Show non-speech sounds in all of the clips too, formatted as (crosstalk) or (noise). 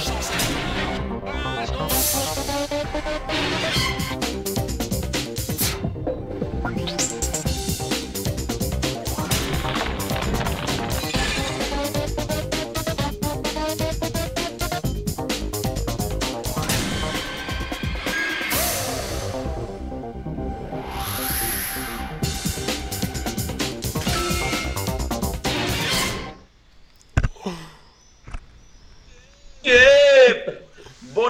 Ep!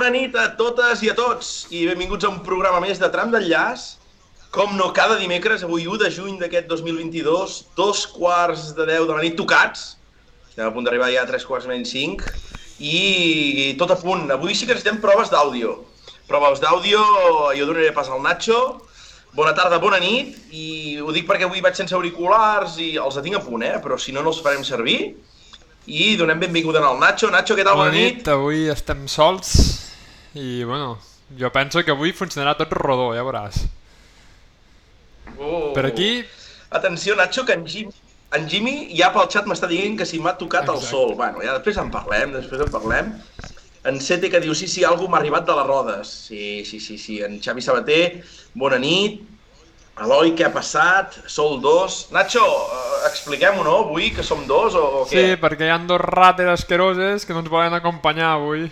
Bona nit a totes i a tots i benvinguts a un programa més de Tram d'Enllaç. Com no, cada dimecres, avui 1 de juny d'aquest 2022, dos quarts de 10 de la nit tocats. Estem a punt d'arribar ja a tres quarts menys 5 i tot a punt. Avui sí que necessitem proves d'àudio. Proves d'àudio, jo donaré pas al Nacho. Bona tarda, bona nit, i ho dic perquè avui vaig sense auriculars i els tinc a punt, eh? però si no, no els farem servir. I donem benvinguda al Nacho. Nacho, què tal? Bona nit, avui estem sols i, bueno, jo penso que avui funcionarà tot rodó, ja veuràs. Oh. Per aquí... Atenció, Nacho, que en Jimmy, en Jimmy ja pel xat m'està dient que si m'ha tocat el Exacte. sol. Bueno, ja després en parlem, després en parlem. En Sete que diu, sí, sí, algú m'ha arribat de les rodes. Sí, sí, sí, sí. En Xavi Sabater, bona nit. Eloi, què ha passat? Sol dos. Nacho, eh, expliquem-ho, no, avui, que som dos o, o Sí, què? perquè hi ha dos rates asqueroses que no ens volen acompanyar avui.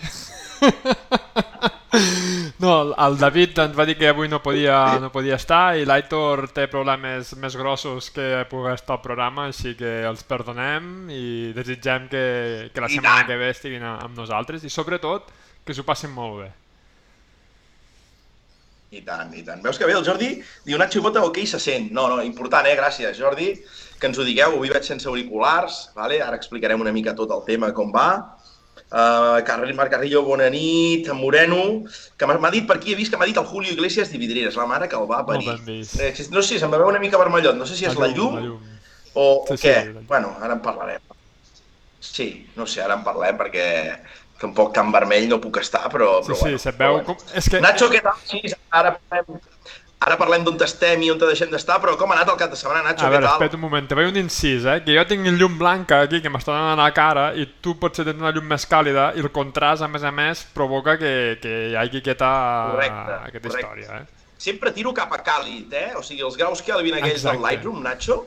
(laughs) No, el- David ens va dir que avui no podia, no podia estar i l'Aitor té problemes més grossos que poder estar al programa, així que els perdonem i desitgem que, que la I setmana tant. que ve estiguin a- amb nosaltres i sobretot que s'ho passin molt bé. I tant, i tant. Veus que bé, el Jordi diu Nacho Bota, ok, se sent. No, no, important, eh? Gràcies, Jordi, que ens ho digueu. Avui vaig sense auriculars, vale? ara explicarem una mica tot el tema, com va. Uh, Marc Carrillo, bona nit. En Moreno, que m'ha dit per aquí, he vist que m'ha dit el Julio Iglesias Dividireres, la mare que el va parir. vist. Eh, no sé, se'm va veure una mica vermellot, no sé si és la llum, La llum. o, Sí, o sí, què. llum. bueno, ara en parlarem. Sí, no sé, ara en parlem perquè tampoc tan vermell no puc estar, però... Sí, però sí, bueno, se't veu... bueno. Com... És que... Nacho, què tal? Sí, ara parlem, ara parlem d'on estem i on deixem d'estar, però com ha anat el cap de setmana, Nacho? A veure, espera un moment, te veig un incís, eh? Que jo tinc llum blanca aquí que m'està donant a la cara i tu potser tens una llum més càlida i el contrast, a més a més, provoca que, que hi hagi aquesta, Correcte, aquesta correcte. història, eh? Sempre tiro cap a càlid, eh? O sigui, els graus Kelvin aquells Exacte. del Lightroom, Nacho,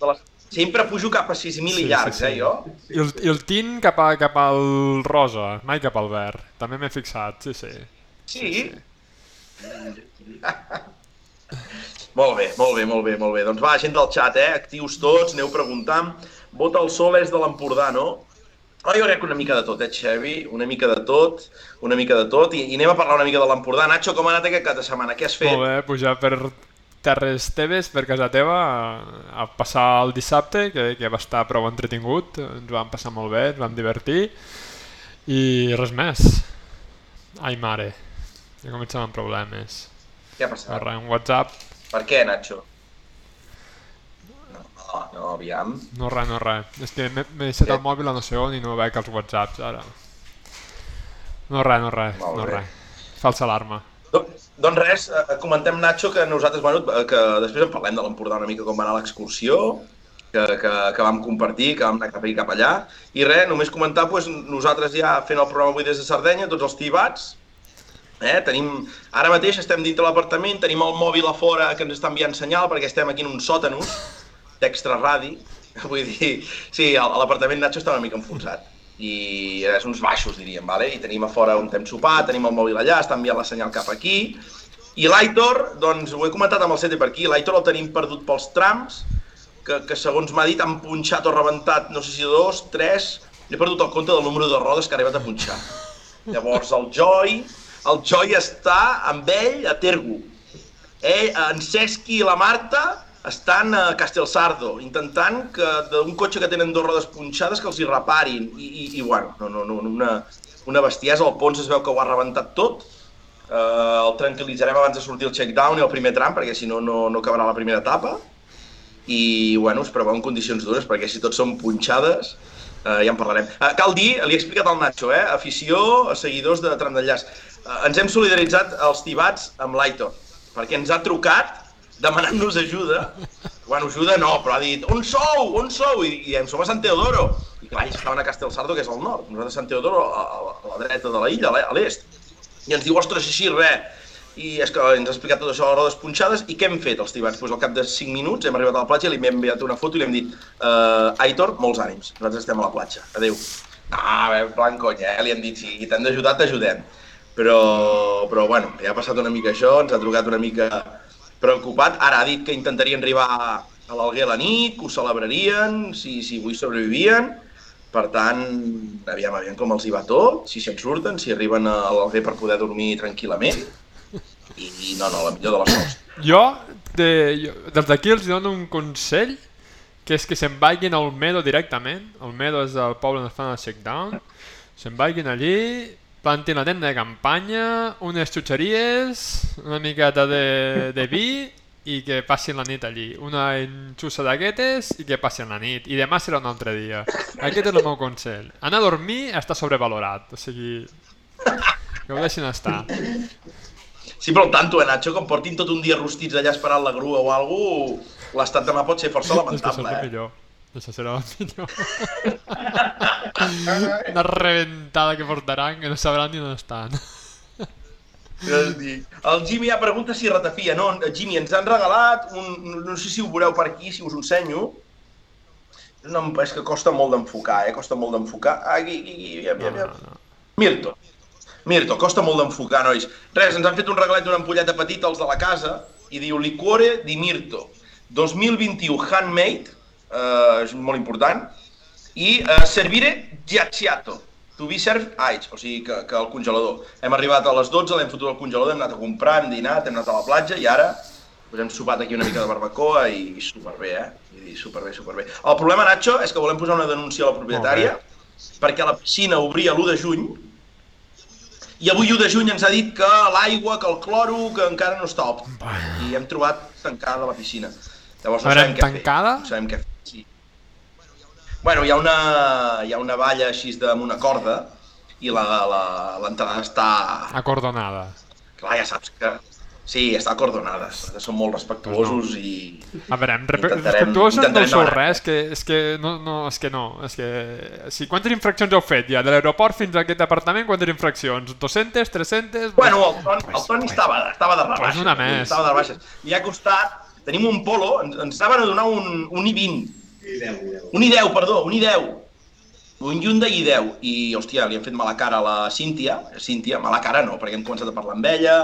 de les... sempre pujo cap a 6.000 Sí, i llargs, sí, sí. eh, jo? I el, i el tint cap, a, cap al rosa, mai cap al verd. També m'he fixat, sí, sí. Sí. (laughs) molt bé, molt bé, molt bé, molt bé. Doncs va, gent del xat, eh? Actius tots, aneu preguntant. Vota el sol és de l'Empordà, no? Oh, jo crec que una mica de tot, eh, Xevi? Una mica de tot, una mica de tot. I, i anem a parlar una mica de l'Empordà. Nacho, com ha anat aquest cap de setmana? Què has fet? Molt bé, pujar per Terres Teves, per casa teva, a, a passar el dissabte, que, que va estar prou entretingut, ens vam passar molt bé, ens vam divertir, i res més. Ai, mare, ja comencem amb problemes. Què ha passat? Arre, un WhatsApp, Per què, Nacho? No, no, aviam. no res, no res. És que m'he deixat el mòbil a no sé on i no veig els WhatsApps, ara. No res, no res, Molt no bé. res. Falsa alarma. Doncs, doncs res, eh, comentem, Nacho, que nosaltres, bueno, eh, que després en parlem de l'Empordà una mica com va anar l'excursió, que, que, que vam compartir, que vam anar cap aquí cap allà. I res, només comentar, doncs, nosaltres ja fent el programa avui des de Sardenya, tots els tibats, eh? tenim, ara mateix estem dintre l'apartament, tenim el mòbil a fora que ens està enviant senyal perquè estem aquí en un sòtanos d'extra radi, (laughs) vull dir, sí, l'apartament Nacho està una mica enfonsat i és uns baixos, diríem, vale? i tenim a fora un temps sopar, tenim el mòbil allà, està enviant la senyal cap aquí, i l'Aitor, doncs ho he comentat amb el Sete per aquí, l'Aitor el tenim perdut pels trams, que, que segons m'ha dit han punxat o rebentat, no sé si dos, tres, he perdut el compte del número de rodes que ha arribat a punxar. Llavors el Joy, el Joy està amb ell a Tergu. Ell, en Cesc i la Marta estan a Castelsardo, intentant que d'un cotxe que tenen dues rodes punxades que els hi reparin. I, i, i bueno, no, no, no, una, una bestiesa, el Pons es veu que ho ha rebentat tot. Uh, el tranquil·litzarem abans de sortir el check-down i el primer tram, perquè si no, no, no acabarà la primera etapa. I, bueno, es preveu en condicions dures, perquè si tots són punxades, uh, ja en parlarem. Uh, cal dir, li he explicat al Nacho, eh? afició, seguidors de Tram d'Enllaç. Uh, ens hem solidaritzat els tibats amb l'Aitor, perquè ens ha trucat demanant-nos ajuda Bueno, ajuda no, però ha dit, on sou? On sou? I, i som a Sant Teodoro. I clar, ells estaven a Castelsardo, que és al nord. Nosaltres a Sant Teodoro, a, a, a la dreta de la illa, a l'est. I ens diu, ostres, així, res. I és que ens ha explicat tot això a rodes punxades. I què hem fet, els tibats? Pues al cap de 5 minuts hem arribat a la platja li hem enviat una foto i li hem dit uh, Aitor, molts ànims, nosaltres estem a la platja. Adéu. Ah, bé, plan conya, eh? Li hem dit, si t'hem d'ajudar, t'ajudem. Però, però, bueno, ja ha passat una mica això, ens ha trucat una mica preocupat. Ara ha dit que intentarien arribar a l'Alguer a la nit, que ho celebrarien, si, si avui sobrevivien. Per tant, aviam, aviam com els hi va tot, si se'n surten, si arriben a l'Alguer per poder dormir tranquil·lament i no, no, la millor de les coses. Jo, de, jo des d'aquí els dono un consell, que és que se'n vagin al Medo directament, el Medo és el poble on es fan el shakedown, se'n vagin allí, plantin la tenda de campanya, unes xutxeries, una miqueta de, de vi i que passin la nit allí. Una enxussa d'aquestes i que passin la nit. I demà serà un altre dia. Aquest és el meu consell. Anar a dormir està sobrevalorat, o sigui... Que ho deixin estar. Sí, però tanto, eh, Nacho, que em portin tot un dia rostits allà esperant la grua o alguna cosa, l'estat demà pot ser força lamentable, eh? Millor. Serà el millor. Una reventada que portaran que no sabran ni on estan. El Jimmy ja pregunta si ratafia. No, Jimmy, ens han regalat, un, no sé si ho veureu per aquí, si us ho ensenyo. No, és que costa molt d'enfocar, eh? Costa molt d'enfocar. Aquí, aquí, aquí, aquí, aquí. No, no, no. Mirto. Mirto, costa molt d'enfocar, nois. Res, ens han fet un regalet d'una ampolleta petita, els de la casa, i diu Liquore di Mirto. 2021 handmade, eh, és molt important, i eh, servire giacciato, to be served ice, o sigui que, que el congelador. Hem arribat a les 12, l'hem fotut al congelador, hem anat a comprar, hem dinat, hem anat a la platja i ara pues hem sopat aquí una mica de barbacoa i superbé, eh? I superbé, superbé. El problema, Nacho, és que volem posar una denúncia a la propietària perquè la piscina obria l'1 de juny i avui 1 de juny ens ha dit que l'aigua, que el cloro, que encara no està òptim. I hem trobat tancada la piscina. Llavors no sabem què tancada? fer. No sabem què fer. Sí. Bueno, hi ha una, hi ha una valla així amb una corda i l'entrada està... Acordonada. Clar, ja saps que Sí, està acordonada. Som molt respectuosos i... A veure, respectuosos no sou res, que, és que no, no, és que no, és que... Si quantes infraccions heu fet ja, de l'aeroport fins a aquest apartament, quantes infraccions? 200, 300... Bueno, el Toni, el Toni estava, estava de rebaixes. Pues una més. Estava de rebaixes. Li ha costat... Tenim un polo, ens, ens anaven a donar un, un I-20. Un I-10, perdó, un I-10 un Hyundai i10 i, hòstia, li hem fet mala cara a la Cíntia, Cíntia, mala cara no, perquè hem començat a parlar amb ella,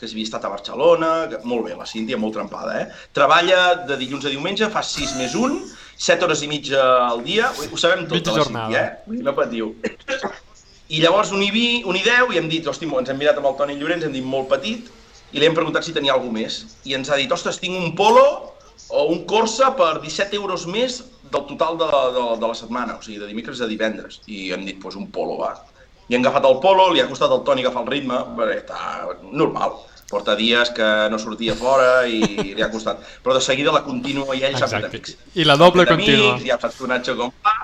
que havia estat a Barcelona, que... molt bé, la Cíntia, molt trempada, eh? Treballa de dilluns a diumenge, fa 6 més 1, 7 hores i mitja al dia, ho sabem tot de la Cíntia, eh? No patiu. I llavors un I20, un I10 i hem dit, hosti, ens hem mirat amb el Toni Llorenç, hem dit molt petit, i li hem preguntat si tenia alguna més. I ens ha dit, ostres, tinc un Polo o un Corsa per 17 euros més del total de, de, de la setmana, o sigui, de dimecres a divendres. I hem dit, doncs pues, un Polo, va. I hem agafat el Polo, li ha costat al Toni agafar el ritme, perquè està normal porta dies que no sortia fora i li ha costat. Però de seguida la contínua i ell s'ha fet amics. I la doble contínua. Ja saps tu, Nacho, com va.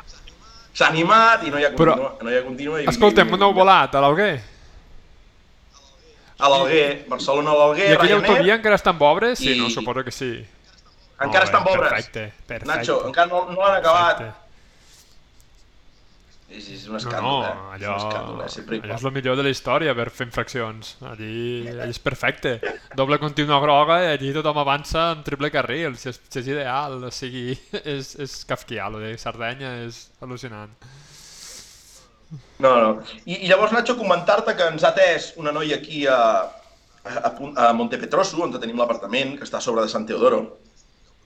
S'ha animat i no hi ha contínua. Però, no hi ha contínua i, escolta'm, on heu volat? A l'Alguer? A l'Alguer, Barcelona a l'Alguer, I aquella autovia encara està en obres? Sí, i... no, suposo que sí. Encara oh, està en obres. Perfecte, perfecte. Nacho, encara no, no l'han acabat. Perfecte. És, és un escàndol, no, no, eh? allò, és un escàndol, eh? Sempre allò és el millor de la història per fer infraccions. Allí, allí és perfecte. Doble contínua groga i allí tothom avança en triple carril. Si és, si és ideal, o sigui, (laughs) és, és kafkià, el de Sardenya és al·lucinant. No, no. I, i llavors, Nacho, comentar-te que ens ha atès una noia aquí a, a, a Montepetroso, on tenim l'apartament, que està a sobre de Sant Teodoro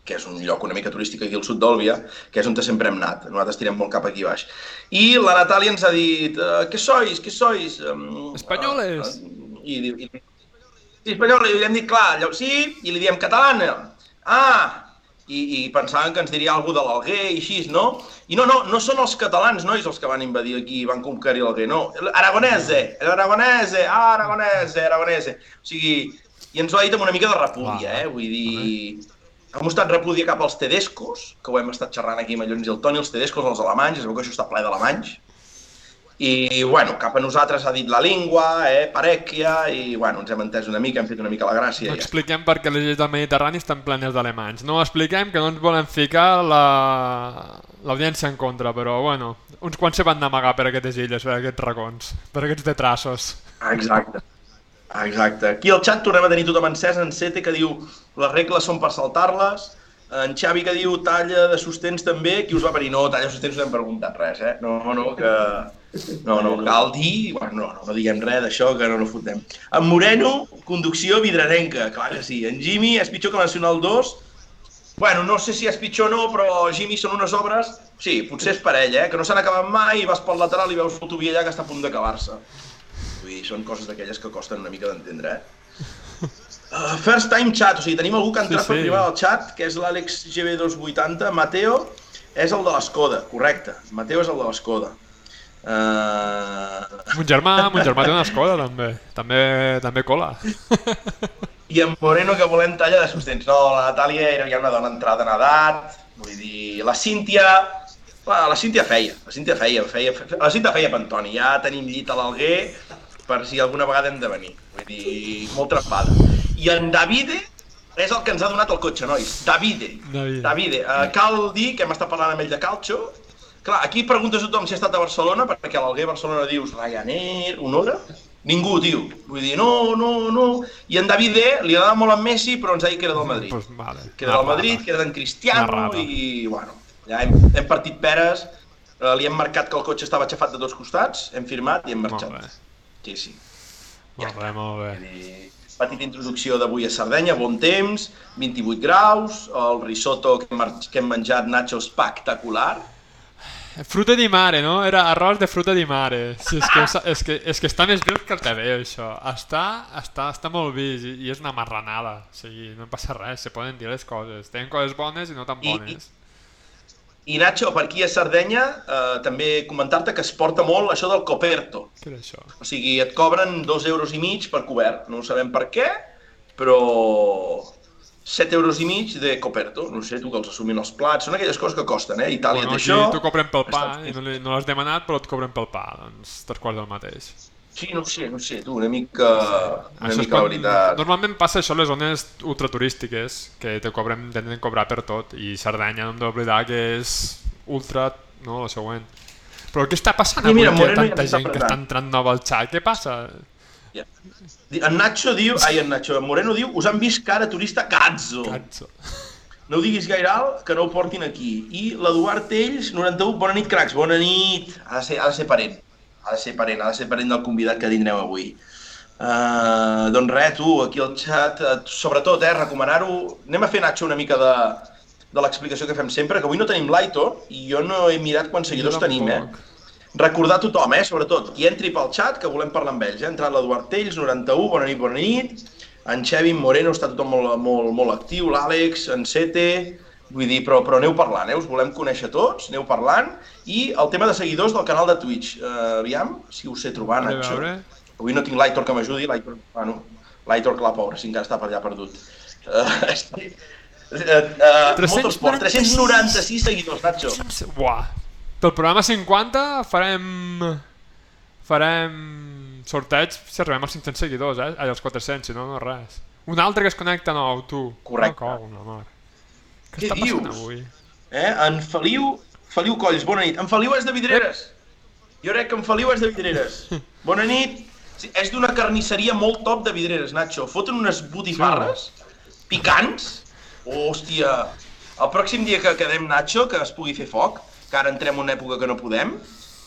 que és un lloc una mica turístic aquí al sud d'Òlvia, que és on sempre hem anat. Nosaltres tirem molt cap aquí baix. I la Natàlia ens ha dit, uh, què sois, què sois? Um, Espanyoles! Uh, i, i, i, sí, espanyoles, i li hem dit, clar, llavors, sí, i li diem catalana. Ah! I, i pensaven que ens diria alguna de l'Alguer i així, no? I no, no, no són els catalans, nois, els que van invadir aquí i van conquerir l'Alguer, no. Aragonese, l'Aragonese, ah, Aragonese, Aragonese. O sigui, i ens ho ha dit amb una mica de repúdia, eh? Vull dir ha mostrat repúdia cap als tedescos, que ho hem estat xerrant aquí amb el Llorenç i el Toni, els tedescos, els alemanys, es veu que això està ple d'alemanys, I, bueno, cap a nosaltres ha dit la língua, eh, parèquia, i, bueno, ens hem entès una mica, hem fet una mica la gràcia. No i ja expliquem per què les illes del Mediterrani estan plenes d'alemanys. No expliquem que no ens volen ficar la- l'audiència en contra, però bueno, uns quants se van d'amagar per aquestes illes, per aquests racons, per aquests detrassos. Exacte. Exacte. Aquí al xat tornem a tenir tothom encès, en Sete que diu les regles són per saltar-les, en Xavi que diu talla de sostens també, qui us va venir? No, talla de sostens no hem preguntat res, eh? No, no, que... No, no, cal dir... Bueno, no, no, no diguem res d'això, que no no fotem. En Moreno, conducció vidrarenca, clar que sí. En Jimmy és pitjor que el Nacional 2. Bueno, no sé si és pitjor o no, però Jimmy són unes obres... Sí, potser és per ell, eh? Que no s'han acabat mai i vas pel lateral i veus l'autovia allà que està a punt d'acabar-se. Vull dir, són coses d'aquelles que costen una mica d'entendre, eh? Uh, first time chat, o sigui, tenim algú que ha entrat Sí, sí, per privat al chat, que és l'Àlex GB280. Mateo és el de l'Escoda, correcte. Mateo és el de l'Escoda. Uh... Mon germà, mon germà té una (laughs) escola també, també, també cola. I en Moreno que volem talla de sostens. No, la Natàlia era ja una dona entrada en edat, vull dir, la Cíntia... Bueno, la Cíntia feia, la Cíntia feia, feia, feia la Cíntia feia pantoni, ja tenim llit a l'Alguer per si alguna vegada hem de venir. Vull dir, molt trempada. I en Davide és el que ens ha donat el cotxe, nois. Davide. Davide. Davide. Uh, cal dir que hem estat parlant amb ell de calcio. Clar, aquí preguntes a tothom si ha estat a Barcelona, perquè a l'Alguer Barcelona dius Ryanair, Honora, Ningú, diu. Vull dir, no, no, no. I en Davide li agradava molt en Messi, però ens ha dit que era del Madrid. Pues vale. Que era del Una Madrid, que era d'en Una Cristiano, i, bueno, ja hem, hem partit peres, eh, li hem marcat que el cotxe estava aixafat de dos costats, hem firmat i hem Molt marxat. bé, Sí, sí. molt bé, molt bé. Vull dir, petita introducció d'avui a Sardenya, bon temps, 28 graus, el risotto que hem, que hem menjat, Nacho, espectacular. Fruta di mare, no? Era arròs de fruta di mare. Sí, és, que, és, que, és que està més vist que el TV, això. Està, està, està molt vist i, i és una marranada. O sigui, no passa res, se poden dir les coses. Tenen coses bones i no tan I- bones. I Nacho, per aquí a Sardenya, eh, també comentar-te que es porta molt això del coperto. Què era això? O sigui, et cobren dos euros i mig per cobert. No sabem per què, però 7 euros i mig de coperto. No sé, tu que els assumin els plats. Són aquelles coses que costen, eh? Itàlia Bueno, té això. t'ho cobren pel pa i no, no l'has demanat, però et cobren pel pa. Doncs tres quarts del mateix. Sí, no sé, no sé, tu, una mica... Una Això mica, la quan- veritat... Normalment passa això a les zones ultraturístiques, que te cobren, tenen cobrar per tot, i Cerdanya no hem d'oblidar que és ultra, no, el següent. Però què està passant I avui mira, Moreno ja tanta m'està gent que està entrant nova al xat? Què passa? Ja. En Nacho diu... Ai, en Nacho, en Moreno diu us han vist cara turista cazzo. Cazzo. No ho diguis gaire alt, que no ho portin aquí. I l'Eduard Tells, 91, bona nit, cracs, bona nit. Ha de ser, ha de ser parent. Ha de ser parent, ha de ser parent del convidat que tindrem avui. Uh, doncs res, tu, aquí al xat, uh, sobretot, eh, recomanar-ho... Anem a fer, Nacho, una mica de, de l'explicació que fem sempre, que avui no tenim l'Aitor i jo no he mirat quants seguidors Jo tenim, eh? tampoc. Recordar a tothom, eh, sobretot, qui entri pel xat, que volem parlar amb ells. Eh? Ha entrat l'Eduard Tells, 91, bona nit, bona nit. En Xevi Moreno està tothom molt, molt, molt actiu, l'Àlex, en Sete... Vull dir, però, però aneu parlant, eh? us volem conèixer tots, aneu parlant. I el tema de seguidors del canal de Twitch. Uh, aviam, si ho sé trobar, A Nacho. Avui no tinc l'Aitor que m'ajudi, l'Aitor, bueno, l'Aitor que la pobra, si encara està per allà perdut. Uh. Uh, uh, 396. Motorsport, 396 seguidors, Nacho. Buah. Pel programa 50 farem... Farem sorteig si arribem als 500 seguidors, eh? Ai, als 400, si no, no res. Un altre que es connecta nou, tu. Correcte. No, com, amor. Què, Què està passant dius? avui? Eh? En Feliu, Feliu Colls, bona nit. En Feliu és de Vidreres. Jo crec que en Feliu és de Vidreres. (laughs) Bona nit. Sí, és d'una carnisseria molt top de Vidreres, Nacho. Foten unes botifarres picants. Hòstia. El pròxim dia que quedem, Nacho, que es pugui fer foc, que ara entrem en una època que no podem,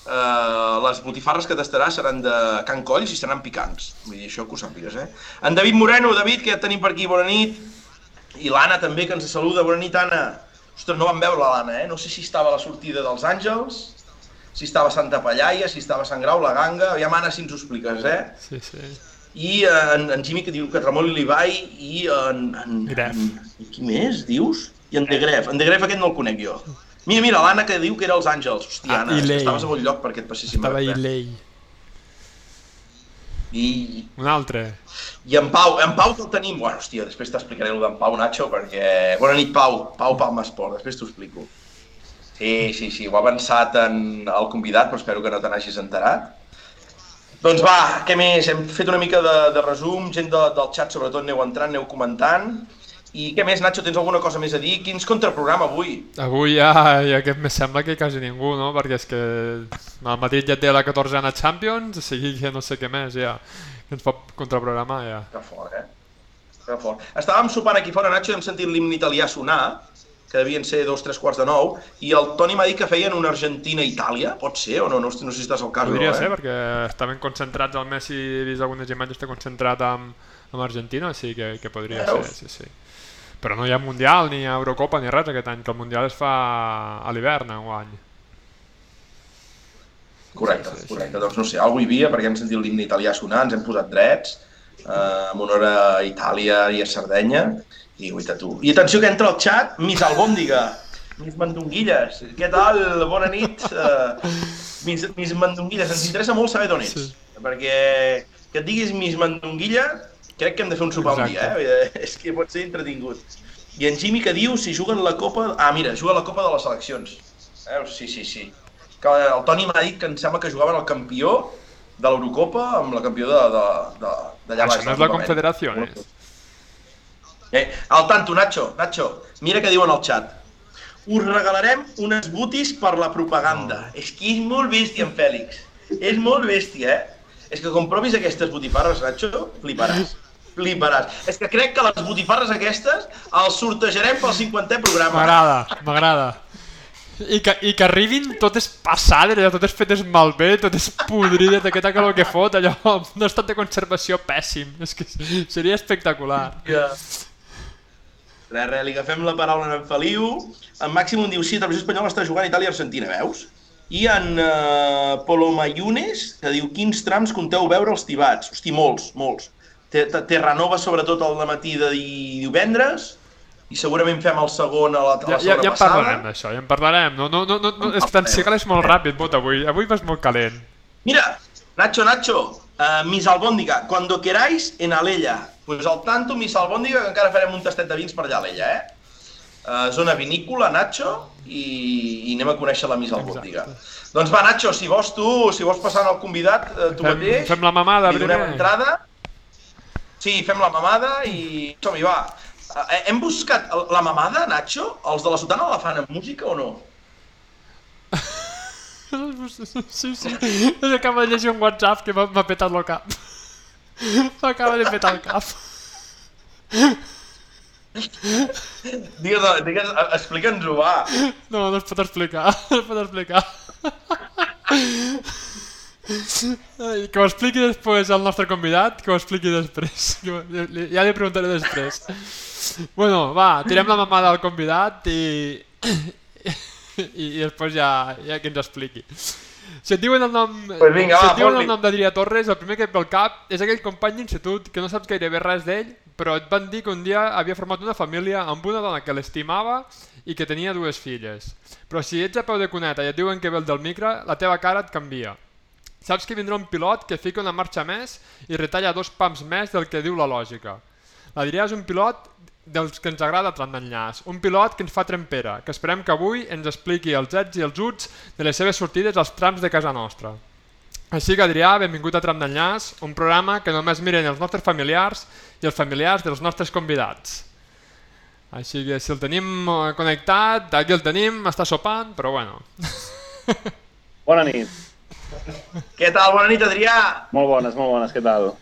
eh, les botifarres que tastarà seran de Can Colls i seran picants. Vull dir, això que ho sàpigues, eh? En David Moreno, David, que ja et tenim per aquí, bona nit. I l'Anna també, que ens saluda. Bona nit, Anna. Ostres, no vam veure l'Anna, eh? No sé si estava a la sortida dels Àngels, si estava a Santa Pallaia, si estava a Sant Grau, la Ganga... Aviam, Anna, si ens ho expliques, eh? Sí, sí. I eh, en, en Jimmy, que diu que Ramon Libai, i en... en, Gref. en qui més, dius? I en De Gref. En De Gref aquest no el conec jo. Mira, mira, l'Anna que diu que era els Àngels. Hòstia, Ah, Anna, Ilei. estaves a bon lloc perquè et passéssim Estava Ilei. I, Un altre. I en Pau, en Pau que el tenim... Bueno, hòstia, després t'explicaré el d'en Pau, Nacho, perquè... Bona nit, Pau. Pau Palma Esport, després t'ho explico. Sí, sí, sí, ho ha avançat en el convidat, però espero que no te n'hagis enterat. Doncs va, què més? Hem fet una mica de, de resum, gent de, del xat sobretot aneu entrant, aneu comentant. I què més, Nacho, tens alguna cosa més a dir? Quins contraprograma avui? Avui ja, ja que me sembla que quasi ningú, no? Perquè és que el Madrid ja té la 14a Champions, o sigui que no sé què més ja que ens pot contraprogramar ja. Que fort, eh? Que fort. Estàvem sopant aquí fora, Nacho, i hem sentit l'himne italià sonar, que devien ser dos, tres quarts de nou, i el Toni m'ha dit que feien una Argentina-Itàlia, pot ser o no? No, no sé si estàs al cas Podria no, ser, eh? perquè estaven concentrats, el Messi, he vist algunes imatges, està concentrat amb, amb Argentina, sí que, que podria Veus? ser, sí, sí. Però no hi ha Mundial, ni Eurocopa, ni res aquest any, que el Mundial es fa a l'hivern, enguany. Correcte, Sí, sí, sí. correcte. Doncs no sé, alguna hi havia, perquè hem sentit l'himne italià sonar, ens hem posat drets, eh, en honor a Itàlia i a Sardenya, i guaita tu. I atenció que entra al xat Miss Albòndiga, Miss Mandonguilles. Què tal? Bona nit. Uh, Miss, Miss Mandonguilles, ens interessa molt saber d'on ets, Sí. perquè que et diguis Miss Mandonguilla, crec que hem de fer un sopar un dia, eh? (laughs) És que pot ser entretingut. I en Jimmy que diu si juguen la Copa... Ah, mira, juga la Copa de les Seleccions. Veus? Sí, sí, sí. Que el Toni m'ha dit que em sembla que jugaven el campió de l'Eurocopa amb la campió de, de, de, d'allà Això baix. no és de la Confederació, eh? Eh, al tanto, Nacho, Nacho, mira què diuen al xat. Us regalarem unes butis per la propaganda. És que és molt bèstia, en Fèlix. És molt bèstia, eh? És que com provis aquestes botifarres, Nacho, fliparàs. Fliparàs. És que crec que les botifarres aquestes els sortejarem pel 50è programa. M'agrada, m'agrada. I que, I que arribin totes passades, allò, totes fetes malbé, totes podrides d'aquesta calor que fot, allò, un estat de conservació pèssim. És que seria espectacular. Ja. Res, res, li agafem la paraula a en Feliu. En Màximum diu, sí, Televisió Espanyola està jugant Itàlia-Argentina, veus? I en uh, Polomayunes, que diu, quins trams compteu veure els tibats? Hosti, molts, molts. Te- te- Terranova, sobretot, al matí de di- divendres, i segurament fem el segon a la, a Ja, la ja, segona ja en parlarem d'això, ja en parlarem. No, no, no, no, no és tan cigal, és molt ràpid, vot, avui. Avui vas molt calent. Mira, Nacho, Nacho, uh, Miss Albóndiga, cuando queráis en Alella. Pues al tanto, Miss Albóndiga, que encara farem un tastet de vins per allà a Alella, eh? Uh, zona vinícola, Nacho, i, i anem a conèixer la Miss Albóndiga. Doncs va, Nacho, si vols tu, si vols passar al convidat, uh, tu Fem, mateix, fem la mamada li donem primer. entrada. Sí, fem la mamada i som-hi, va. Uh, hem buscat la mamada, Nacho? Els de la sotana la fan amb música o no? (laughs) Sí, sí. Acaba de llegir un WhatsApp que m'ha petat el cap. M'acaba de petar el cap. Digues, digues explica'ns-ho, va. No, no es pot explicar, no es pot explicar. Ai, que ho expliqui després el nostre convidat, que ho expliqui després. Ja li preguntaré després. Bueno, va, tirem la mamada al convidat i... I, i després ja, ja que ens expliqui. Si et diuen el nom, Pues vinga, si va, et diuen el nom d'Adrià Torres, el primer que et ve al cap és aquell company d'institut que no saps gairebé res d'ell, però et van dir que un dia havia format una família amb una dona que l'estimava i que tenia dues filles. Però si ets a peu de cuneta i et diuen que ve el del micro, la teva cara et canvia. Saps que vindrà un pilot que fica una marxa més i retalla dos pams més del que diu la lògica. L'Adrià és un pilot dels que ens agrada tant d'enllaç. Un pilot que ens fa trempera, que esperem que avui ens expliqui els ets i els uts de les seves sortides als trams de casa nostra. Així que, Adrià, benvingut a Tram d'Enllaç, un programa que només miren els nostres familiars i els familiars dels nostres convidats. Així que si el tenim eh, connectat, aquí el tenim, està sopant, però bueno. Bona nit. Què tal? Bona nit, Adrià. Molt bones, molt bones, què tal?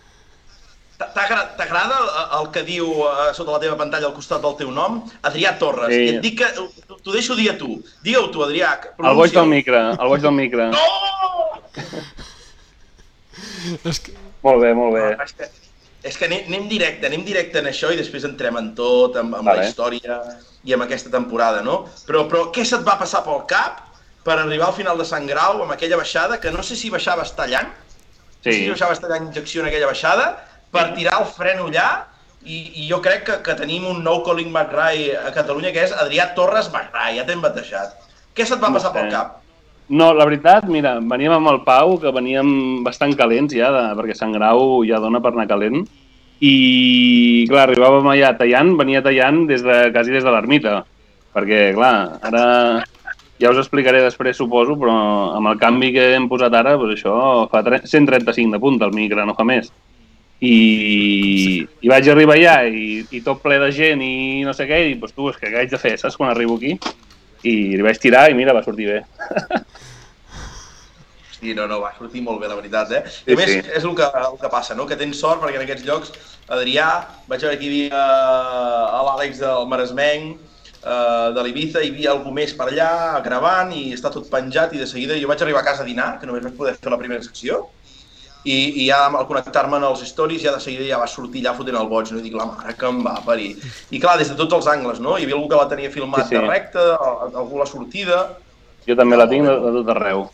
T'agra- T'agrada el, que diu eh, sota la teva pantalla al costat del teu nom? Adrià Torres. Sí. I et dic que... T'ho deixo dir a tu. Digue-ho tu, Adrià. que El boig del micro, el boig del micro. No! (laughs) És que... Molt bé, molt bé. És que, és que anem, anem directe, anem directe en això i després entrem en tot, amb, amb Vale. la història i amb aquesta temporada, no? Però, però què se't va passar pel cap per arribar al final de Sant Grau amb aquella baixada, que no sé si baixaves tallant, no sé Sí, si baixaves tallant injecció en aquella baixada, per tirar el fren allà i, i jo crec que, que tenim un nou Colin McRae a Catalunya que és Adrià Torres McRae, ja t'hem batejat. Què se't va No passar sé. pel cap? No, la veritat, mira, veníem amb el Pau, que veníem bastant calents ja, de, perquè Sant Grau ja dona per anar calent, i clar, arribàvem allà tallant, venia tallant des de, quasi des de l'ermita, perquè clar, ara ja us explicaré després, suposo, però amb el canvi que hem posat ara, doncs això fa 135 de punta el micro, no fa més. I, i vaig arribar allà i, i tot ple de gent i no sé què, i dic, doncs tu, és que què haig de fer, saps, quan arribo aquí? I li vaig tirar i mira, va sortir bé. (laughs) Sí, no, no, va sortir molt bé, la veritat, eh? Sí, I a més, sí. és el que, el que passa, no? Que tens sort perquè en aquests llocs, Adrià, vaig veure que hi havia eh, l'Àlex del Maresmenc, eh, de l'Ibiza, hi havia algú més per allà gravant i està tot penjat i de seguida jo vaig arribar a casa a dinar, que només vaig poder fer la primera secció, i, i ja al connectar-me en els stories ja de seguida ja va sortir allà fotent el boig, no? I dic, la mare que em va parir. I clar, des de tots els angles, no? Hi havia algú que la tenia filmat Sí, sí. de recte, algú la sortida, Jo també la tinc de, de tot arreu.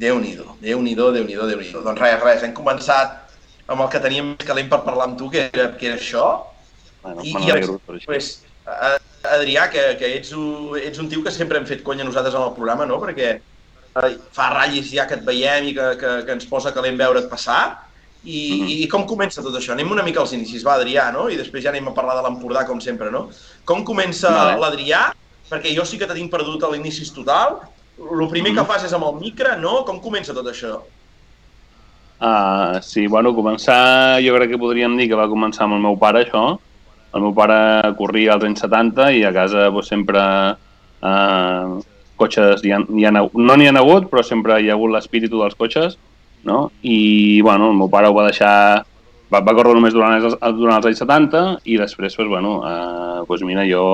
Déu-n'hi-do, Déu-n'hi-do, Déu-n'hi-do, déu nhi déu Doncs res, res, hem començat amb el que teníem més calent per parlar amb tu, que era, que era això. Bueno, I, i per això. pues, Adrià, que, que ets, un, ets un tio que sempre hem fet conya nosaltres en el programa, no? Perquè eh, fa ratllis ja que et veiem i que, que, que ens posa calent veure't passar. I, Mhm. I com comença tot això? Anem una mica als inicis, va, Adrià, no? I després ja anem a parlar de l'Empordà, com sempre, no? Com comença Vale. l'Adrià? Perquè jo sí que te tinc perdut a l'inicis total. El primer que Mhm. fas és amb el micro, no? Com comença tot això? Uh, sí, bueno, començar, jo crec que podríem dir que va començar amb el meu pare, això. El meu pare corria als anys 70 i a casa doncs, sempre uh, cotxes hi ha, hi ha, no n'hi ha hagut, però sempre hi ha hagut l'espíritu dels cotxes, no? I, bueno, el meu pare ho va deixar... Va, va córrer només durant els, durant els anys 70 i després, doncs, bueno, uh, doncs mira, jo...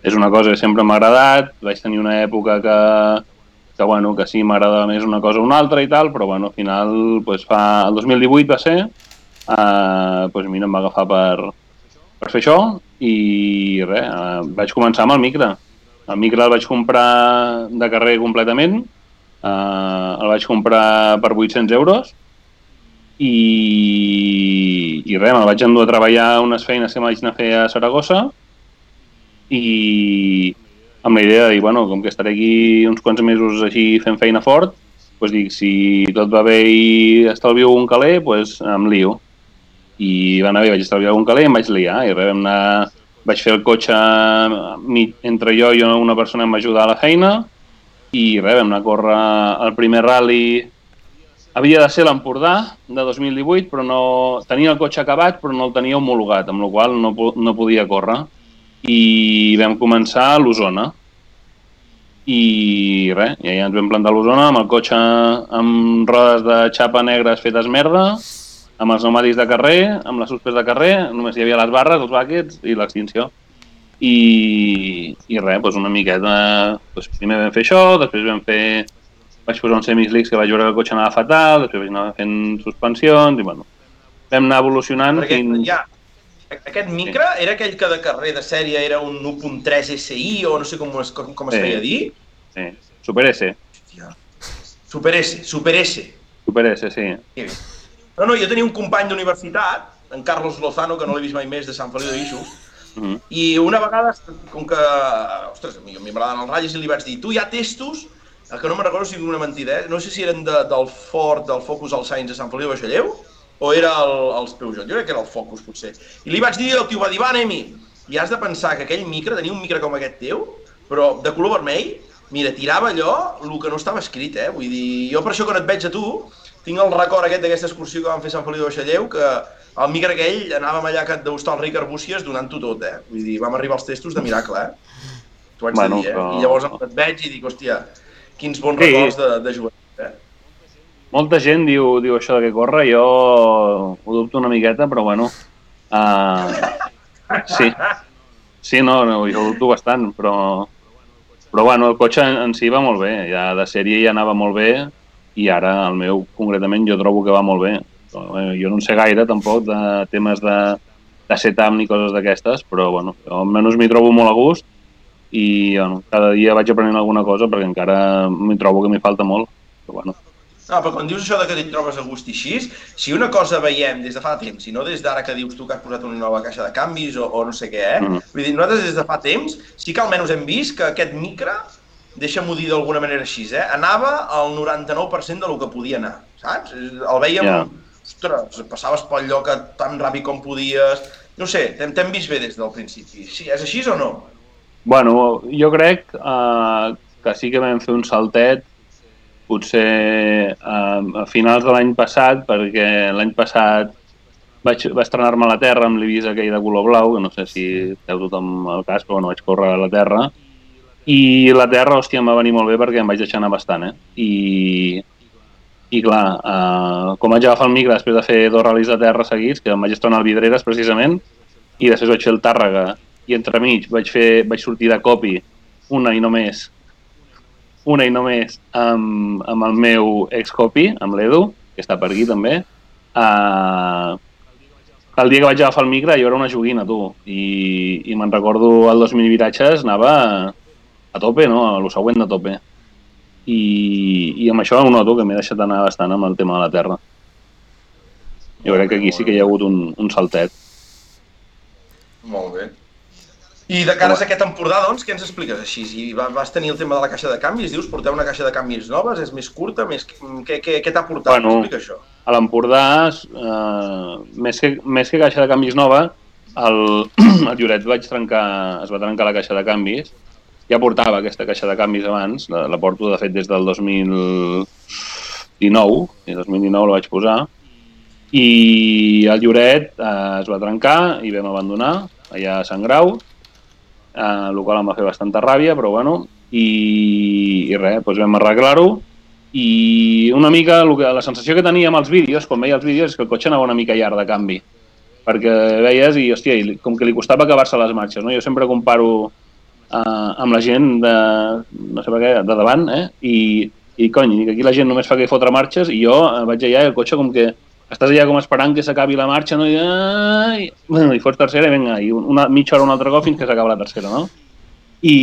És una cosa que sempre m'ha agradat, vaig tenir una època que, que, bueno, que sí m'agradava més una cosa o una altra i tal, però bueno, al final pues, fa, el 2018 va ser, eh, pues, mira, em va agafar per, per fer això i res, eh, vaig començar amb el micro. El micro el vaig comprar de carrer completament, eh, el vaig comprar per 800 euros i, i res, me'l vaig endur a treballar unes feines que vaig anar a fer a Saragossa i amb la idea de dir, bueno, com que estaré aquí uns quants mesos així fent feina fort, doncs dic, si tot va bé i estalvio un caler, doncs em lio. I va anar bé, vaig estalviar un caler i em vaig liar. I res, vam anar, vaig fer el cotxe entre jo i una persona em va ajudar a la feina i res, vam anar a córrer el primer rally havia de ser l'Empordà de 2018, però no... Tenia el cotxe acabat, però no el tenia homologat, amb la qual no, no podia córrer. I vam començar a l'Osona. I res, i ja ens vam plantar a l'Osona amb el cotxe amb rodes de xapa negres fetes merda, amb els pneumàtics de carrer, amb les suspes de carrer, només hi havia les barres, els buckets i l'extinció. I, i res, doncs una miqueta... Doncs primer vam fer això, després vam fer vaig posar un semislicks que vaig veure que el cotxe anava fatal, després vaig anar fent suspensions i bueno, vam anar evolucionant Perquè fins... ja, aquest micro era aquell que de carrer de sèrie era un 1.3 SI o no sé com es, com, com es Sí. feia dir. Sí, Super S, Hòstia. Super S, Super S. Super S, sí. Bé. No, no, jo tenia un company d'universitat, en Carlos Lozano, que no l'he vist mai més, de Sant Feliu de Guíxols, Mm -hmm. i una vegada, com que, ostres, a mi m'agraden els ratllis, i li vaig dir, tu hi ha testos, que no me'n recordo si una mentida, eh? no sé si eren de, del Ford, del Focus al Sainz de Sant Feliu de Baixalleu, o era el, els Peugeot, jo crec que era el Focus, potser. I li vaig dir, el tio va dir, va, anem-hi. I has de pensar que aquell micro, tenia un micro com aquest teu, però de color vermell, mira, tirava allò, el que no estava escrit, eh? Vull dir, jo per això quan et veig a tu, tinc el record aquest d'aquesta excursió que vam fer a Sant Feliu de Baixalleu, que el micro aquell anàvem allà que et deu estar el Ricard Búcies donant-ho tot, eh? Vull dir, vam arribar als testos de miracle, eh? T'ho haig Bueno, de dir, eh? però- I llavors et veig i dic, hòstia, quins bons Sí. records de, de joventut, eh? Molta gent diu, diu això de que corre, jo ho dubto una miqueta, però bueno... Uh, sí, sí, no, no, jo ho dubto bastant, però, però bueno, el cotxe en, en si va molt bé, ja de sèrie ja anava molt bé i ara el meu concretament jo trobo que va molt bé. Bueno, jo no en sé gaire tampoc de temes de, de setup ni coses d'aquestes, però bueno, jo almenys m'hi trobo molt a gust i bueno, cada dia vaig aprenent alguna cosa perquè encara m'hi trobo que m'hi falta molt. Però bueno, No, però quan dius això de que t'hi trobes a gust i així, si una cosa veiem des de fa temps, i no des d'ara que dius tu que has posat una nova caixa de canvis o, o no sé què, eh? Mhm. Vull dir, nosaltres des de fa temps sí que almenys hem vist que aquest micro, deixa'm-ho dir d'alguna manera així, eh? anava al 99% del que podia anar, saps? El veiem, Ja. ostres, passaves pel lloc tan ràpid com podies... No sé, t'hem vist bé des del principi. Sí, és així o no? Bueno, jo crec uh, que sí que vam fer un saltet potser uh, a finals de l'any passat, perquè l'any passat vaig, vaig estrenar-me a la Terra amb l'Ibis aquell de color blau, que no sé si teu tothom el cas, però bueno, vaig córrer a la Terra. I la Terra, hòstia, em va venir molt bé perquè em vaig deixar anar bastant, eh? I, i clar, eh, com vaig agafar el micro després de fer dos ral·lis de terra seguits, que em vaig estrenar al Vidreres precisament, i després vaig fer el Tàrrega, i entremig vaig, fer, vaig sortir de copi una i només una i només amb, amb el meu ex-copi, amb l'Edu, que està per aquí també, uh, el dia que vaig agafar el micro jo era una joguina, tu, i, i me'n recordo el 2000 viratges anava a tope, no?, a lo següent de tope. I, i amb això ho noto, que m'he deixat anar bastant amb el tema de la terra. Jo crec que aquí sí que hi ha hagut un, un saltet. Molt bé. I de cares a aquest Empordà, doncs, què ens expliques així? Si vas tenir el tema de la caixa de canvis, dius, porteu una caixa de canvis noves, és més curta, més... què, què, què t'ha portat? Bueno, Explica això. A l'Empordà, eh, més, que, més que caixa de canvis nova, el, (clears throat) el Lloret vaig trencar, es va trencar la caixa de canvis, ja portava aquesta caixa de canvis abans, la, la porto de fet des del 2019, i 2019 la vaig posar, i el Lloret eh, es va trencar i vam abandonar allà a Sant Grau, eh, el qual em va fer bastanta ràbia, però bueno, i, i res, doncs vam arreglar-ho, i una mica que, la sensació que tenia amb els vídeos, quan veia els vídeos, és que el cotxe anava una mica llarg de canvi, perquè veies i, hòstia, i com que li costava acabar-se les marxes, no? Jo sempre comparo eh, amb la gent de, no sé per què, de davant, eh? I, i cony, aquí la gent només fa que fotre marxes i jo vaig allà i el cotxe com que estàs allà com esperant que s'acabi la marxa, no? I, ai, bueno, i fots tercera i vinga, i una mitja hora un altre cop fins que s'acaba la tercera, no? I,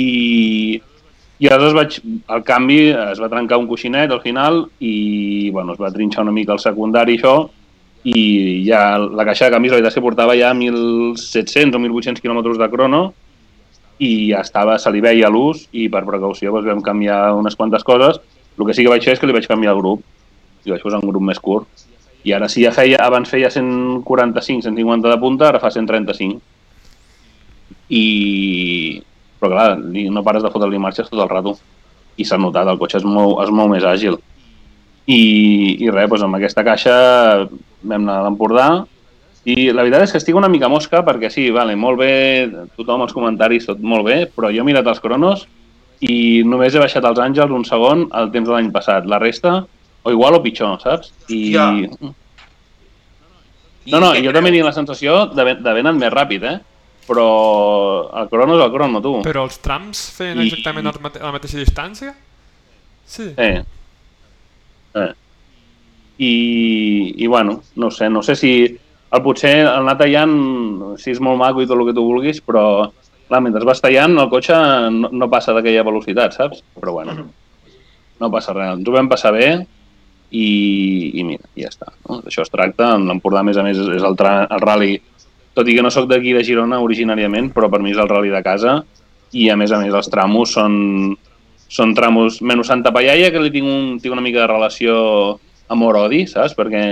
i aleshores vaig, el canvi es va trencar un coixinet al final i bueno, es va trinxar una mica el secundari això i ja la caixa de canvis la veritat és que portava ja 1.700 o 1.800 quilòmetres de crono i estava, se li veia l'ús i per precaució doncs, vam canviar unes quantes coses. El que sí que vaig fer és que li vaig canviar el grup i vaig posar un grup més curt i ara si ja feia, abans feia 145, 150 de punta, ara fa 135. I... Però clar, no pares de fotre-li marxes tot el rato. I s'ha notat, el cotxe es mou, es mou més àgil. I, i res, doncs amb aquesta caixa vam anar a l'Empordà i la veritat és que estic una mica mosca perquè sí, vale, molt bé, tothom els comentaris, tot molt bé, però jo he mirat els cronos i només he baixat els àngels un segon al temps de l'any passat. La resta o igual o pitjor, saps? I... Ja. No, no, jo també tinc la sensació d'haver anat més ràpid, eh? Però el crono és el crono, tu. Però els trams feien I- exactament el mate- la mateixa distància? Sí. Eh. eh. I, I, bueno, no ho sé, no sé si... El, potser el anar tallant, si és molt maco i tot el que tu vulguis, però clar, mentre vas tallant el cotxe no, no passa d'aquella velocitat, saps? Però bueno, no passa res. Ens ho vam passar bé i, i mira, ja està. No? D'això es tracta. L'Empordà, a més a més, és el, el rally, tot i que no sóc d'aquí de Girona originàriament, però per mi és el rally de casa i a més a més els tramos són, són tramos menys Santa Pallaia, que li tinc, un, tinc una mica de relació amor-odi, saps? Perquè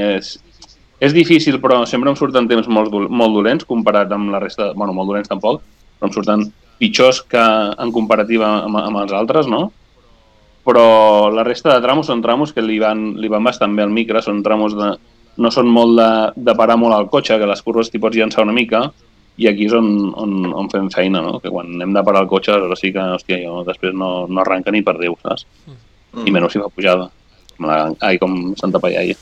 és, difícil, però sempre em surten temps molt, dol- molt dolents comparat amb la resta... bueno, molt dolents tampoc, però em surten pitjors que en comparativa amb, amb els altres, no? Però la resta de tramos són tramos que li van, li van bastant bé al micro, són tramos de... no són molt de, de parar molt al cotxe, que les curves t'hi pots llançar una mica, i aquí és on, on, on fem feina, no? Que quan hem de parar el cotxe, aleshores sí que, hòstia, jo després no, no arranca ni per Déu, saps? I menys si fa pujada. Ai, com Santa Pallaia.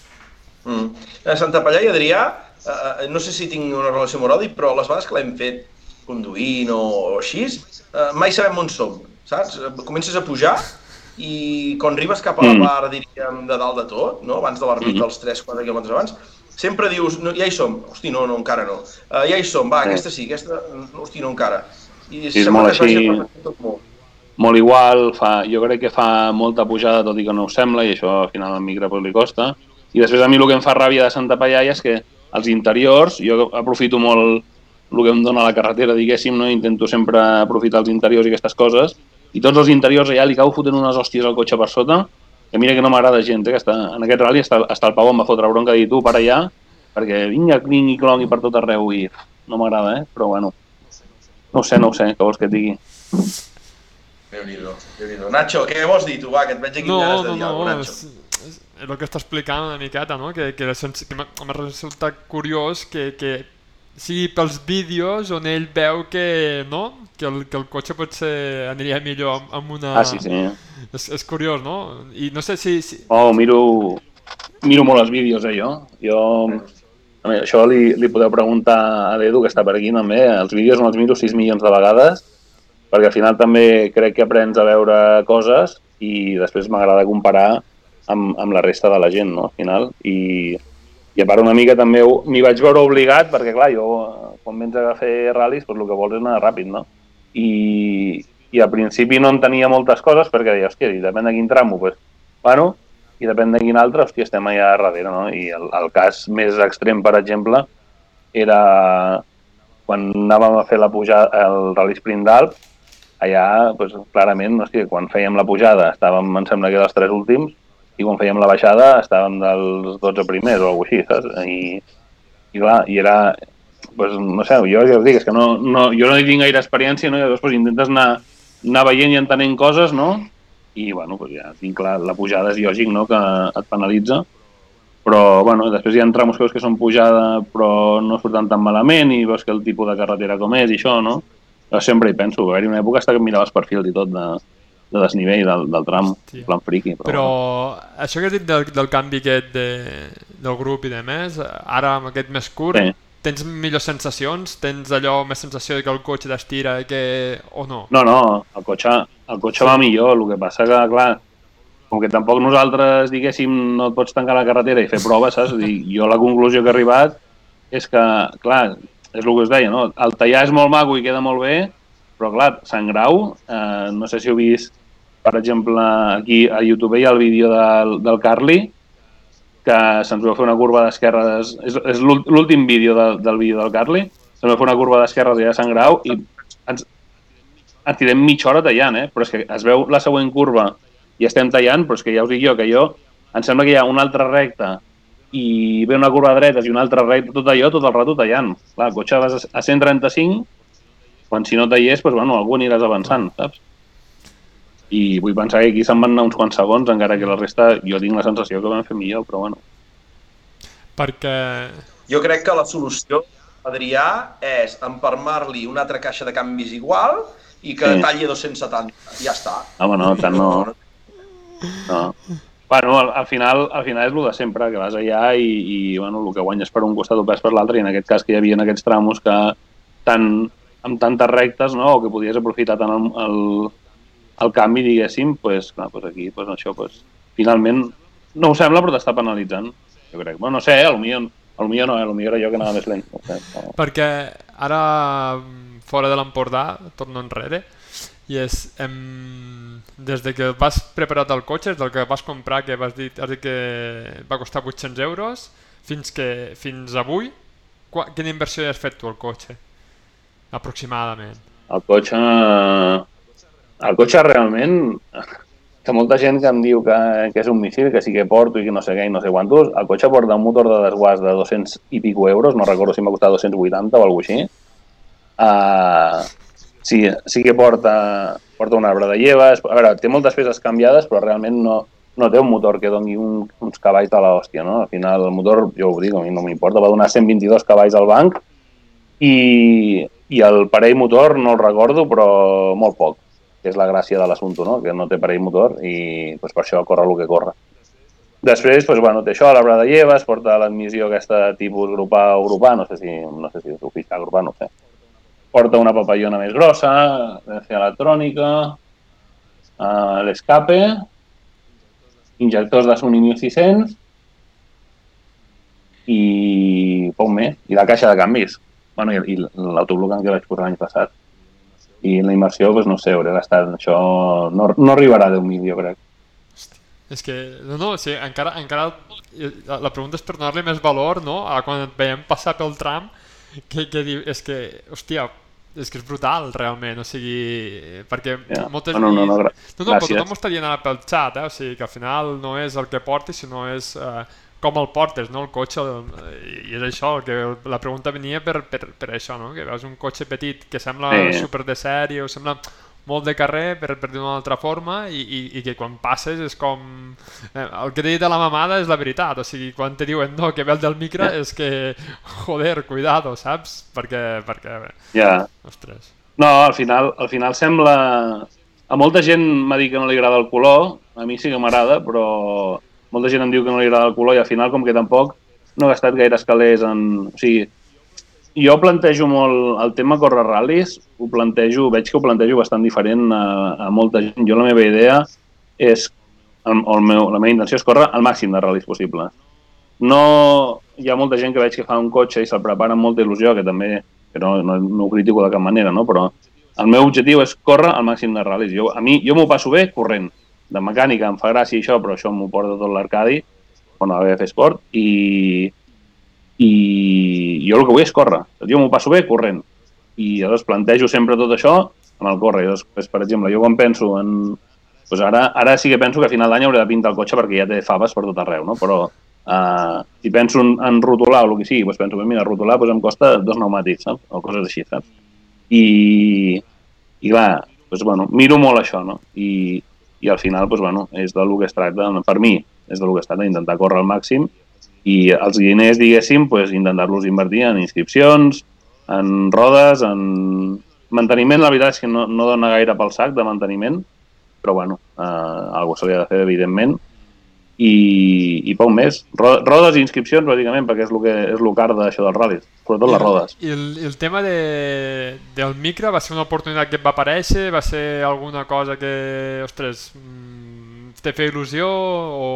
Mm. A Santa Pallaia, Adrià, eh, no sé si tinc una relació amb Orodi, però les vegades que l'hem fet conduint o, o així, eh, mai sabem on som, saps? Comences a pujar i quan arribes cap a la Mm. part, diríem, de dalt de tot, no? abans de l'arbit, dels 3-4 quilòmetres abans, sempre dius, no, ja hi som, hosti, no, no, encara no. Uh, ja hi som, va, Sí. aquesta sí, aquesta, no, hosti, no, encara. I Sí, és molt així. tot molt. molt igual, fa, jo crec que fa molta pujada, tot i que no ho sembla, i això al final al micro li costa. I després a mi el que em fa ràbia de Santa Pallaia és que els interiors, jo aprofito molt el que em dona la carretera, diguéssim, no? intento sempre aprofitar els interiors i aquestes coses, i tots els interiors allà li cau fotent unes hòsties al cotxe per sota, que mira que no m'agrada gens, eh? que està, en aquest rally està, està el Pau em va fotre bronca de dir tu, para allà, perquè vinga, cling i clong i per tot arreu, i no m'agrada, eh? però bueno, no ho sé, no ho sé, què vols que et digui? Déu-n'hi-do, déu nhi déu Nacho, què vols dir tu? Va, que et veig aquí no, ganes de no, dir no, alguna Nacho. és el que està explicant una miqueta, no? Que, que, que m'ha m'ha resultat curiós que, que sigui pels vídeos on ell veu que, no? que, el, que el cotxe potser aniria millor amb, amb una... Ah, sí, sí. És, és curiós, no? I no sé si... si... Oh, miro, miro molt els vídeos, eh, jo. Jo, a mi, això li, li podeu preguntar a l'Edu, que està per aquí també. Els vídeos me'ls miro 6 milions de vegades, perquè al final també crec que aprens a veure coses i després m'agrada comparar amb, amb la resta de la gent, no?, al final. I, i a part una mica també m'hi vaig veure obligat, perquè clar, jo eh, quan vens a fer ral·lis, doncs el que vols és anar ràpid, no? I, i al principi no entenia moltes coses perquè deia, hòstia, i depèn de quin tramo, doncs, bueno, i depèn de quin altre, hòstia, estem allà darrere, no? I el, el cas més extrem, per exemple, era quan anàvem a fer la pujada, el Rally Sprint d'Alp, allà, doncs, clarament, hòstia, quan fèiem la pujada estàvem, em sembla que dels tres últims, i quan fèiem la baixada estàvem dels 12 primers o alguna així, saps? I, i clar, i era, pues, no sé, jo ja us dic, és que no, no, jo no hi tinc gaire experiència, no? i llavors pues, intentes anar, anar veient i entenent coses, no? I, bueno, pues, ja tinc clar, la pujada és lògic, no?, que et penalitza, però, bueno, després hi ha tramos que veus que són pujada però no surten tan malament i veus que el tipus de carretera com és i això, no? Jo sempre hi penso, va haver-hi una època hasta que els perfils i tot de, de desnivell del, del tram, Hòstia. plan friqui. Però, Però bueno. això que has dit del, del canvi aquest de, del grup i de més, ara amb aquest més curt, Sí. tens millors sensacions? Tens allò més sensació que el cotxe t'estira que... o no? No, no, el cotxe, el cotxe va millor, el que passa que, clar, com que tampoc nosaltres, diguéssim, no et pots tancar la carretera i fer proves, saps? Dir, jo la conclusió que he arribat és que, clar, és el que us deia, no? El tallar és molt maco i queda molt bé, però, clar, Sant Grau, eh, no sé si heu vist, per exemple, aquí a YouTube hi ha el vídeo del, del Carli, que se'ns va fer una curva d'esquerres, és, és l'úl- l'últim vídeo del, del vídeo del Carli, se'ns va fer una curva d'esquerres allà a Sant Grau i ens, ens tirem mitja hora tallant, eh? però és que es veu la següent curva i estem tallant, però és que ja us dic jo que jo, em sembla que hi ha una altra recta i ve una curva de dretes i una altra recta, tot allò, tot el rato tallant. Clar, cotxe vas a 135, quan si no tallés, doncs, bueno, algú aniràs avançant, saps? I vull pensar que aquí se'n van anar uns quants segons, encara que la resta jo tinc la sensació que vam fer millor, però bueno. Perquè... Jo crec que la solució, Adrià, és emparmar-li una altra caixa de canvis igual i que Sí. talli 270. Ja està. Home, no, tant no... no. Bueno, al, al, final, al final és el de sempre, que vas allà i, i bueno, el que guanyes per un costat ho perds per l'altre, i en aquest cas que hi havia en aquests tramos que tan, amb tantes rectes, no?, o que podies aprofitar tant el, el, el canvi, diguéssim, pues, clar, pues aquí, pues, això, pues, finalment, no ho sembla, però t'està penalitzant, jo crec. Bueno, no sé, eh, potser, potser no, eh, potser era jo que anava més lent. No sé, però... Perquè ara, fora de l'Empordà, torno enrere, i és, em, des de que vas preparat el cotxe, des del que vas comprar, que vas dir, has dit que va costar 800 euros, fins, que, fins avui, quina inversió has fet tu al cotxe? Aproximadament. El cotxe... El cotxe realment... Que molta gent que em diu que, que és un missil, que sí que porto i que no sé què i no sé quantos, el cotxe porta un motor de desguàs de 200 i pico euros, no recordo si m'ha costat 280 o alguna així. Uh, sí, sí que porta, porta un arbre de lleves, a veure, té moltes peces canviades, però realment no, no té un motor que doni un, uns cavalls de l'hòstia, no? Al final el motor, jo ho dic, a mi no m'importa, va donar 122 cavalls al banc i, i el parell motor no el recordo, però molt poc, és la gràcia de l'assumpte, no? que no té parell motor i pues, per això corre el que corre. Després, pues, bueno, té això, l'arbre de lleves, porta l'admissió aquesta tipus grupar o grupar, no sé si, no sé si és oficial grupar, no sé. Porta una papallona més grossa, l'energia electrònica, uh, l'escape, injectors de Sony 1600 i poc més, i la caixa de canvis. Bueno, i, i l'autoblocant que vaig posar l'any passat. I la immersió, doncs no sé, hauré gastat això... No, no arribarà a 10.000, jo crec. És que, no, no, sí, encara, encara la, la pregunta és per donar-li més valor, no?, a quan et veiem passar pel tram, que, que diu, és que, hòstia, és que és brutal, realment, o sigui, perquè Ja. moltes... No, no, no, gra- no, no, però tothom ho està dient ara pel xat, eh? o sigui, que al final no és el que portis, sinó és eh, com el portes, no?, el cotxe, i és això, que la pregunta venia per, per, per això, no?, que veus un cotxe petit que sembla Sí. super de sèrie, o sembla molt de carrer, per, per dir-ho d'una altra forma, i, i, i que quan passes és com... Eh, el que t'he dit de la mamada és la veritat, o sigui, quan te diuen no, que ve el del micro és que, joder, cuidado, saps? Perquè, perquè, Ja. ostres. No, al final, al final sembla... A molta gent m'ha dit que no li agrada el color, a mi sí que m'agrada, però molta gent em diu que no li agrada el color i al final com que tampoc no he gastat gaires calés en... O sigui, jo plantejo molt el tema córrer ral·lis, ho plantejo, veig que ho plantejo bastant diferent a, a molta gent. Jo la meva idea és, el, el meu, la meva intenció és córrer el màxim de ral·lis possible. No, hi ha molta gent que veig que fa un cotxe i se'l prepara amb molta il·lusió, que també, que no, no, no ho critico de cap manera, no? però el meu objectiu és córrer el màxim de ral·lis. Jo, a mi, jo m'ho passo bé corrent. De mecànica em fa gràcia això, però això m'ho porta tot l'Arcadi, on a BF Sport, i, i jo el que vull és córrer. Jo m'ho passo bé corrent. I llavors plantejo sempre tot això amb el córrer. Llavors, pues, per exemple, jo quan penso en... Pues ara, ara sí que penso que a final d'any hauré de pintar el cotxe perquè ja té faves per tot arreu, no? Però uh, si penso en, en rotular o el que sigui, pues penso mira, rotular pues em costa dos pneumàtics, saps? O coses així, saps? I, i clar, pues, bueno, miro molt això, no? I, i al final, pues, bueno, és del que es tracta, per mi, és del que es tracta, intentar córrer al màxim i els diners, diguéssim, pues, intentar-los invertir en inscripcions, en rodes, en manteniment, la veritat és que no, no dona gaire pel sac de manteniment, però bueno, eh, alguna li ha de fer, evidentment, i, i poc més. Ro- Rodes i inscripcions, bàsicament, perquè és el que és el car d'això dels ral·lis, sobretot les rodes. I el, i el tema de, del micro va ser una oportunitat que et va aparèixer? Va ser alguna cosa que, ostres, mm, te feia il·lusió o...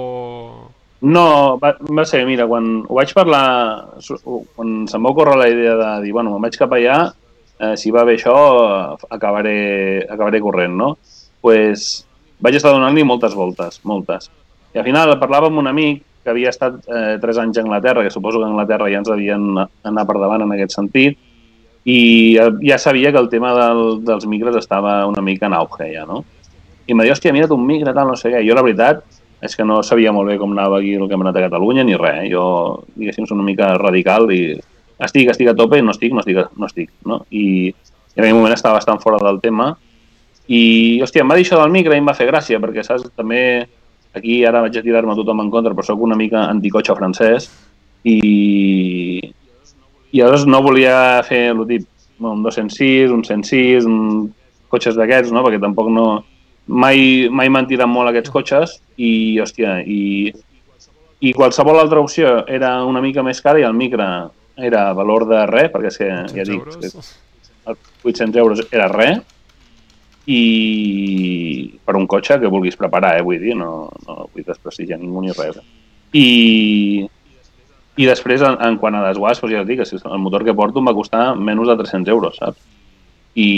No, va, va ser, mira, quan ho vaig parlar, quan se'm va ocórrer la idea de dir, bueno, me'n vaig cap allà, eh, si va bé això, acabaré, acabaré corrent, no? pues, vaig estar donant-li moltes voltes, moltes. Al final parlava amb un amic que havia estat eh, tres anys a Anglaterra, que suposo que a Anglaterra ja ens havien anar per davant en aquest sentit, i eh, ja sabia que el tema del, dels micres estava una mica en auge ja, no? I em va dir, hòstia, mira't un micre, tal, no sé què. Jo, la veritat, és que no sabia molt bé com anava aquí el Campionat de Catalunya ni res. eh? Jo, diguéssim, soc una mica radical i estic, estic a tope, no estic, no estic, no estic, no? I, i en aquell moment estava bastant fora del tema i, hòstia, em va dir això del micro i em va fer gràcia, perquè, saps, també aquí ara vaig a tirar-me tothom en contra, però sóc una mica anticotxe francès i, i llavors no volia fer el tip, un 206, un 106, un cotxes d'aquests, no? perquè tampoc no... Mai, mai m'han tirat molt aquests cotxes i, hòstia, i, i qualsevol altra opció era una mica més cara i el micro era valor de res, perquè és que, ja 800 dic, euros? és que els 800 euros era res i per un cotxe que vulguis preparar, eh, vull dir, no, no vull desprestigiar ningú ni res. I, i després, en, en quant a desguàs, doncs ja et dic, el motor que porto em va costar menys de 300 euros, saps? I,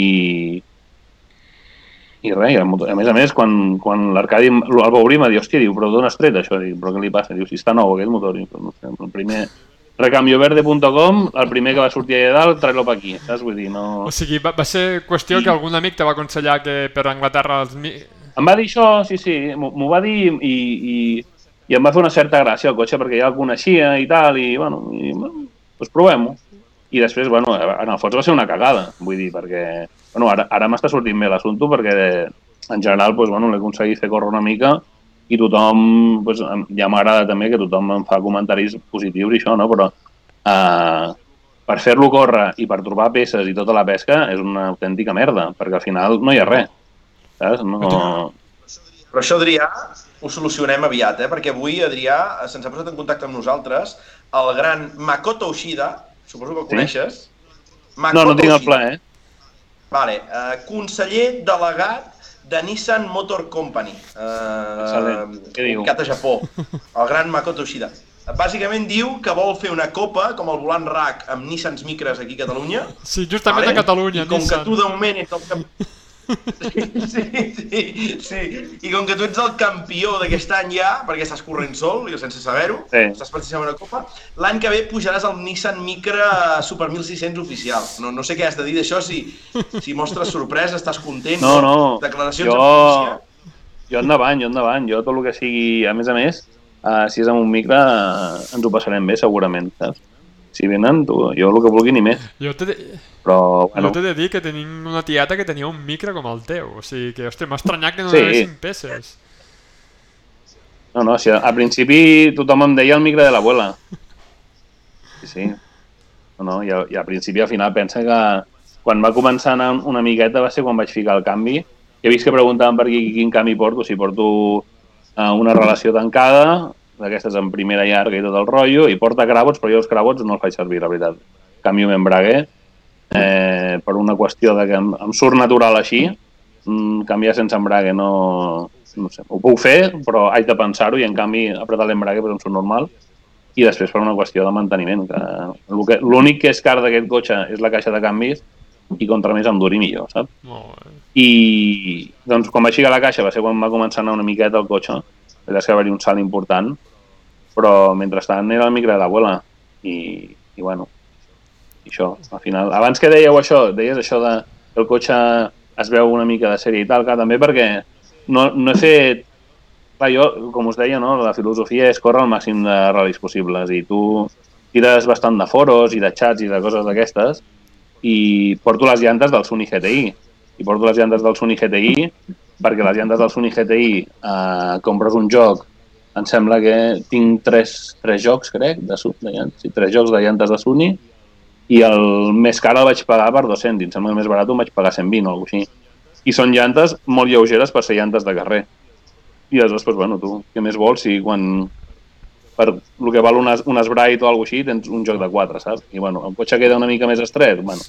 i res, i a més a més, quan, quan l'Arcadi el va obrir, em va dir, hòstia, diu, però d'on has tret això? Dic, però què li passa? Diu, si està nou aquest motor. Dic, no sé, el primer recambioverde.com, el primer que va sortir allà dalt, trai-lo per aquí, saps? Vull dir, no... O sigui, va, va ser qüestió que algun amic te va aconsellar que per Anglaterra els... Em va dir això, sí, sí, m'ho va dir i, i, i em va fer una certa gràcia el cotxe perquè ja el coneixia i tal, i bueno, i, bueno doncs provem-ho. I després, bueno, en el fons va ser una cagada, vull dir, perquè bueno, ara, ara m'està sortint bé l'assumpte perquè en general doncs, bueno, l'he aconseguit fer córrer una mica i tothom, doncs, ja m'agrada també que tothom em fa comentaris positius i això, no? però eh, per fer-lo córrer i per trobar peces i tota la pesca és una autèntica merda, perquè al final no hi ha res. Saps? No... Però això, Adrià, ho solucionem aviat, eh? perquè avui Adrià se'ns ha posat en contacte amb nosaltres el gran Makoto Ushida, suposo que el Sí? coneixes. No, no tinc el pla, eh? Vale, eh, conseller delegat de Nissan Motor Company, eh, Excel·lent. Què diu? ubicat a Japó, el gran Makoto Ushida. Bàsicament diu que vol fer una copa com el volant RAC amb Nissans Micres aquí a Catalunya. Sí, justament a Catalunya, I com Nissan. que tu de moment ets el camp... Sí, sí, sí, sí. I com que tu ets el campió d'aquest any ja, perquè estàs corrent sol, i sense saber-ho, Sí. estàs participant una copa, l'any que ve pujaràs al Nissan Micra Super 1600 oficial. No, no sé què has de dir d'això, si, si mostres sorpresa, estàs content, No, no. declaracions Jo-. Jo endavant, jo endavant. Jo tot el que sigui, a més a més, uh, si és amb un micro, uh, ens ho passarem bé, segurament, saps? Si venen, tu, jo el que vulgui ni més. Jo t'he de, Però, bueno. jo de dir que tenim una tieta que tenia un micro com el teu. O sigui que, hòstia, m'ha estranyat que no Sí. donessin peces. no, no, si a, a principi tothom em deia el micro de l'abuela. Sí, sí. No, no, i, i a principi al final pensa que quan va començar a anar una miqueta va ser quan vaig ficar el canvi. He vist que preguntaven per aquí quin canvi porto, si porto uh, una relació tancada, d'aquestes en primera llarga i tot el rotllo, i porta crabots, però jo els crabots no els faig servir, la veritat. Canvio membraguer, eh, per una qüestió de que em, em surt natural així, mm, canviar sense embrague no, no sé, ho puc fer, però haig de pensar-ho i en canvi apretar l'embrague doncs em surt normal i després per una qüestió de manteniment que l'únic que és car d'aquest cotxe és la caixa de canvis i contra més em duri millor, saps? Molt bé. I doncs quan vaig ficar la caixa va ser quan va començar a anar una miqueta el cotxe, la veritat és que va haver un salt important, però mentrestant era micro de l'abuela. I, i bueno, i això, al final, abans que dèieu això, deies això de que el cotxe es veu una mica de sèrie i tal, clar, també perquè no, no he fet clar, jo, com us deia, no, la filosofia és córrer el màxim de ral·lis possibles i tu tires bastant de foros i de xats i de coses d'aquestes i porto les llantes del Sunny GTI i. Porto les llantes del Sunny GTI perquè les llantes del Sunny GTI eh, compres un joc em sembla que tinc tres, tres jocs, crec, de, de llantes, sí, tres jocs de llantes de Sunny i el més car el vaig pagar per 200 i em sembla que el més barat ho vaig pagar 120 o alguna així. I són llantes molt lleugeres per ser llantes de carrer. I aleshores, doncs, bueno, tu, què més vols si quan per el que val un, es- un Sprite o alguna així tens un joc de 4, saps? I bueno, el cotxe queda una mica més estret, bueno,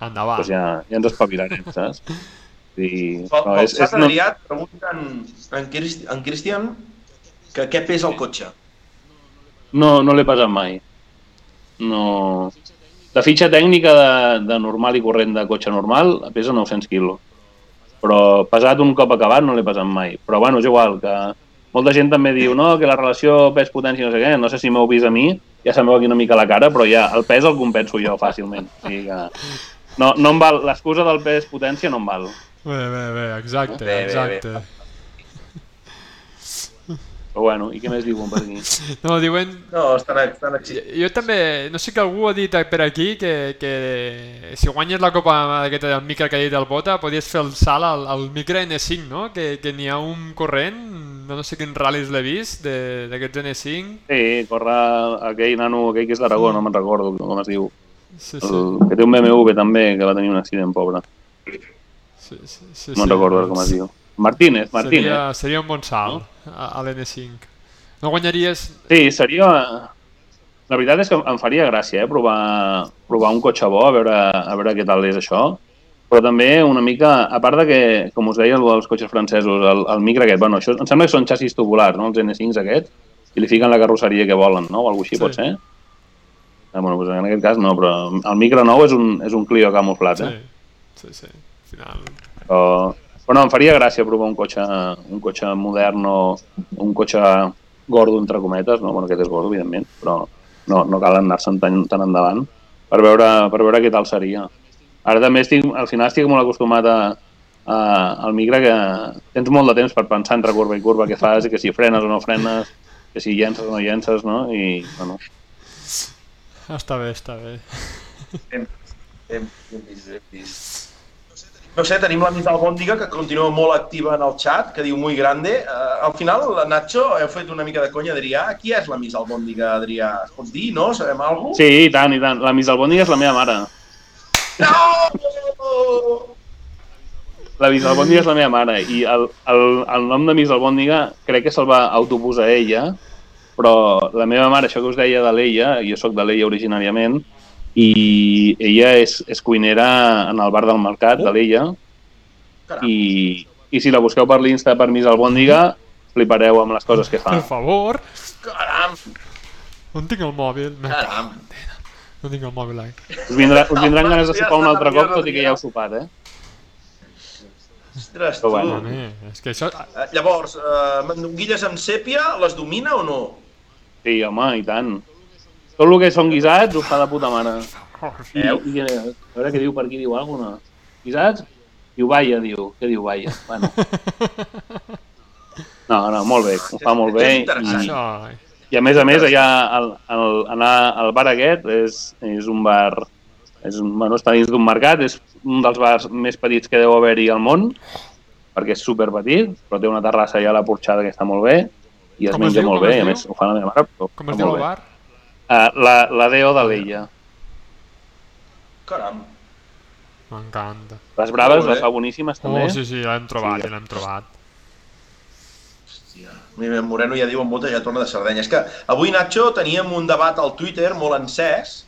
Endavant. doncs ja, ja ens espavilarem, saps? (laughs) I, no, és, és, no, pregunten en, Cristi- en Cristian que què pesa el cotxe. no, no l'he pesat mai. No... La fitxa tècnica de, de normal i corrent de cotxe normal pesa 900 quilos. Però pesat un cop acabat no l'he pesat mai. Però bueno, és igual, que molta gent també diu no, que la relació pes-potència no sé què, no sé si m'heu vist a mi, ja se'm veu aquí una mica la cara, però ja el pes el compenso jo fàcilment. O sigui que no, no em val, l'excusa del pes-potència no em val. Bé, bé, bé, exacte, Bé, bé, bé. Però bueno, i què més diuen per aquí? (laughs) No, diuen... No, estan, estan aquí. Jo, jo també, no sé que algú ha dit per aquí que, que si guanyes la copa aquesta del micro que ha dit el Bota, podies fer el salt al, al micro N5, no? Que, que n'hi ha un corrent, no, no sé quins ral·lis l'he vist, de- d'aquests N5. Sí, corre aquell nano, aquell que és d'Aragó, no me'n recordo com es diu. Sí, sí, El, que té un BMW també, que va tenir un accident, pobre. sí, sí, sí, No sí. recordo ara com es diu. Martínez, Martínez. Seria, seria un bon salt a, a l'N5. No guanyaries... Sí, seria... La veritat és que em faria gràcia, eh, provar, provar un cotxe bo, a veure, a veure què tal és això. Però també una mica, a part de que, com us deia, el dels cotxes francesos, el, el micro aquest, bueno, això em sembla que són xassis tubulars, no?, els N5s aquests, i li fiquen la carrosseria que volen, no?, o alguna així Sí. pot ser. Ah, bueno, doncs en aquest cas no, però el micro nou és un, és un Clio camuflat, Sí, eh? sí, sí. Al final... Però, però no, em faria gràcia provar un cotxe, un cotxe modern o un cotxe gordo, entre cometes, no? Bueno, aquest és gordo, evidentment, però no, no cal anar-se'n tan, tan endavant per veure, per veure què tal seria. Ara també estic, al final estic molt acostumat a, a, al micro que tens molt de temps per pensar entre curva i curva què fas, i que si frenes o no frenes, que si llences o no llences, no? I, bueno, Està bé, està bé. Hem, hem, hem vist, hem vist. No sé, tenim la Miss Albòndiga, que continua molt activa en el chat, que diu muy grande. Uh, al final, la Nacho, heu fet una mica de conya, Adrià. Qui és la Miss Albòndiga, Adrià? Es pot dir, no? Sabem alguna cosa? sí, i tant, i tant. La Miss Albòndiga és la meva mare. No! La Miss Albòndiga és la meva mare i el, el, el nom de Miss Albòndiga crec que se'l va autoposar ella, però la meva mare, això que us deia de l'Eia, jo sóc de l'Eia originàriament, i ella és, és cuinera en el bar del mercat de l'Eia, Caram. i, i si la busqueu per l'Insta per Miss Albòndiga, flipareu amb les coses que fa. Per favor, Caram! on tinc el mòbil? Caram! No tinc el mòbil aquí. Us, vindrà, us vindran ganes de sopar un altre cop, tot i que ja heu sopat, eh? Ostres, tu. bueno. Home, és que això... Eh, Llavors, uh, mandonguilles amb sèpia, les domina o no? Sí, home, i tant. Tot el que són guisats ho fa de puta mare. I, Veus? i, a veure què diu per aquí, diu alguna. Guisats? Diu vaia, diu. Què diu vaia? Bueno. (laughs) No, no, molt bé, ho fa molt bé. I. I a més a més, allà el, el, anar al bar aquest és, és un bar... És un, bueno, està dins d'un mercat, és un dels bars més petits que deu haver-hi al món, perquè és super petit, però té una terrassa allà a la porxada que està molt bé, i es Com es menja diu? molt Com bé, es i a més ho fa la meva mare, però Com es diu molt el bé. Uh, la, la Deo de l'Ella. Caram. M'encanta. Les braves Molt bé. les fa boníssimes també. Oh, sí, sí, l'hem trobat, Sí. sí. l'hem trobat. Hòstia. Mira, en Moreno ja diu en molta ja torna de Sardenya. És que avui, Nacho, teníem un debat al Twitter molt encès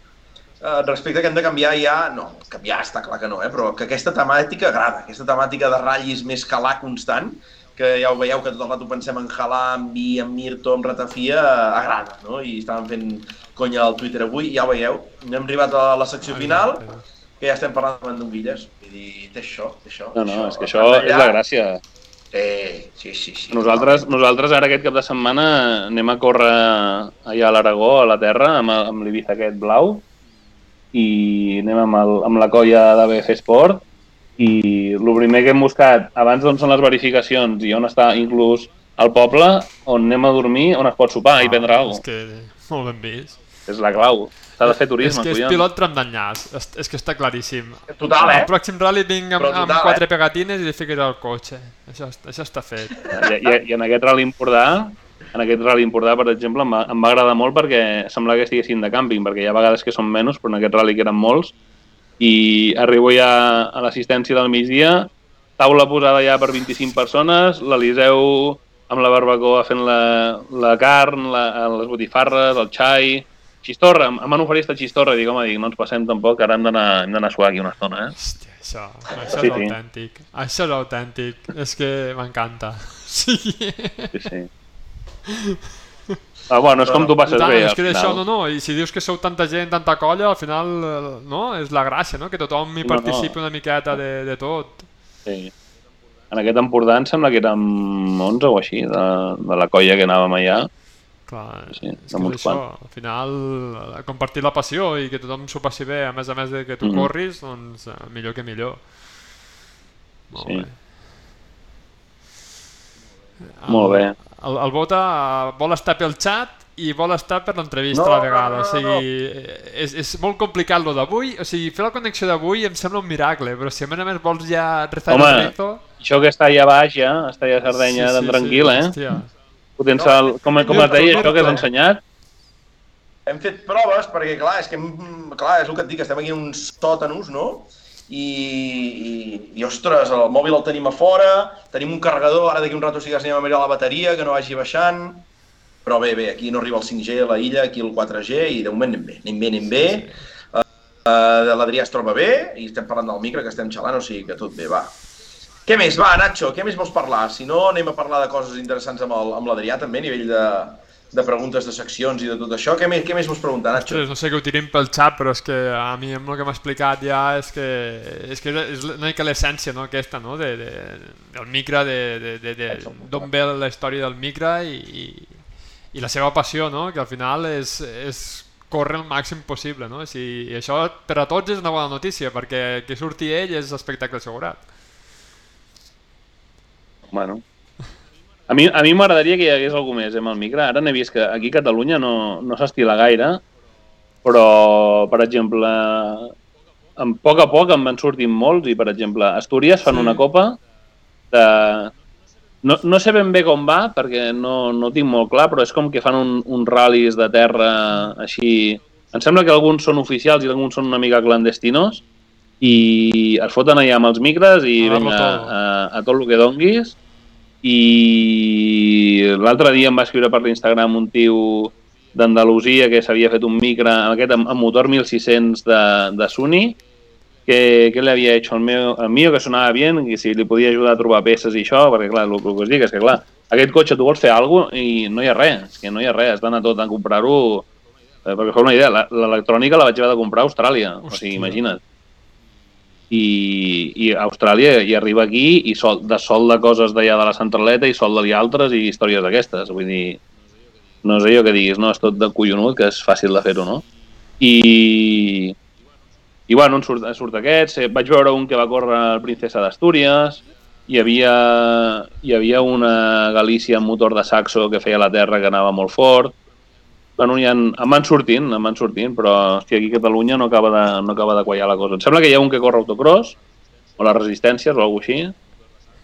eh, respecte que hem de canviar ja... No, canviar està clar que no, eh? però que aquesta temàtica agrada, aquesta temàtica de ratllis més calar constant, que ja ho veieu que tot el rato pensem en Halà, en Vi, en Mirto, en Ratafia, eh, agrada, no? I estàvem fent conya al Twitter avui, ja ho veieu. Hem arribat a la secció final, que ja estem parlant de mandonguilles. Vull dir, té això, té això. No, té no, és que això Allà- és la gràcia. Eh, sí, sí, sí. Nosaltres, nosaltres ara aquest cap de setmana anem a córrer allà a l'Aragó, a la terra, amb, amb l'Ibiza aquest blau, i anem amb, el, amb la colla d'ABF Sport, i el primer que hem buscat, abans d'on són les verificacions i on està inclús el poble, on anem a dormir, on es pot sopar i prendre alguna És que molt ben vist. És la clau. S'ha de fer és turisme, que és collons. pilot tram d'enllaç, és, és que està claríssim. Total, eh? El pròxim rally vinc amb, Però amb total, quatre eh? pegatines i li fiques al cotxe. Això, això està fet. I, i, I en aquest rally Empordà, en aquest rally Empordà, per exemple, em va, em va agradar molt perquè semblava que estiguessin de càmping, perquè hi ha vegades que són menys, però en aquest rally que eren molts, i arribo ja a l'assistència del migdia, taula posada ja per 25 persones, l'Eliseu amb la barbacoa fent la, la carn, la, les botifarres, el xai, xistorra, em van oferir esta xistorra i dic, home, dic, no ens passem tampoc, ara hem d'anar a suar aquí una estona, eh? Hòstia, això, això Sí, és sí. autèntic. Això és autèntic. És que m'encanta. (laughs) Sí. Sí, sí. Ah, bueno, és com tu passes Tant, bé, és que d'això, no, no, i si dius que sou tanta gent, tanta colla, al final, eh, no, és la gràcia, no?, que tothom hi No, no. participi una miqueta de, de tot. Sí. En aquest Empordà em sembla que érem 11 o així, de, de la colla que anàvem allà. Clar, Sí, és que és això, al final, eh, compartir la passió i que tothom s'ho passi bé, a més a més de que tu Mhm. corris, doncs eh, millor que millor. Molt Sí. bé. Molt bé. El, el Bota vol estar pel xat i vol estar per l'entrevista No, a la vegada. no, no, o sigui, eh, és, és molt complicat lo d'avui. O sigui, fer la connexió d'avui em sembla un miracle, però si a més a més vols ja rezar Home, el directo... Això que està allà baix ja, està allà a Sardenya sí, sí, tranquil, eh? Hòstia. Potencial, com, com et deia, això que has ensenyat? Hem fet proves perquè, clar, és que, hem- clar, és el que et dic, estem aquí en uns sòtanos, no? I, i, i, ostres, el mòbil el tenim a fora, tenim un carregador, ara d'aquí un rato sí que anem a mirar la bateria, que no vagi baixant, però bé, bé, aquí no arriba el 5G a la illa, aquí el 4G, i de moment anem bé, anem bé, anem bé. Uh, uh, L'Adrià es troba bé, i estem parlant del micro, que estem xalant, o sigui que tot bé, va. Què més? Va, Nacho, què més vols parlar? Si no, anem a parlar de coses interessants amb l'Adrià, també, a nivell de, de preguntes de seccions i de tot això. Què més, què més vols preguntar, Nacho? Ostres, no sé que ho tirim pel xat, però és que a mi amb el que m'ha explicat ja és que és, que és una mica l'essència no, aquesta, no? De, de, del micra, de, de, de, de, d'on ve la història del micra i, i, i la seva passió, no? que al final és, és córrer el màxim possible. No? Si, I això per a tots és una bona notícia, perquè que surti ell és espectacle assegurat. Bueno. A mi, a mi m'agradaria que hi hagués algú més eh, amb el micro. Ara n'he vist que aquí a Catalunya no, no s'estila gaire, però, per exemple, en poc a poc en van sortint molts i, per exemple, Astúries fan Sí. una copa de... No, no sé ben bé com va, perquè no, no tinc molt clar, però és com que fan un, uns ral·lis de terra així... Em sembla que alguns són oficials i alguns són una mica clandestinos i es foten allà amb els micres i A darlo vinga, a, a tot el que donguis i l'altre dia em va escriure per l'Instagram un tio d'Andalusia que s'havia fet un micro amb aquest amb, amb motor 1600 de, de Sony que, que li havia hecho el, meu, el mío que sonava bien i si li podia ajudar a trobar peces i això, perquè clar, el, el que us dic és que clar, aquest cotxe tu vols fer alguna cosa i no hi ha res, és que no hi ha res, has d'anar tot a comprar-ho eh, perquè feu una idea, la- l'electrònica la vaig haver de comprar a Austràlia, o Hòstia. sigui, imagina't i, i a Austràlia i arriba aquí i sol, de sol de coses d'allà de la centraleta i sol de altres i històries d'aquestes. Vull dir, no sé jo que diguis, no, és tot de collonut, que és fàcil de fer-ho, no? I, i bueno, en surt, surt aquests. Eh, Vaig veure un que va córrer el Princesa d'Astúries, hi havia, hi havia una Galícia amb motor de saxo que feia la terra que anava molt fort, bueno, ja en, em van sortint, em van sortint, però hòstia, aquí a Catalunya no acaba, de, no acaba de quallar la cosa. Em sembla que hi ha un que corre autocross, o les resistències, o alguna així,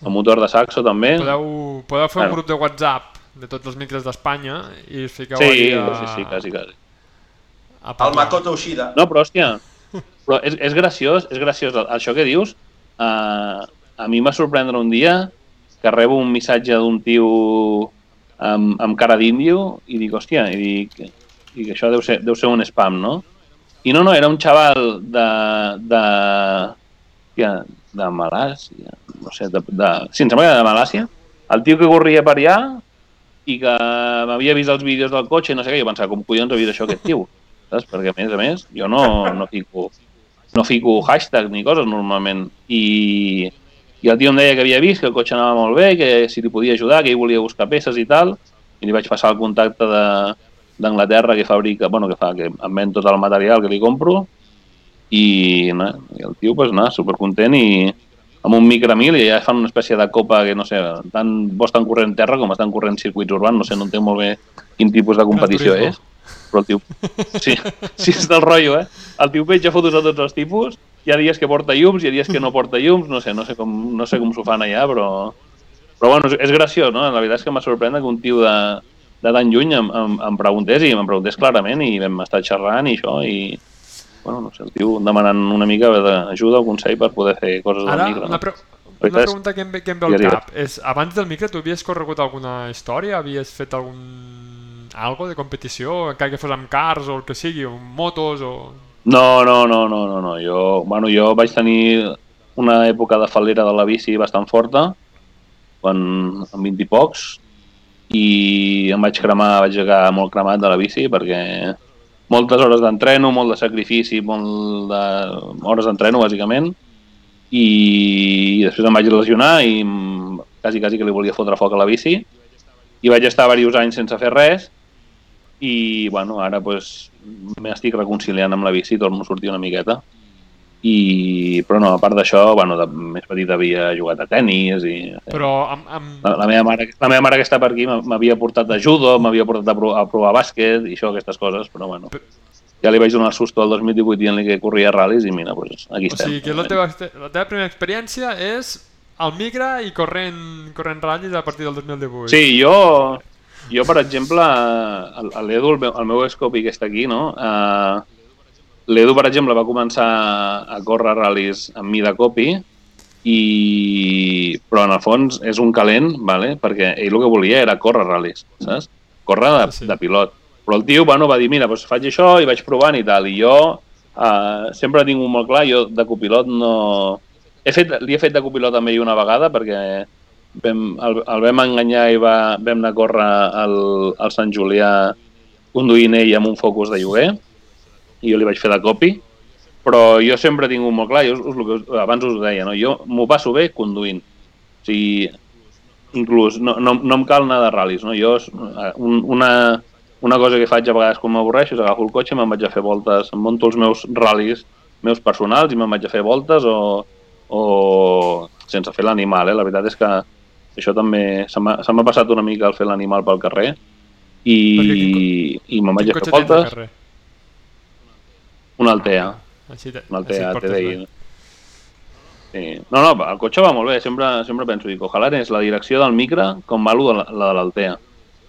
el motor de saxo també. Podeu, podeu fer un Bueno. grup de WhatsApp de tots els micres d'Espanya i us fiqueu Sí, allí a, sí, sí, quasi, quasi. a El. Makoto Ushida. No, però hòstia, però és, és graciós, és graciós. Això que dius, uh, a mi em va sorprendre un dia que rebo un missatge d'un tio amb, amb cara d'índio i dic, hòstia, i dic, i que això deu ser, deu ser un spam, no? I no, no, era un xaval de... de, hòstia, de Malàsia, no sé, de, de, sí, em sembla que era de Malàsia, el tio que corria per allà i que m'havia vist els vídeos del cotxe i no sé què, jo pensava, com collons ha vist això aquest tio? (laughs) Saps? Perquè, a més a més, jo no, no, fico, no fico hashtag ni coses normalment. I, I el tio em deia que havia vist que el cotxe anava molt bé, que si li podia ajudar, que ell volia buscar peces i tal, i li vaig passar el contacte de d'Anglaterra que fabrica, bueno, que fa, que em ven tot el material que li compro i, no, i el tio, pues, no, supercontent i amb un micro mil i ja fan una espècie de copa que no sé, tant bo estan corrent terra com estan corrent circuits urbans, no sé, no entenc molt bé quin tipus de competició és, però el tio, sí, sí és del rotllo, eh? El tio penja fotos de tots els tipus, hi ha dies que porta llums, hi ha dies que no porta llums, no sé, no sé com, no sé com s'ho fan allà, però, però bueno, és, és graciós, no? La veritat és que m'ha sorprendre que un tio de, de tan lluny em, em, em preguntés i em preguntés clarament i vam estar xerrant i això i bueno, no sé, el tio demanant una mica d'ajuda o consell per poder fer coses Ara, del micro. No? pre una veritat és- pregunta que em, que em ve al Digues, cap és, abans del micro tu havies corregut alguna història? Havies fet algun... algo de competició? Encara que fos amb cars o el que sigui, o motos o... No, no, no, no, no, no. Jo, bueno, jo vaig tenir una època de falera de la bici bastant forta, quan, amb 20 i pocs, i em vaig cremar, vaig llegar molt cremat de la bici perquè moltes hores d'entreno, molt de sacrifici, molt de hores d'entreno, bàsicament, i després em vaig lesionar i quasi, quasi que li volia fotre foc a la bici, i vaig estar diversos anys sense fer res, i bueno, ara pues, m'estic reconciliant amb la bici, torno a sortir una miqueta. I, però no, a part d'això, bueno, de més petit havia jugat a tennis i Però amb... amb... la, la, meva mare, la meva mare que està per aquí m'havia portat a judo, m'havia portat a, provar, a provar bàsquet i això, aquestes coses, però bueno. Ja li vaig donar el susto al 2018 dient-li que corria ral·lis i mira, pues, aquí O estem. sigui que la teva, la teva primera experiència és al Migra i corrent, corrent ratllis a partir del 2018. Sí, jo, jo per exemple, l'Edu, el, meu- el meu escopi que està aquí, no? Uh, L'Edu, per exemple, va començar a córrer ral·lis amb mi de copi, i... però en el fons és un calent, vale? perquè ell el que volia era córrer ral·lis, saps? Córrer de, Sí, de pilot. Però el tio bueno, va dir, mira, doncs faig això i vaig provant i tal. I jo uh, sempre tinc un molt clar, jo de copilot no... He fet, li he fet de copilot també una vegada perquè vam, el, el vam enganyar i va, vam anar a córrer al, al Sant Julià conduint ell amb un focus de lloguer i jo li vaig fer de copi però jo sempre he tingut molt clar, jo us, us, abans us ho deia, no? jo m'ho passo bé conduint. O sigui, inclús no, no, no em cal anar de ral·lis. No? Jo, un, una, una cosa que faig a vegades quan m'avorreixo és agafo el cotxe i me'n vaig a fer voltes, em monto els meus ral·lis meus personals i me'n vaig a fer voltes o, o sense fer l'animal. Eh? La veritat és que això també se m'ha passat una mica el fer l'animal pel carrer i, i me'n vaig a fer al voltes. Una Altea. Així, te, Un així et Altea portes TDI. bé. Sí. No, no, el cotxe va molt bé. Sempre, sempre penso, dic, ojalà és la direcció del micro com va la, la de l'Altea.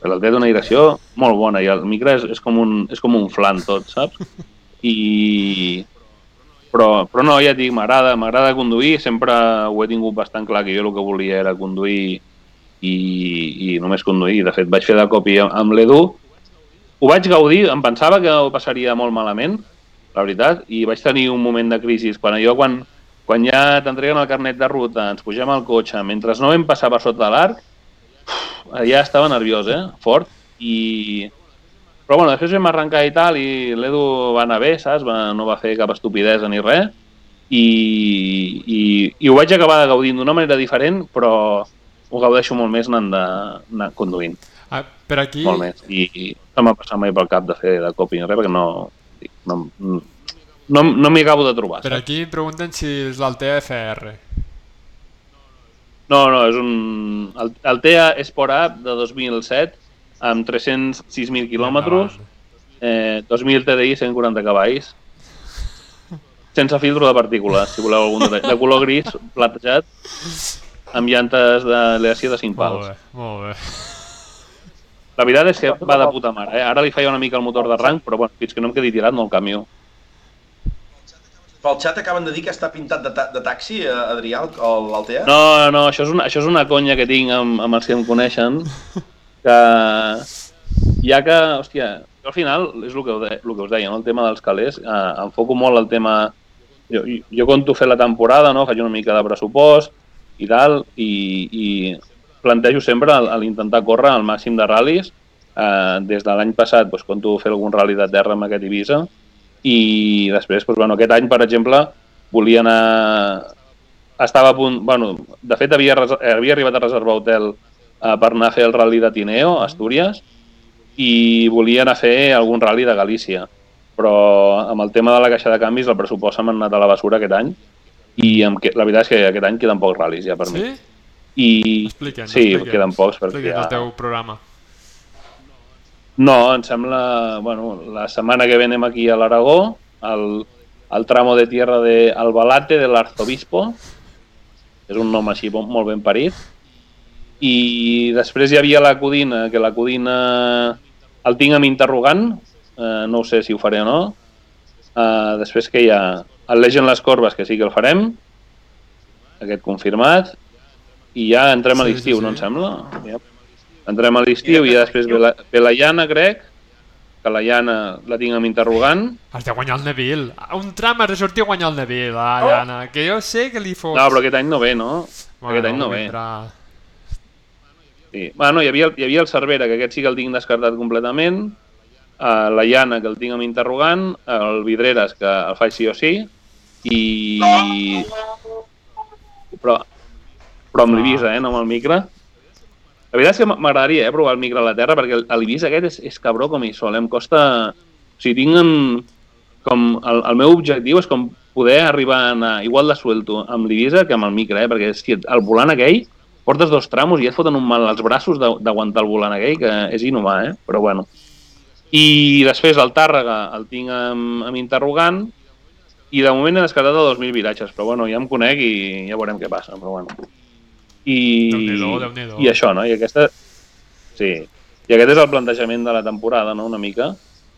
L'Altea té una direcció molt bona i el micro és, és, com, un, és com un flan tot, saps? (laughs) I... Però, però no, ja et dic, m'agrada, m'agrada conduir, sempre ho he tingut bastant clar que jo el que volia era conduir i, i només conduir. De fet, vaig fer de copi amb l'Edu, ho vaig gaudir, em pensava que ho passaria molt malament, la veritat, i vaig tenir un moment de crisi. Quan allò, quan, quan ja t'entreguen el carnet de ruta, ens pugem al cotxe, mentre no vam passar per sota l'arc, ja estava nerviós, eh? Fort. I... Però bueno, després vam arrencar i tal, i l'Edu va anar bé, saps? Va, no va fer cap estupidesa ni res. I, i, i ho vaig acabar gaudint d'una manera diferent, però ho gaudeixo molt més anant, de, anant conduint, Ah, per aquí, molt més. I, i no m'ha passat mai pel cap de fer de copy ni res, perquè no, no, no, no m'hi acabo de trobar. per aquí pregunten si és l'Altea FR. No, no, és un... El, el TEA Sport Up de 2007 amb 306.000 quilòmetres eh, 2000 TDI, 140 cavalls, sense filtro de partícules, si voleu algun detall. De color gris, platejat, amb llantes d'aleació de 5 Molt pals. bé, molt bé. La veritat és que va de puta mare, eh? Ara li feia una mica el motor de rang, però bueno, fins que no em quedi tirat no el canvio. Pel xat acaben de dir que està pintat de, ta de taxi, eh, Adrià, l'Altea. No, no, això és una, això és una conya que tinc amb, amb els que em coneixen, que ja que, hòstia, jo al final, és el que, de, el que us deia, no? el tema dels calés, eh, enfoco molt el tema... Jo, jo conto fer la temporada, no? faig una mica de pressupost i tal, i, i plantejo sempre l'intentar córrer al màxim de ral·lis. Eh, des de l'any passat doncs, conto fer algun ral·li de terra amb aquest Ibiza, i després, doncs, bueno, aquest any, per exemple, volia anar... Estava a punt... Bueno, de fet, havia, havia arribat a reservar hotel eh, per anar a fer el rally de Tineo, a Astúries, i volia anar a fer algun rally de Galícia. Però amb el tema de la caixa de canvis, el pressupost se m'ha anat a la basura aquest any, i amb que, la veritat és que aquest any queden pocs ral·lis ja per mi. Sí? I Expliquen, sí, expliquen. queden pocs perquè Expliquen ja... el teu programa. No, em sembla, bueno, la setmana que ve anem aquí a l'Aragó, al, al tramo de tierra de Albalate del Arzobispo, és un nom així molt ben parit, i després hi havia la Codina, que la Codina el tinc amb interrogant, eh, no ho sé si ho faré o no, eh, després que hi ha el Legend les Corbes, que sí que el farem, aquest confirmat, i ja entrem a l'estiu, sí, sí. no em sembla? Ja. Entrem a l'estiu i ja després ve la, ve la Llana, crec, que la Llana la tinc amb interrogant. Has de guanyar el Neville. Un tram has de sortir a guanyar el Neville, ah, Oh. Llana. Que jo sé que li fots. No, però aquest any no ve, no? aquest any no ve. vindrà. Sí. Bueno, hi havia, hi havia el Cervera, que aquest sí que el tinc descartat completament, uh, la Llana, que el tinc amb interrogant, el Vidreres, que el faig sí o sí, i... Però, però amb l'Ibisa, eh, no amb el micro. La veritat és que m'agradaria eh, provar el micro a la Terra, perquè l'Ibisa aquest és, és cabró com hi sol, eh? em costa... O sigui, tinc en... com... El, el meu objectiu és com poder arribar a anar igual de suelto amb l'Ibisa que amb el micro, eh? perquè que el volant aquell portes dos tramos i et foten un mal als braços de- d'aguantar el volant aquell, que és inhumà, eh? però bueno. I després el Tàrrega el tinc amb, amb interrogant i de moment he descartat de 2.000 viratges, però bueno, ja em conec i ja veurem què passa, però bueno. I. I això, no? I aquesta... Sí. I aquest és el plantejament de la temporada, no?, una mica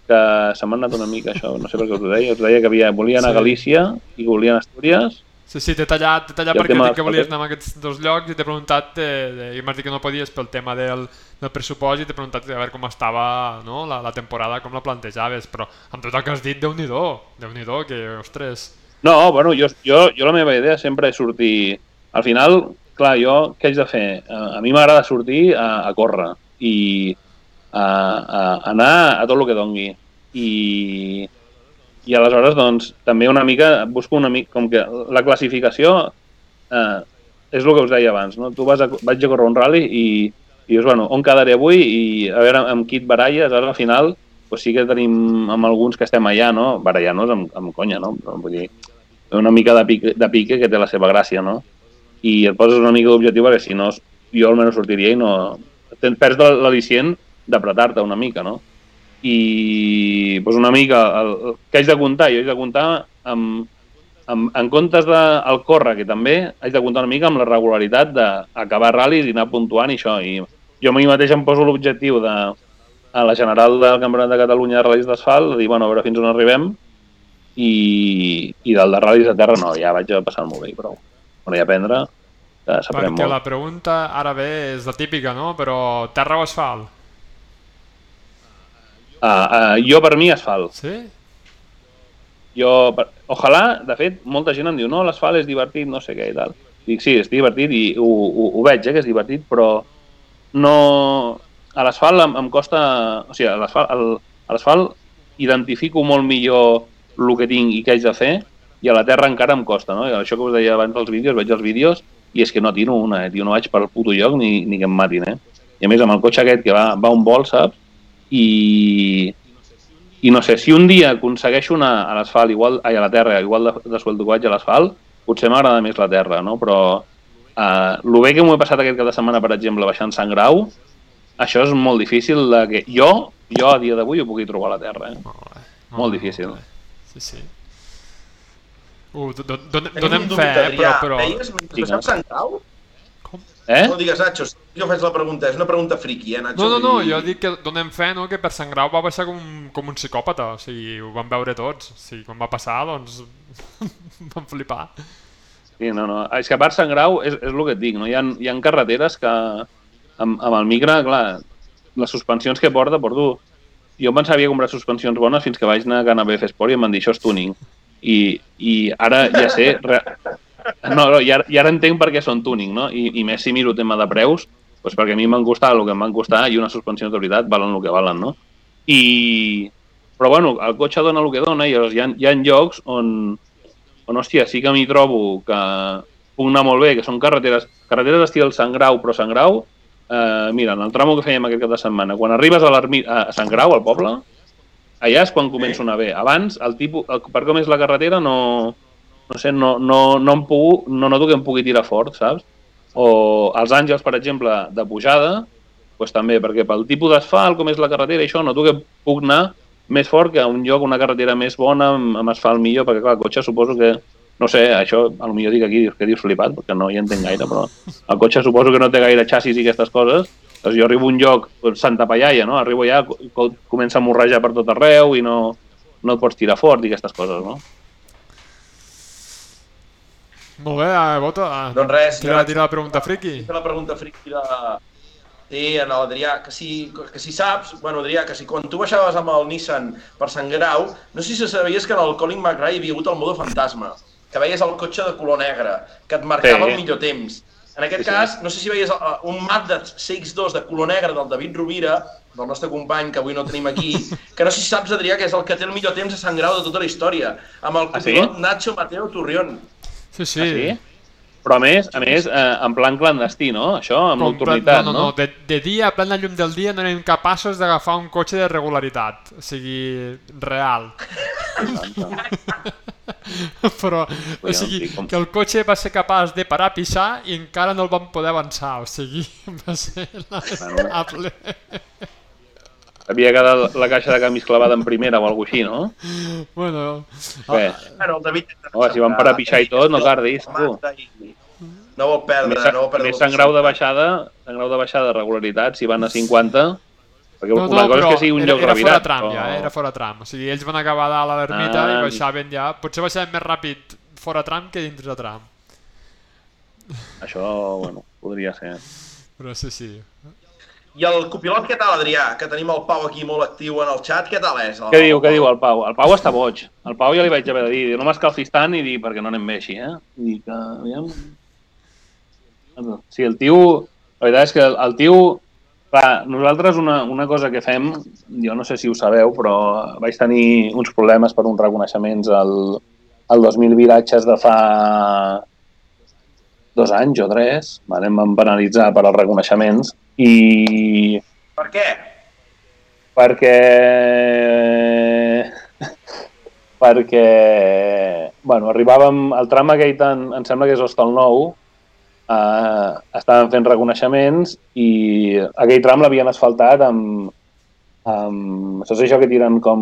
que se m'ha anat una mica això, no sé per què us ho deia, us deia que havia, volia anar a Sí. Galícia i volia anar a Astúries, Sí, sí, t'he tallat, t'he tallat perquè tema dic que volies anar a aquests dos llocs i t'he preguntat, de, i m'has dit que no podies pel tema del, del pressupost i t'he preguntat a veure com estava no, la, la temporada, com la plantejaves, però amb tot el que has dit, Déu-n'hi-do, déu nhi déu que, ostres... No, bueno, jo, jo, jo la meva idea sempre és sortir... Al final, clar, jo què haig de fer? A, a mi m'agrada sortir a, a córrer i a, a anar a tot el que dongui. I, i aleshores, doncs, també una mica, busco una mica, com que la classificació eh, és el que us deia abans, no? Tu vas a, vaig a córrer un rally i, i dius, bueno, on quedaré avui? I a veure, amb qui et baralles, ara al final, pues sí que tenim amb alguns que estem allà, no? Barallar-nos amb, amb conya, no? Vull dir, una mica de pique, de pique que té la seva gràcia, no? I et poses una mica d'objectiu perquè si no, jo almenys sortiria i no... Perds l'al·licient d'apretar-te una mica, no? I doncs una mica, el, el, que haig de comptar? Jo haig de comptar amb, amb, en comptes del de, córrer, que també haig de comptar una mica amb la regularitat d'acabar ral·lis i anar puntuant i això. I jo a mi mateix em poso l'objectiu de a la general del Campionat de Catalunya de ral·lis d'asfalt, de dir, bueno, a veure fins on arribem, i, i del de ral·lis de terra no, ja vaig a passar-m'ho bé i prou. Bueno, aprendre, que s'aprèn Perquè molt. la pregunta ara bé és la típica, no? Però terra o asfalt? Ah, ah, jo per mi asfalt. Sí? Jo, per- ojalà, de fet, molta gent em diu no, l'asfalt és divertit, no sé què i tal. Dic, sí, és divertit i ho, ho, ho veig, eh, que és divertit, però no... A l'asfalt em, em costa... O sigui, a l'asfalt, identifico molt millor el que tinc i què haig de fer i a la terra encara em costa, no? I això que us deia abans dels vídeos, veig els vídeos i és que no tiro una, eh, tio, no vaig pel puto lloc ni, ni que em matin, eh? I a més amb el cotxe aquest que va, va un vol, saps? I, i no sé, si un dia aconsegueixo anar a l'asfalt, igual, ai, a la terra, igual de, de suelto que vaig a l'asfalt, potser m'agrada més la terra, no? Però eh, el bé que m'ho he passat aquest cap de setmana, per exemple, baixant Sant Grau, això és molt difícil de que jo jo a dia d'avui ho pugui trobar a la Terra. Eh? Molt bé. Molt bé, difícil. bé. Sí, sí. Uh, do- do- Tenim donem fe, eh, però... Però... Veies mentre Sant Grau? Eh? No digues, Nacho, jo faig la pregunta. És una pregunta friqui, eh, Nacho? No, no, no, dir- jo dic que donem fe, no?, que per Sant Grau va baixar com, com un psicòpata, o sigui, ho vam veure tots, o sigui, quan va passar, doncs, (laughs) vam flipar. Sí, no, no. És que a part Sant Grau és, és el que et dic, no? Hi ha, hi ha carreteres que amb, amb el micro, clar, les suspensions que porta, porto... Jo em pensava que havia comprat suspensions bones fins que vaig anar a Can BF Sport i em van dir això és tuning. I, i ara ja sé... Re... No, no, i ara, i ara entenc per què són tuning, no? I, i més si miro tema de preus, doncs perquè a mi m'han costat el que em van costar i unes suspensions de veritat valen el que valen, no? I... Però bueno, el cotxe dona el que dona i llavors hi ha, hi ha llocs on, on, hòstia, sí que m'hi trobo que puc anar molt bé, que són carreteres, carreteres d'estil Sant Grau, però Sant Grau, eh, mira, en el tramo que fèiem aquest cap de setmana, quan arribes a, a Sant Grau, al poble, allà és quan començo a anar bé. Abans, el tipus, el, per com és la carretera, no, no sé, no, no, no, em puc, no noto que em pugui tirar fort, saps? O els Àngels, per exemple, de pujada, doncs també, perquè pel tipus d'asfalt, com és la carretera, això, noto que puc anar més fort que a un lloc, una carretera més bona, amb, amb asfalt millor, perquè clar, el cotxe suposo que, no sé, això a lo millor dic aquí, que dius flipat, perquè no hi entenc gaire, però el cotxe suposo que no té gaire xassis i aquestes coses, doncs jo arribo a un lloc, Santa Pallaia, no? Arribo allà, co- co- comença a morrejar per tot arreu i no, no et pots tirar fort i aquestes coses, no? Molt bé, eh, Bota, eh, Doncs res, tira, jo- tira la pregunta friki. Fer la pregunta friqui de... Sí, en l'Adrià, que si, que si saps, bueno, Adrià, que si quan tu baixaves amb el Nissan per Sant Grau, no sé si sabies que en el Colin McRae hi havia hagut el modo fantasma, que veies el cotxe de color negre, que et marcava Sí. el millor temps. En aquest Sí, sí. cas, no sé si veies uh, un Mazda CX-2 de color negre del David Rovira, del nostre company, que avui no tenim aquí, que no sé si saps, Adrià, que és el que té el millor temps a Sant Grau de tota la història, amb el Ah, sí? Nacho Mateo Turrión. Sí, sí. Ah, sí? Però a més, a més eh, en plan clandestí, no? Això, amb Com nocturnitat, no, no, no, de, de dia, a plena llum del dia, no érem capaços d'agafar un cotxe de regularitat, o sigui, real. (laughs) (laughs) Però, o sigui, que el cotxe va ser capaç de parar a pixar i encara no el vam poder avançar, o sigui, (laughs) va ser lamentable. Havia quedat la caixa de canvis clavada en primera o alguna així, no? Bueno, Bé, Bueno, el David... Home, si van parar a pixar i tot, no tardis, tu. No vol perdre, més, no vol perdre. més Sant Grau de baixada, Sant Grau de baixada de regularitat, si van a 50, perquè no, no, una cosa és que sigui un era, lloc era fora revirat, tram ja, però- eh? era fora tram. O sigui, ells van acabar dalt a l'ermita Ah, i baixaven ja. Potser baixaven més ràpid fora tram que dins de tram. Això, bueno, podria ser. Però sí, sí. I el copilot, què tal, Adrià? Que tenim el Pau aquí molt actiu en el xat. Què tal és? El, Què diu, què diu el Pau? El Pau està boig. El Pau ja li vaig haver de dir, diu, no m'escalfis tant i dir, perquè no anem bé així, eh? I dic, aviam... Sí, el tio... La veritat és que el, el tio... Clar, nosaltres una, una cosa que fem, jo no sé si ho sabeu, però vaig tenir uns problemes per uns reconeixements al, al 2000 viratges de fa dos anys o tres, vale? em van penalitzar per als reconeixements i Per què? perquè (laughs) perquè bueno, arribàvem al tram aquell tan, em sembla que és Hostal Nou eh, estaven fent reconeixements i aquell tram l'havien asfaltat amb, amb saps això que tiren com,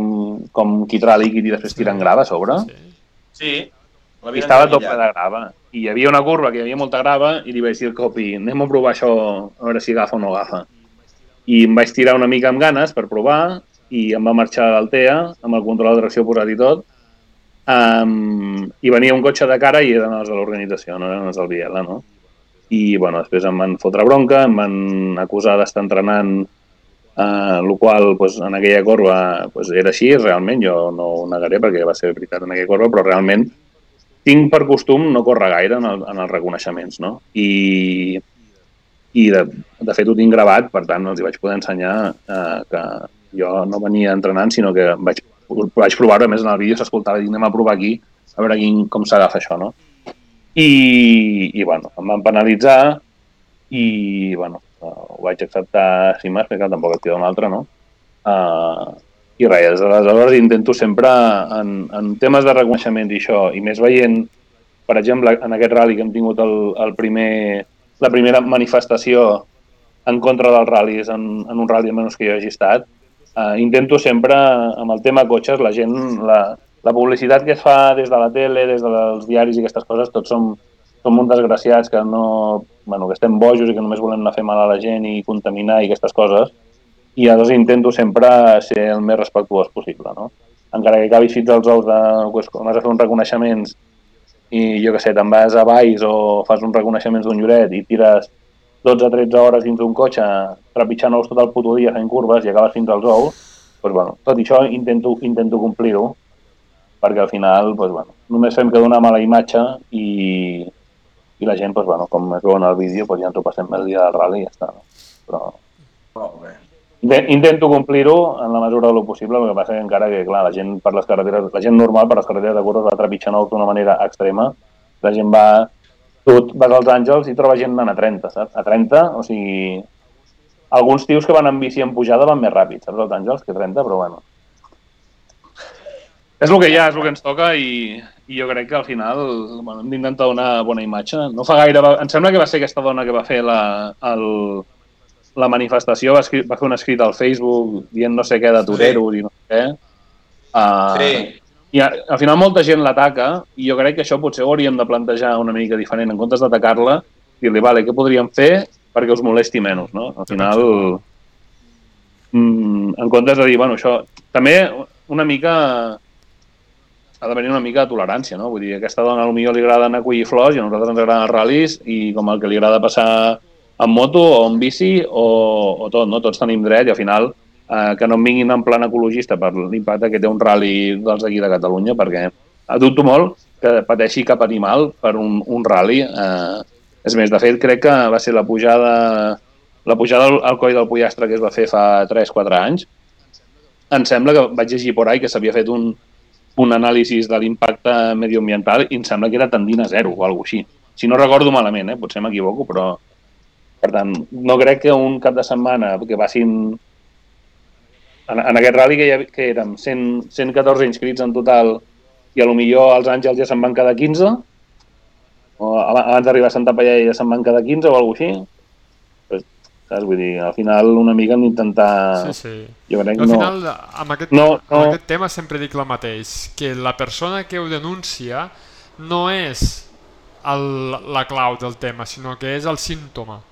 com quitrà líquid i després tiren grava a sobre? sí. Sí. I estava tot ple de grava. I hi havia una curva que hi havia molta grava i li vaig dir al copi, anem a provar això, a veure si agafa o no agafa. I em vaig tirar una mica amb ganes per provar i em va marxar a l'Altea, amb el control de tracció posat i tot. Um, I venia un cotxe de cara i eren els de l'organització, no eren els del Biela, no? I, bueno, després em van fotre bronca, em van acusar d'estar entrenant Uh, el qual pues, en aquella corba pues, era així, realment, jo no ho negaré perquè va ser veritat en aquella corba, però realment tinc per costum no córrer gaire en, el, en els reconeixements, no? I, i de, de fet ho tinc gravat, per tant els hi vaig poder ensenyar eh, que jo no venia entrenant, sinó que vaig, vaig provar-ho, a més en el vídeo s'escoltava, dic, anem a provar aquí, a veure quin, com s'agafa això, no? I, I, bueno, em van penalitzar i, bueno, ho vaig acceptar sin més, perquè tampoc et queda un altre, no? Uh, I res, aleshores intento sempre en, en temes de reconeixement i això, i més veient, per exemple, en aquest rally que hem tingut el, el primer, la primera manifestació en contra dels ral·lis en, en un rally almenys que jo hagi estat, eh, intento sempre, amb el tema cotxes, la gent, la, la publicitat que es fa des de la tele, des dels diaris i aquestes coses, tots som, som uns desgraciats que no, bueno, que estem bojos i que només volem anar a fer mal a la gent i contaminar i aquestes coses, i llavors intento sempre ser el més respectuós possible, no? Encara que acabis fins als ous de, pues, quan has de fer uns reconeixements i jo que sé, te'n vas a Valls o fas uns reconeixements d'un lloret i tires 12-13 hores dins d'un cotxe trepitjant ous tot el puto dia fent curves i acabes fins als ous, doncs, bueno, tot això intento, intento complir-ho perquè al final doncs, bueno, només fem que donar mala imatge i, i la gent, doncs, bueno, com es veu en el vídeo, doncs ja ens ho passem el dia del rally i ja està. No? Però... Molt bé. Intento complir-ho en la mesura del possible, perquè passa que encara que, clar, la gent per les carreteres, la gent normal per les carreteres de va trepitjant ous d'una manera extrema. La gent va tu vas als Àngels i trobes gent anant a 30, saps? A 30, o sigui... Alguns tios que van en bici en pujada van més ràpid, saps, als Àngels, que 30, però bueno. És el que hi ha, és el que ens toca i, i jo crec que al final bueno, hem d'intentar donar bona imatge. No fa gaire... Em sembla que va ser aquesta dona que va fer la, el, la manifestació, va, escrit, va fer un escrit al Facebook dient no sé què de toreros sí. i no sé què. Uh, sí i al final molta gent l'ataca i jo crec que això potser ho hauríem de plantejar una mica diferent. En comptes d'atacar-la, dir-li, vale, què podríem fer perquè us molesti menys, no? Al final, mm, en comptes de dir, bueno, això... També una mica ha de venir una mica de tolerància, no? Vull dir, a aquesta dona potser li agrada anar a collir flors i a nosaltres ens agraden els ral·lis i com el que li agrada passar en moto o en bici o, o tot, no? Tots tenim dret i al final eh, que no em vinguin en plan ecologista per l'impacte que té un rally dels d'aquí de Catalunya, perquè dubto molt que pateixi cap animal per un, un rally. Eh, és més, de fet, crec que va ser la pujada la pujada al, al coll del Pollastre que es va fer fa 3-4 anys. Em sembla que vaig llegir por ahí que s'havia fet un, un anàlisi de l'impacte medioambiental i em sembla que era tendint a zero o alguna així. Si no recordo malament, eh? potser m'equivoco, però per tant, no crec que un cap de setmana que passin en, en aquest rally que, ha, que érem 100, 114 inscrits en total i a lo millor els Àngels ja se'n van quedar 15 o abans d'arribar a Santa Paella ja se'n van quedar 15 o alguna així pues, saps? Vull dir, al final una mica hem d'intentar... Sí, sí. Jo crec, al no... final, amb aquest, no, no... amb aquest tema sempre dic el mateix, que la persona que ho denuncia no és el, la clau del tema, sinó que és el símptoma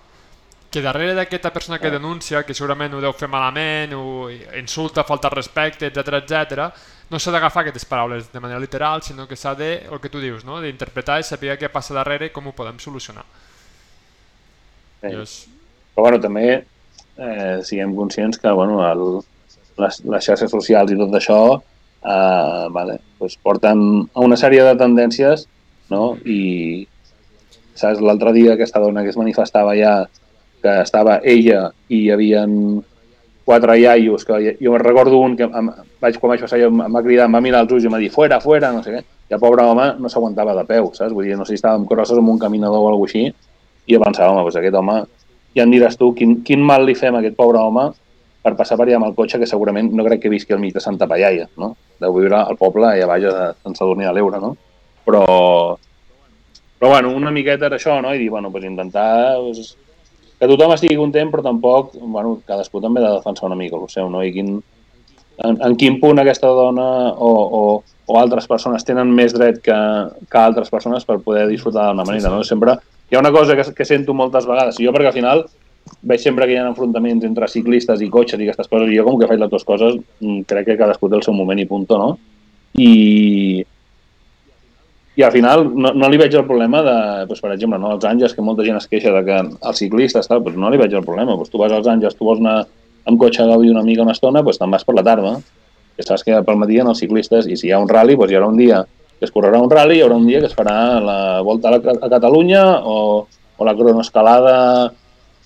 que darrere d'aquesta persona que denuncia, que segurament ho deu fer malament, o insulta, falta respecte, etc etc, no s'ha d'agafar aquestes paraules de manera literal, sinó que s'ha de, el que tu dius, no? d'interpretar i saber què passa darrere i com ho podem solucionar. Sí. És... Però bueno, també eh, siguem conscients que bueno, el, les, les xarxes socials i tot això eh, vale, pues porten a una sèrie de tendències no? i saps, l'altre dia aquesta dona que es manifestava ja que estava ella i hi havia quatre iaios, que jo recordo un que em, vaig, quan vaig passar jo em va cridar, em va mirar els ulls i em va dir fuera, fuera, no sé què, i el pobre home no s'aguantava de peu, saps? Vull dir, no sé si estàvem crosses amb un caminador o alguna així, i jo pensava, home, doncs aquest home, ja em diràs tu, quin, quin mal li fem a aquest pobre home per passar per allà amb el cotxe, que segurament no crec que visqui al mig de Santa Pallaia, no? Deu viure al poble allà baix de Sant Sadurní de l'Eure, no? Però, però bueno, una miqueta era això, no? I dir, bueno, pues intentar pues, que tothom estigui content, però tampoc, bueno, cadascú també ha de defensar una mica el seu, no? I quin, en, en quin punt aquesta dona o, o, o altres persones tenen més dret que, que altres persones per poder disfrutar d'una manera, sí, sí. no? Sempre hi ha una cosa que, que sento moltes vegades, i jo perquè al final veig sempre que hi ha enfrontaments entre ciclistes i cotxes i aquestes coses, i jo com que faig les dues coses mm, crec que cadascú té el seu moment i punto, no? I, i al final no, no li veig el problema de, doncs, per exemple, no, els Àngels, que molta gent es queixa de que els ciclistes, tal, doncs no li veig el problema. Doncs tu vas als Àngels, tu vols anar amb cotxe a una mica una estona, doncs te'n vas per la tarda. Que saps que pel matí en els ciclistes, i si hi ha un rally, doncs hi haurà un dia que es correrà un rally, hi haurà un dia que es farà la volta a, la, a Catalunya o, o la cronoescalada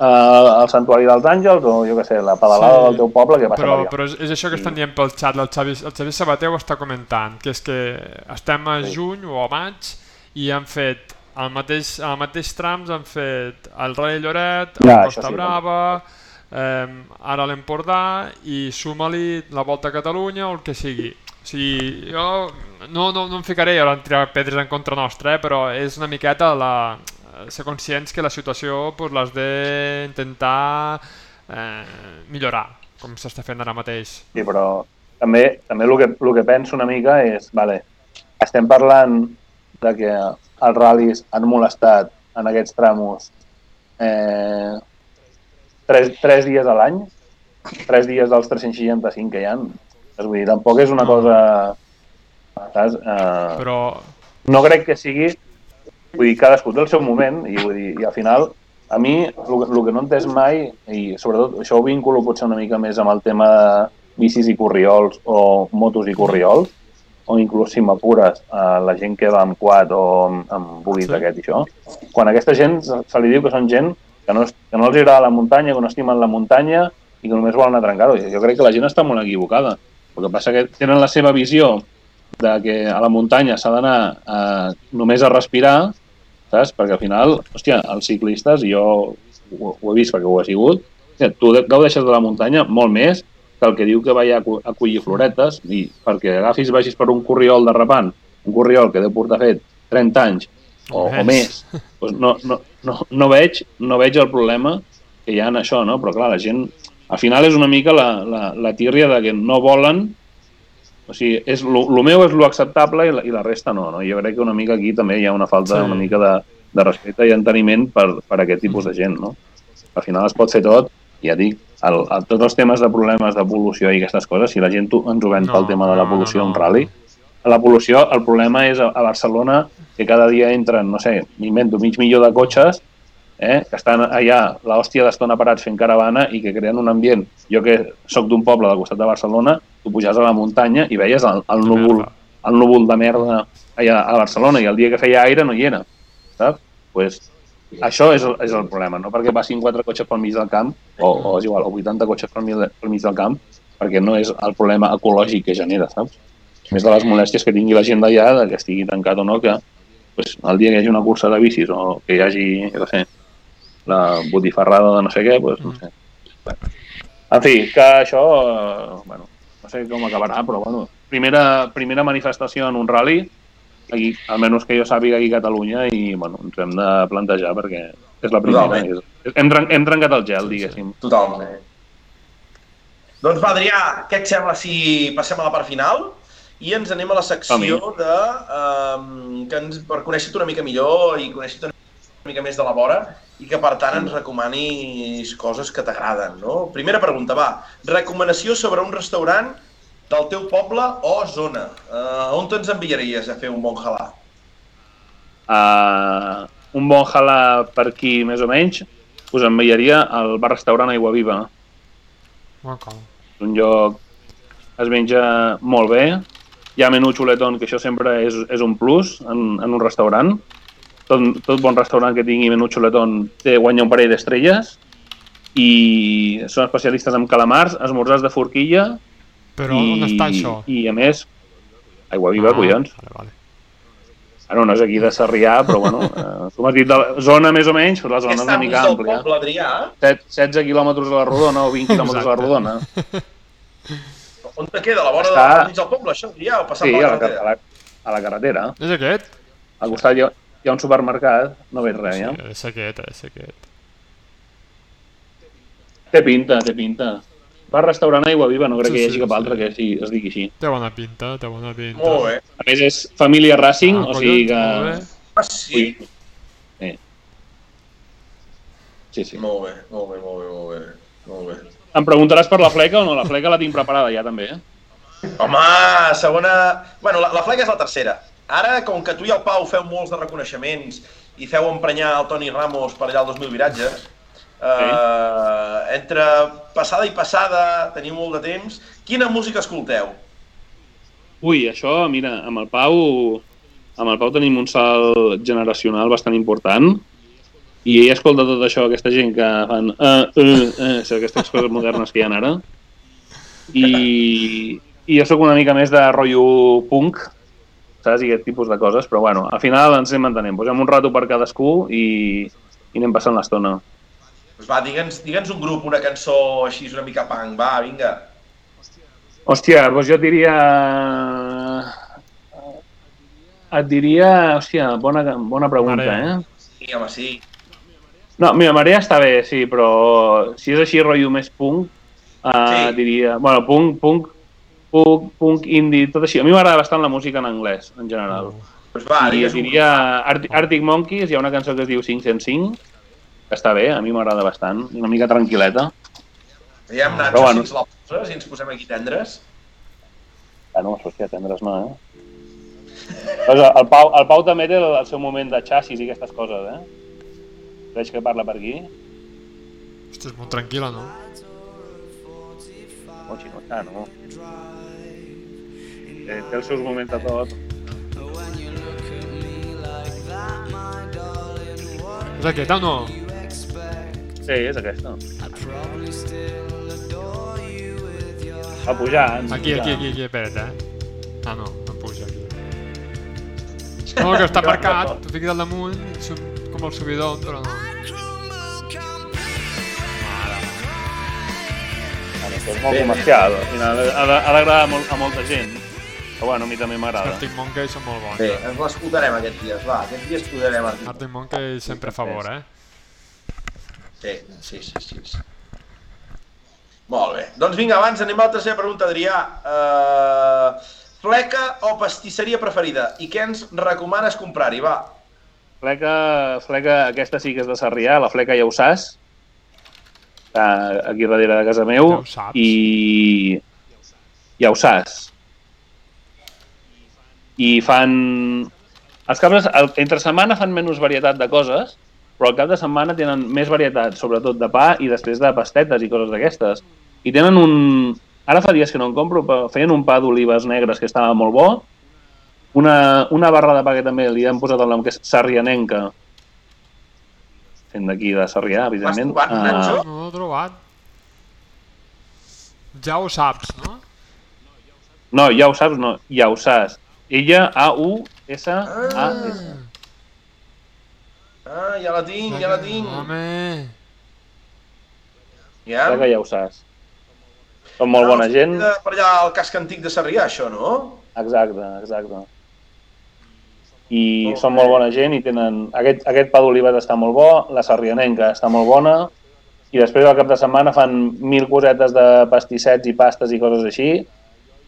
al Santuari dels Àngels o jo que sé, la pedalada sí, del teu poble que passa però, per Però és, és això que estan dient pel xat, el Xavi, el Xavi Sabater ho està comentant, que és que estem a sí. juny o a maig i han fet al mateix, al mateix trams han fet el Rei Lloret, ja, Costa sí, Brava, eh, ara l'Empordà i suma-li la Volta a Catalunya o el que sigui. O sigui, jo no, no, no em ficaré ara en tirar pedres en contra nostra, eh, però és una miqueta la, Eh, ser conscients que la situació pues, l'has d'intentar eh, millorar, com s'està fent ara mateix. Sí, però també, també el, que, el que penso una mica és, vale, estem parlant de que els ral·lis han molestat en aquests tramos eh, tres, tres dies a l'any, tres dies dels 365 que hi ha. És, vull dir, tampoc és una cosa... Saps? Eh, Però no crec que sigui vull dir, cadascú té el seu moment i, vull dir, i al final a mi el, que- el que no he entès mai i sobretot això ho vinculo potser una mica més amb el tema de bicis i corriols o motos i corriols o inclús si m'apures a la gent que va amb quad o amb, amb bulis Sí. aquest i això quan aquesta gent se, li diu que són gent que no, que no els agrada la muntanya, que no estimen la muntanya i que només volen atrencar-ho. Jo crec que la gent està molt equivocada. El que passa que tenen la seva visió de que a la muntanya s'ha d'anar eh, només a respirar, saps? Perquè al final, hòstia, els ciclistes, jo ho, ho he vist perquè ho he sigut, hòstia, tu de- gaudeixes de la muntanya molt més que el que diu que vaya a, a collir floretes i perquè agafis vagis per un corriol derrapant, un corriol que deu portar fet 30 anys o, o més, doncs no, no, no, no, veig, no veig el problema que hi ha en això, no? Però clar, la gent, al final és una mica la, la, la tírria de que no volen o sigui, és, lo, lo meu és lo acceptable i la, i la resta no, no? Jo crec que una mica aquí també hi ha una falta Sí. una mica de, de respecte i enteniment per, per aquest tipus de gent, no? Al final es pot fer tot, ja dic, el, el, tots els temes de problemes de pol·lució i aquestes coses, si la gent ens ho ven No, pel tema de la no, pol·lució no, en no. rally, la pol·lució, el problema és a, a Barcelona que cada dia entren, no sé, m'invento mig milió de cotxes eh, que estan allà l'hòstia d'estona parats fent caravana i que creen un ambient. Jo que sóc d'un poble del costat de Barcelona, tu pujaves a la muntanya i veies el, el, núvol, el núvol de merda allà a Barcelona i el dia que feia aire no hi era, saps? Pues, això és el, és el problema, no perquè passin quatre cotxes pel mig del camp, o, o és igual, o 80 cotxes pel mig, pel mig del camp, perquè no és el problema ecològic que genera, saps? Més de les molèsties que tingui la gent d'allà, que estigui tancat o no, que pues, el dia que hi hagi una cursa de bicis o que hi hagi, què sé, la botifarrada de no sé què, pues, no sé. En fi, que això, eh, bueno, no sé com acabarà, però bueno, primera, primera manifestació en un rally, aquí, almenys que jo sàpiga aquí a Catalunya, i bueno, ens hem de plantejar perquè és la primera. Totalment. És, hem, tren- hem trencat el gel, diguéssim. Totalment. Doncs va, Adrià, què et sembla si passem a la part final i ens anem a la secció de, um, que ens, per conèixer-te una mica millor i conèixer-te una mica més de la vora i que per tant ens recomanis coses que t'agraden, no? Primera pregunta, va. Recomanació sobre un restaurant del teu poble o zona. Uh, on te'ns enviaries a fer un bon halà? Uh, un bon halà per aquí, més o menys, us enviaria al bar-restaurant Aigua Viva. És un lloc es menja molt bé. Hi ha menú xuletón, que això sempre és, és un plus en, en un restaurant. Tot, tot bon restaurant que tingui menú xuletón té guanya un parell d'estrelles i són especialistes en calamars, esmorzars de forquilla Però i, on està això? i a més aigua viva, Ah, collons. Vale, vale. Bueno, no és aquí de Sarrià, però bueno, (laughs) eh, tu m'has dit de la zona més o menys, però la zona és una mica del àmplia. poble, Adrià. 7, 16 quilòmetres a la rodona o 20 quilòmetres a la rodona. (laughs) On te queda? A la vora Està- del mig del poble, això, Adrià? O passant Sí, per a la carretera? a, la, a la carretera. És aquest? Al costat hi ha, un supermercat, no veig res, ja. Sí, és aquest, és aquest. Té pinta, té pinta. Va restaurant Aigua Viva, no crec Sí, que hi sí, hagi cap sí. altre que sí, es digui així. Té bona pinta, té bona pinta. Molt bé. A més és família Racing, Ah, o sigui que... Ah, sí? Sí. Sí, sí. Molt bé, molt bé, molt bé, molt bé. Molt bé. Em preguntaràs per la fleca o no? La fleca la tinc preparada ja també, eh? Home, segona... Bueno, la, la fleca és la tercera. Ara, com que tu i el Pau feu molts de reconeixements i feu emprenyar el Toni Ramos per allà al 2000 viratges, eh, entre passada i passada, teniu molt de temps, quina música escolteu? Ui, això, mira, amb el Pau... Amb el Pau tenim un salt generacional bastant important i ell escolta tot això, aquesta gent que fan uh, uh, uh, aquestes coses modernes que hi ha ara i, i jo sóc una mica més de rotllo punk saps? I aquest tipus de coses, però bueno, al final ens anem entenent. Posem un rato per cadascú i, i anem passant l'estona. Pues va, digue'ns digue'ns un grup, una cançó així, una mica punk, va, vinga. Hòstia, doncs jo et diria... Et diria... Hòstia, bona, bona pregunta, Marea. eh? Sí, home, sí. No, mira, Marea està bé, sí, però si és així rotllo més punk, uh, Sí. diria... Bueno, punk, punk, punk, punk, indie, tot així. A mi m'agrada bastant la música en anglès, en general. Doncs va, I digues un... diria Arctic, Arctic Monkeys, hi ha una cançó que es diu 505, que està bé, a mi m'agrada bastant, una mica tranquil·leta. Diguem, Nacho, Però bueno. si ens la poses, si ens posem aquí tendres. Ah, no, hòstia, tendres no, eh? Pues el, Pau, el Pau també té el, el seu moment de xassis i aquestes coses, eh? Veig que parla per aquí. Hòstia, és molt tranquil·la, no? Oh, xino, ah, no. Té, té els seus moments de tot. És aquesta o no? Sí, és aquesta. Va pujar. Aquí, aquí, aquí, aquí, espera't, eh? Ah, no, no puja aquí. No, que està marcat, tu fiques al damunt, com el subidor, però no. Mare, Bueno, és molt comercial. Al final ha d'agradar molt, a molta gent. Però bueno, a mi també els m'agrada. Arctic Monkeys són molt bons. Bé, eh? ens l'escoltarem aquests dies, va. Aquests dies escoltarem Arctic Arctic Monkeys sempre a favor, eh? Sí, sí, sí, sí. sí. Molt bé. Doncs vinga, abans anem a la tercera pregunta, Adrià. Uh, fleca o pastisseria preferida? I què ens recomanes comprar-hi? Va. Fleca, fleca, aquesta sí que és de Sarrià, la fleca ja ho saps. Aquí darrere de casa meu. Ja ho saps. I ja ho saps. I fan... Els caps, entre setmana fan menys varietat de coses, però al cap de setmana tenen més varietat, sobretot de pa i després de pastetes i coses d'aquestes. I tenen un... Ara fa dies que no en compro, però feien un pa d'olives negres que estava molt bo, una, una barra de pa que també li han posat el nom, que és sarrianenca, fent d'aquí de Sarrià, evidentment. trobat, Nacho? No l'he trobat. Ja ho saps, no? no, ja ho saps, no, ja ho saps. Ella, A-U-S-A-S. Ah, ja la tinc, ja la tinc. Home, Ja? Crec que ja ho saps. Són molt bona gent. De, per allà al casc antic de Sarrià, això, no? Exacte, exacte. I Molt són molt bona gent i tenen... Aquest, aquest pa d'olives està molt bo, la sarrianenca està molt bona, i després al cap de setmana fan mil cosetes de pastissets i pastes i coses així,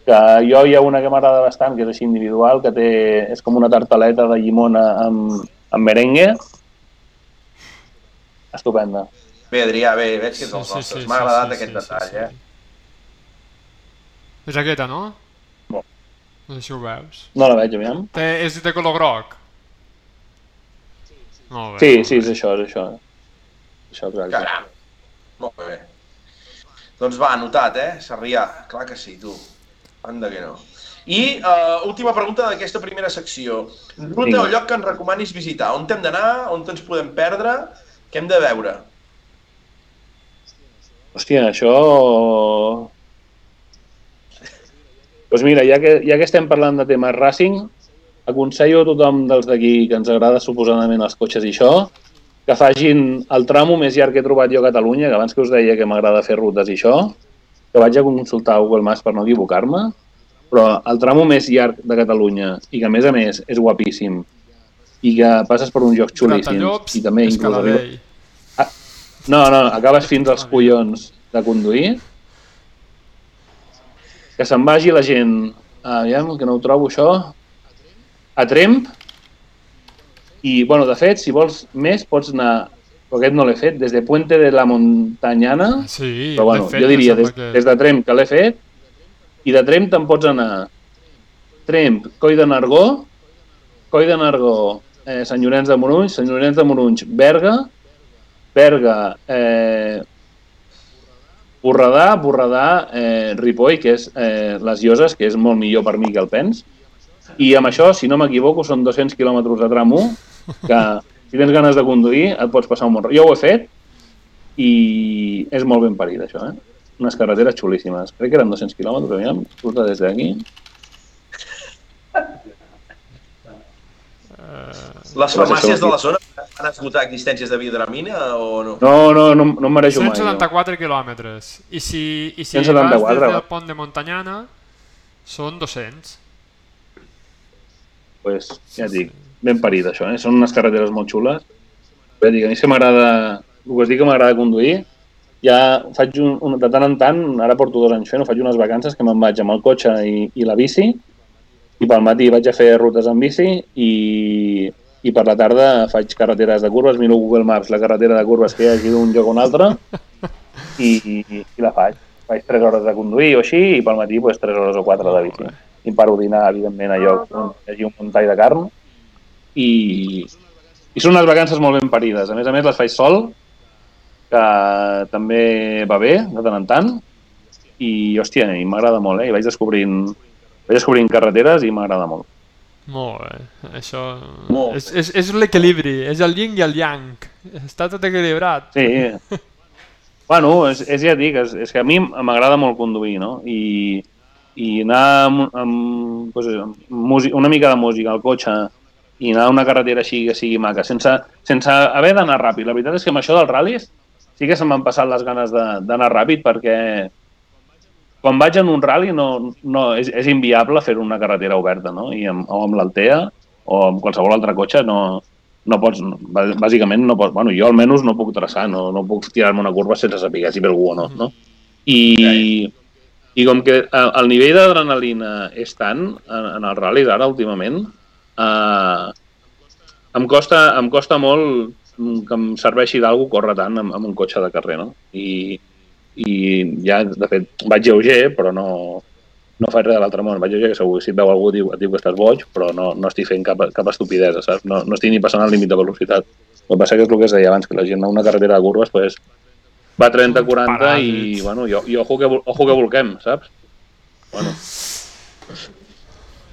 que jo hi ha una que m'agrada bastant, que és així individual, que té, és com una tartaleta de llimona amb, amb merengue. Estupenda. Bé, Adrià, bé, veig que ets Sí, dels sí, nostres. sí, M'ha sí, agradat sí, aquest sí, detall, sí, eh? És aquesta, no? Bo. No sé si ho veus. No la veig, aviam. Té, és de color groc. Molt bé. Sí, sí, és això, és això. Això, exacte. Caram. Molt bé. Doncs va, anotat, eh? Sarrià. Clar que sí, tu. Anda que no. I uh, última pregunta d'aquesta primera secció. Ruta Vinga. o lloc que ens recomanis visitar? On hem d'anar? On ens podem perdre? Què hem de veure? Hòstia, això... Doncs mira, ja que, ja que estem parlant de temes racing, aconsello a tothom dels d'aquí que ens agrada suposadament els cotxes i això, que facin el tramo més llarg que he trobat jo a Catalunya, que abans que us deia que m'agrada fer rutes i això, que vaig a consultar Google Maps per no equivocar-me, però el tramo més llarg de Catalunya i que a més a més és guapíssim i que passes per uns llocs xulíssims Gratallops, i també inclús arriba- Escaladell. no, no, acabes fins als collons de conduir. Que se'n vagi la gent, aviam, que no ho trobo això, a Tremp. I, bueno, de fet, si vols més, pots anar, però aquest no l'he fet, des de Puente de la Montañana, Sí, però bueno, de fet, jo diria des, que... des de Tremp que l'he fet, i de Tremp te'n pots anar Tremp, Coll de Nargó, Coll de Nargó, eh, Sant Llorenç de Morunys, Sant Llorenç de Morunys, Berga, Berga, eh, Borredà, Borredà, eh, Ripoll, que és eh, les Lloses, que és molt millor per mi que el Pens. I amb això, si no m'equivoco, són 200 quilòmetres de tram 1, que si tens ganes de conduir et pots passar un bon... Jo ho he fet i és molt ben parit, això, eh? Unes carreteres xulíssimes. Crec que eren 200 quilòmetres, aviam, surta des d'aquí. Les Però farmàcies de la zona han esgotat existències de biodramina o no? No, no, no, no em mereixo mai. jo. 174 quilòmetres. I si, i si 174, vas des del pont de Montanyana, són 200. pues, ja et dic, ben parit això, eh? Són unes carreteres molt xules. Et dic, a mi que m'agrada, el que dic que m'agrada conduir, ja faig un, un, de tant en tant, ara porto dos anys fent, faig unes vacances que me'n vaig amb el cotxe i, i la bici, i pel matí vaig a fer rutes en bici i, i per la tarda faig carreteres de curves, miro Google Maps la carretera de curves que hi hagi d'un lloc a un altre i, (laughs) i, i la faig. Faig 3 hores de conduir o així i pel matí pues, 3 hores o 4 de bici. I paro a dinar, evidentment, a lloc on hi hagi un muntall de carn i, i són unes vacances molt ben parides. A més a més, les faig sol, que també va bé, de tant en tant, i, hòstia, i m'agrada molt, eh? I vaig descobrint, vaig descobrint carreteres i m'agrada molt. Molt bé, això... Molt és, és, és l'equilibri, és el yin i el yang. Està tot equilibrat. Sí. (laughs) bueno, és, és ja et dic, és, és que a mi m'agrada molt conduir, no? I, i anar amb, amb, pues, amb música, una mica de música al cotxe i anar a una carretera així que sigui maca, sense, sense haver d'anar ràpid. La veritat és que amb això dels ral·lis sí que se m'han passat les ganes d'anar ràpid perquè quan vaig en un rally no, no, és, és inviable fer una carretera oberta, no? I amb, o amb l'Altea o amb qualsevol altre cotxe no, no pots, bàsicament no pots, bueno, jo almenys no puc traçar, no, no puc tirar-me una curva sense saber si ve algú o no, no? I, i com que el nivell d'adrenalina és tant en, en els ral·lis ara últimament, eh, em, costa, em costa molt que em serveixi d'algú córrer tant amb, amb un cotxe de carrer, no? I, i ja, de fet, vaig lleuger, però no, no faig res de l'altre món. Vaig lleuger, que segur si et veu algú diu, et diu que estàs boig, però no, no estic fent cap, cap estupidesa, saps? No, no estic ni passant el límit de velocitat. El que passa que és el que es deia abans, que la gent a una carretera de curves pues, va 30-40 i, bueno, i, i ojo, que, ojo que volquem, saps? Bueno.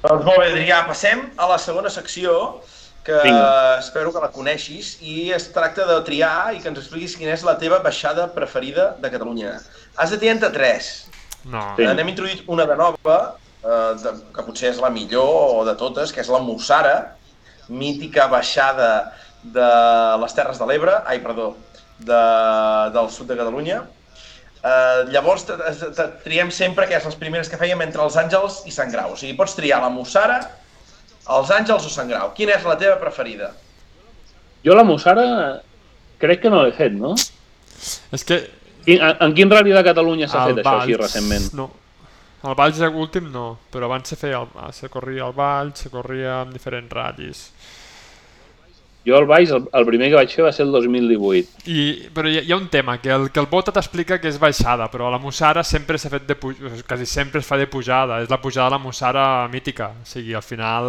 Doncs molt bé, Adrià, passem a la segona secció, que Vinga. espero que la coneixis, i es tracta de triar i que ens expliquis quina és la teva baixada preferida de Catalunya. Has de triar entre tres. No. Sí. N'hem introduït una de nova, eh, de, que potser és la millor de totes, que és la Mussara, mítica baixada de les Terres de l'Ebre, ai, perdó, de, del sud de Catalunya, Uh, llavors triem sempre que és les primeres que fèiem entre els Àngels i Sant Grau. O sigui, pots triar la Mussara, els Àngels o Sant Grau. Quina és la teva preferida? Jo la Mussara crec que no l'he fet, no? És que... En, en quin rally de Catalunya s'ha fet Valls, això així recentment? No. El Valls últim no, però abans se feia el, se corria al Valls, se corria amb diferents ratllis. Jo el baix, el, el primer que vaig fer va ser el 2018. I, però hi hi ha un tema, que el, que el Bota t'explica que és baixada, però la Mussara sempre s'ha fet de quasi sempre es fa de pujada, és la pujada de la Mussara mítica, o sigui, al final...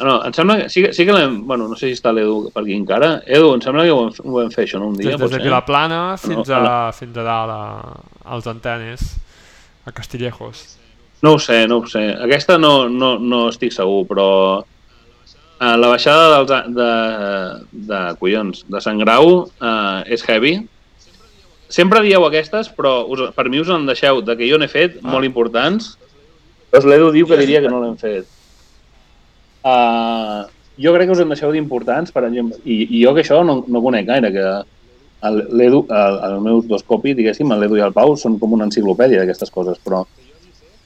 No, em sembla que sí, sí que l'hem... Bueno, no sé si està l'Edu per aquí encara. Edu, em sembla que ho vam, ho vam fer això, no? Un dia, des, des de Vilaplana fins, no, a, fins a dalt, a, als antenes, a Castillejos. No ho sé, no ho sé. Aquesta no, no, no estic segur, però Uh, la baixada dels, de, de, collons, de Sant Grau uh, és heavy. Sempre dieu aquestes, però us, per mi us en deixeu de que jo n'he fet, ah. molt importants. Doncs l'Edu diu que diria que no l'hem fet. Uh, jo crec que us en deixeu d'importants, per exemple, i, i jo que això no, no conec gaire, que l'Edu, el, el meu dos copis, diguéssim, l'Edu i el Pau, són com una enciclopèdia d'aquestes coses, però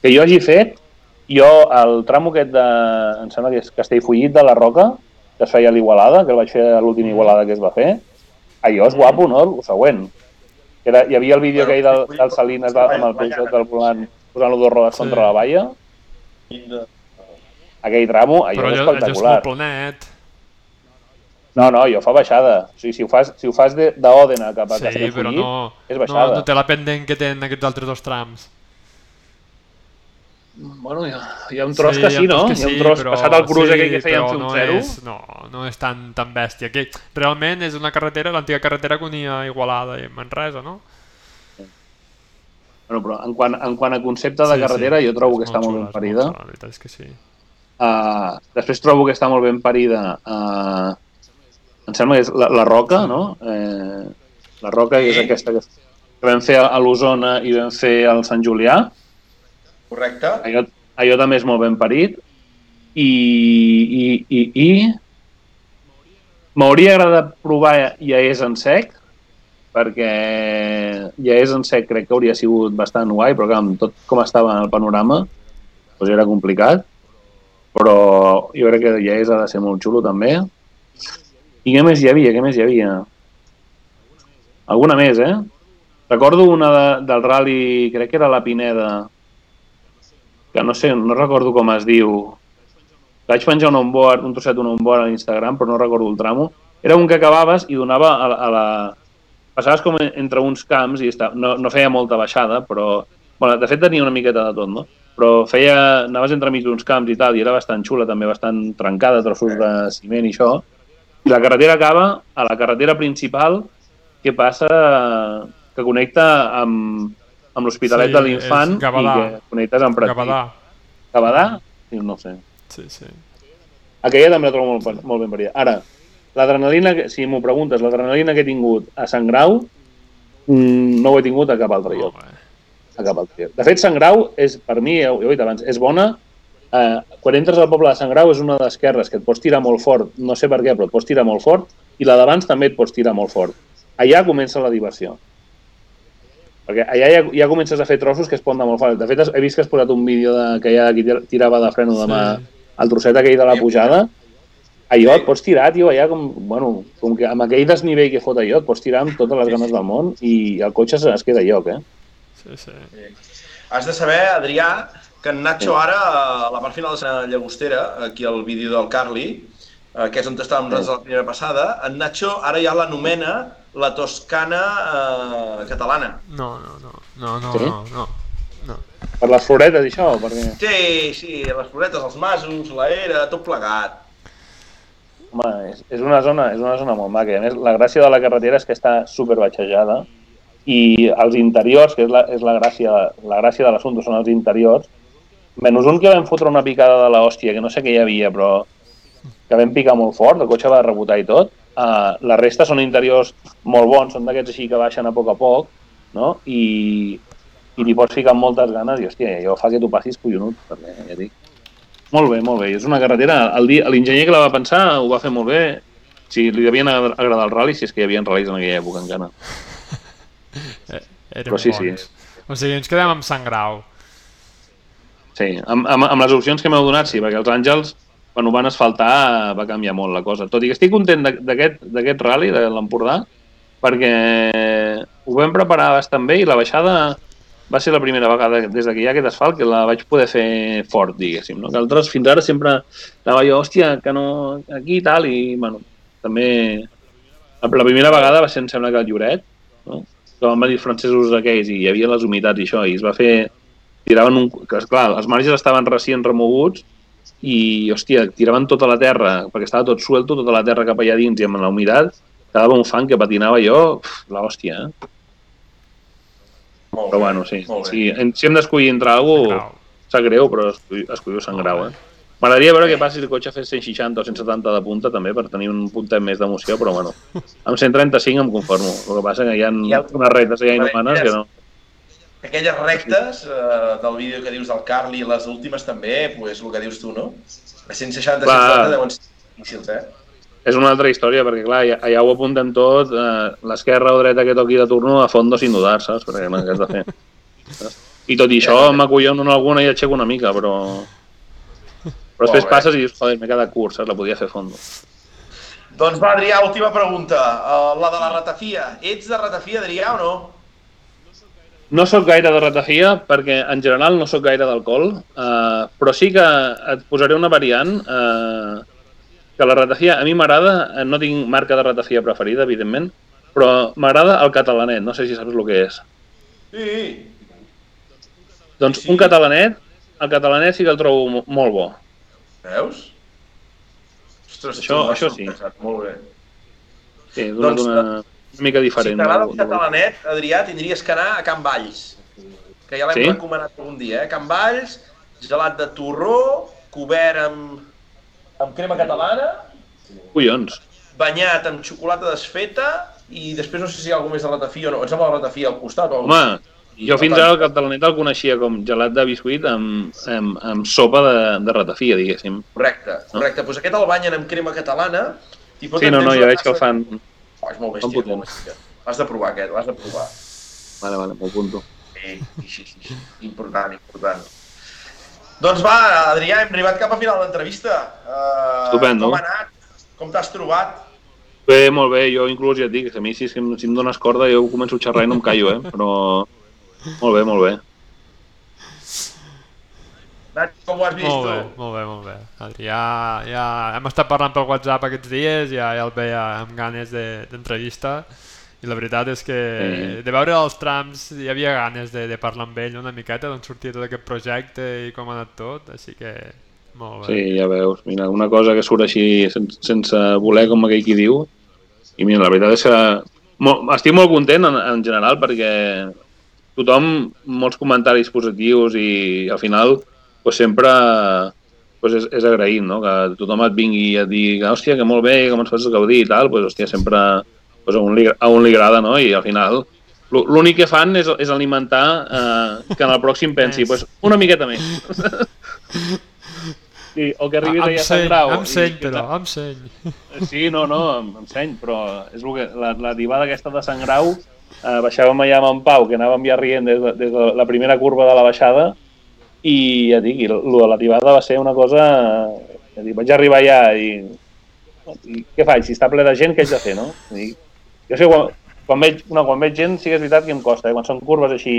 que jo hagi fet, jo, el tram aquest de, em sembla que és Castellfollit de la Roca, que es feia a l'Igualada, que el vaig fer a l'última Igualada que es va fer, allò és guapo, no?, el següent. Era, hi havia el vídeo aquell del, del Salines amb el Peixot del volant posant-lo dos rodes contra la valla. Aquell tramo, allò Però és espectacular. Però allò és planet. No, no, jo fa baixada. O sigui, si ho fas, si ho fas d'Òdena cap a sí, Castellfollit, no, és baixada. No, no té la pendent que tenen aquests altres dos trams. Bueno, hi ha, hi ha un tros sí, que sí, no? Que sí, hi ha un tros però, passat al cruç sí, aquell que feia un no zero. És, no, no és tan, tan bèstia. Que realment és una carretera, l'antiga carretera que unia Igualada i Manresa, no? Bueno, però en quant, en quant a concepte de sí, carretera, sí. jo trobo que està molt, molt ben parida. Molt la veritat és que sí. Uh, després trobo que està molt ben parida uh, em sembla que és la, la Roca, no? Eh, la Roca és aquesta que, que vam fer a l'Osona i vam fer al Sant Julià. Correcte. Allò, allò també és molt ben parit. I, i, i, i m'hauria agradat provar ja és en sec, perquè ja és en sec crec que hauria sigut bastant guai, però clar, amb tot com estava en el panorama, doncs era complicat. Però jo crec que ja és ha de ser molt xulo també. I què més hi havia? Què més hi havia? Alguna més, eh? Recordo una de, del rally, crec que era la Pineda, que no sé, no recordo com es diu. Vaig penjar un onboard, un trosset d'un onboard a l'Instagram, però no recordo el tramo. Era un que acabaves i donava a, la- a la... Passaves com entre uns camps i està, no, no feia molta baixada, però... Bueno, de fet tenia una miqueta de tot, no? Però feia... Anaves entremig d'uns camps i tal, i era bastant xula, també bastant trencada, trossos de ciment i això. I la carretera acaba a la carretera principal que passa, que connecta amb, amb l'Hospitalet Sí, de l'Infant i que connectes amb Pratdip. Gavadà. Gavadà? Sí, no sé. Sí, sí. Aquella també la trobo molt, molt ben paria. Ara, l'adrenalina, si m'ho preguntes, l'adrenalina que he tingut a Sant Grau mm, no ho he tingut a cap altre lloc. A cap altre lloc. De fet, Sant Grau, és, per mi, ja ho he dit abans, és bona. Eh, quan entres al poble de Sant Grau és una d'esquerres que et pots tirar molt fort, no sé per què, però et pots tirar molt fort, i la d'abans també et pots tirar molt fort. Allà comença la diversió. Perquè allà ja, ja comences a fer trossos que es anar molt fort. De fet, he vist que has posat un vídeo de, que hi ha qui tira- tirava de freno de mà Sí. el trosset aquell de la pujada, allò et pots tirar, tio, allà com, bueno, com que amb aquell desnivell que fot allò, et pots tirar amb totes les ganes del món i el cotxe es, es queda a lloc, eh? Sí, sí. Has de saber, Adrià, que en Nacho ara, a la part final de la Llagostera, aquí al vídeo del Carli, eh, que és on estàvem nosaltres la primera passada, en Nacho ara ja l'anomena la Toscana eh, catalana. No, no, no. No, no, Sí? no, no. no. Per les floretes i això, perquè, Sí, sí, les floretes, els masos, la era, tot plegat. home, és, és, una zona, és una zona molt maca. A més, la gràcia de la carretera és que està super batxejada i els interiors, que és la, és la gràcia, la gràcia de l'assumpte, són els interiors, menys un que vam fotre una picada de l'hòstia, que no sé què hi havia, però que vam picar molt fort, el cotxe va rebotar i tot. Uh, la resta són interiors molt bons, són d'aquests així que baixen a poc a poc, no? I, i li pots ficar moltes ganes i, hòstia, allò fa que tu passis collonut, perquè, ja dic. Molt bé, molt bé. És una carretera... L'enginyer que la va pensar ho va fer molt bé. Si li devien agra- agradar el rally, si és que hi havia ral·lis en aquella època encara. Eh, Eren Però sí, sí. O sigui, ens quedem amb Sant Grau. Sí, amb, amb, amb les opcions que m'heu donat, sí, perquè els Àngels, quan ho van asfaltar, va canviar molt la cosa. Tot i que estic content d'aquest rally, de l'Empordà, perquè ho vam preparar bastant bé i la baixada va ser la primera vegada des de que hi ha aquest asfalt que la vaig poder fer fort, diguéssim. No? Que altres fins ara sempre anava jo, hòstia, que no, aquí i tal, i bueno, també la primera vegada va ser, em sembla que el Lloret, no? que van venir francesos aquells i hi havia les humitats i això, i es va fer tiraven un... Que, esclar, els marges estaven recient remoguts i, hòstia, tiraven tota la terra, perquè estava tot suelto, tota la terra cap allà dins i amb la humitat, quedava un fang que patinava jo, pf, la hòstia, eh? Molt Però bé, bueno, sí. en- si hem d'escollir entre cosa, sap greu, però escolliu, escolliu Sant Grau, eh? M'agradaria veure què passa si el cotxe fes 160 o 170 de punta, també, per tenir un puntet més d'emoció, però bueno, (laughs) amb 135 em conformo. El que passa que hi ha Hi ha- unes rectes allà inhumanes que no... Aquelles rectes eh, del vídeo que dius del Carli, les últimes també, pues, el que dius tu, no? A 160, Clar. 170 deuen ser difícils, eh? És una altra història, perquè clar, allà, allà ho apunten tot, eh, l'esquerra o dreta que toqui de turno a fondo sin dudar, saps? Perquè no, has de fer? (laughs) I tot i això m'acollono en alguna i aixeco una mica, però... Però després bé. passes i dius, joder, m'he quedat curt, saps? La podia fer fondo. Doncs va, Adrià, última pregunta. Uh, la de la ratafia. Ets de ratafia, Adrià, o no? No sóc gaire de ratafia, perquè en general no sóc gaire d'alcohol, eh, però sí que et posaré una variant, eh, que la ratafia, a mi m'agrada, eh, no tinc marca de ratafia preferida, evidentment, però m'agrada el catalanet, no sé si saps el que és. Sí. Doncs Sí. un catalanet, el catalanet sí que el trobo mo- molt bo. Veus? Ostres, Això- això sí. Molt bé. Sí, Doncs, doncs, una, mica Si diferent. t'agrada del- el catalanet, Adrià, tindries que anar a Can Valls, que ja l'hem Sí? recomanat algun dia, eh? Can Valls, gelat de torró, cobert amb, amb crema catalana, Collons. banyat amb xocolata desfeta i després no sé si hi ha alguna més de ratafia o no. Em sembla la ratafia al costat o Home, jo fins ara el catalanet el coneixia com gelat de biscuit amb, amb, amb sopa de, de ratafia, diguéssim. Correcte, correcte. Doncs aquest el banyen amb crema catalana. i Sí, no, no, ja veig que el fan... Oh, és molt bèstia, molt bèstia. L'has de provar aquest, l'has de provar. Vale, vale, m'ho apunto. Sí, sí, sí, sí. Important, important. Doncs va, Adrià, hem arribat cap a final de l'entrevista. Uh, Estupendo. Com ha anat? Com t'has trobat? Bé, molt bé, jo inclús ja et dic, a mi si, si, em, si em dones corda jo començo a xerrar i no em callo, eh? però molt bé, molt bé. Nacho, com ho has vist Molt bé, tu? molt bé, molt bé. Ja, ja hem estat parlant pel WhatsApp aquests dies, ja, ja el veia amb ganes de- d'entrevista i la veritat és que Sí. de veure els trams hi havia ganes de, de parlar amb ell una miqueta d'on sortia tot aquest projecte i com ha anat tot, així que molt bé. Sí, ja veus. Mira, una cosa que surt així sense, sense voler, com aquell qui diu. I mira, la veritat és que molt, estic molt content en, en general perquè tothom, molts comentaris positius i al final pues, sempre pues, és, és agraït, no? Que tothom et vingui a dir que, hòstia, que molt bé, com ens fas gaudir i tal, pues, hòstia, sempre pues, a, un li, a un li agrada, no? I al final l'ú- l'únic que fan és, és alimentar eh, que en el pròxim (laughs) pensi, pues, una miqueta més. (laughs) Sí, o que arribis Amb allà a Sant Grau. amb i seny, però, amb seny. Sí, no, no, amb, seny, però és el que, la, la tibada aquesta de Sant Grau, eh, baixàvem allà amb en Pau, que anàvem ja rient des de, des de la primera curva de la baixada, i ja dic, i lo de la tibada va ser una cosa... Ja dic, vaig arribar allà i, i què faig? Si està ple de gent, què haig de fer, no? I, jo sé, quan, quan, veig, no, quan veig gent sí que és veritat que em costa, eh? quan són curves així,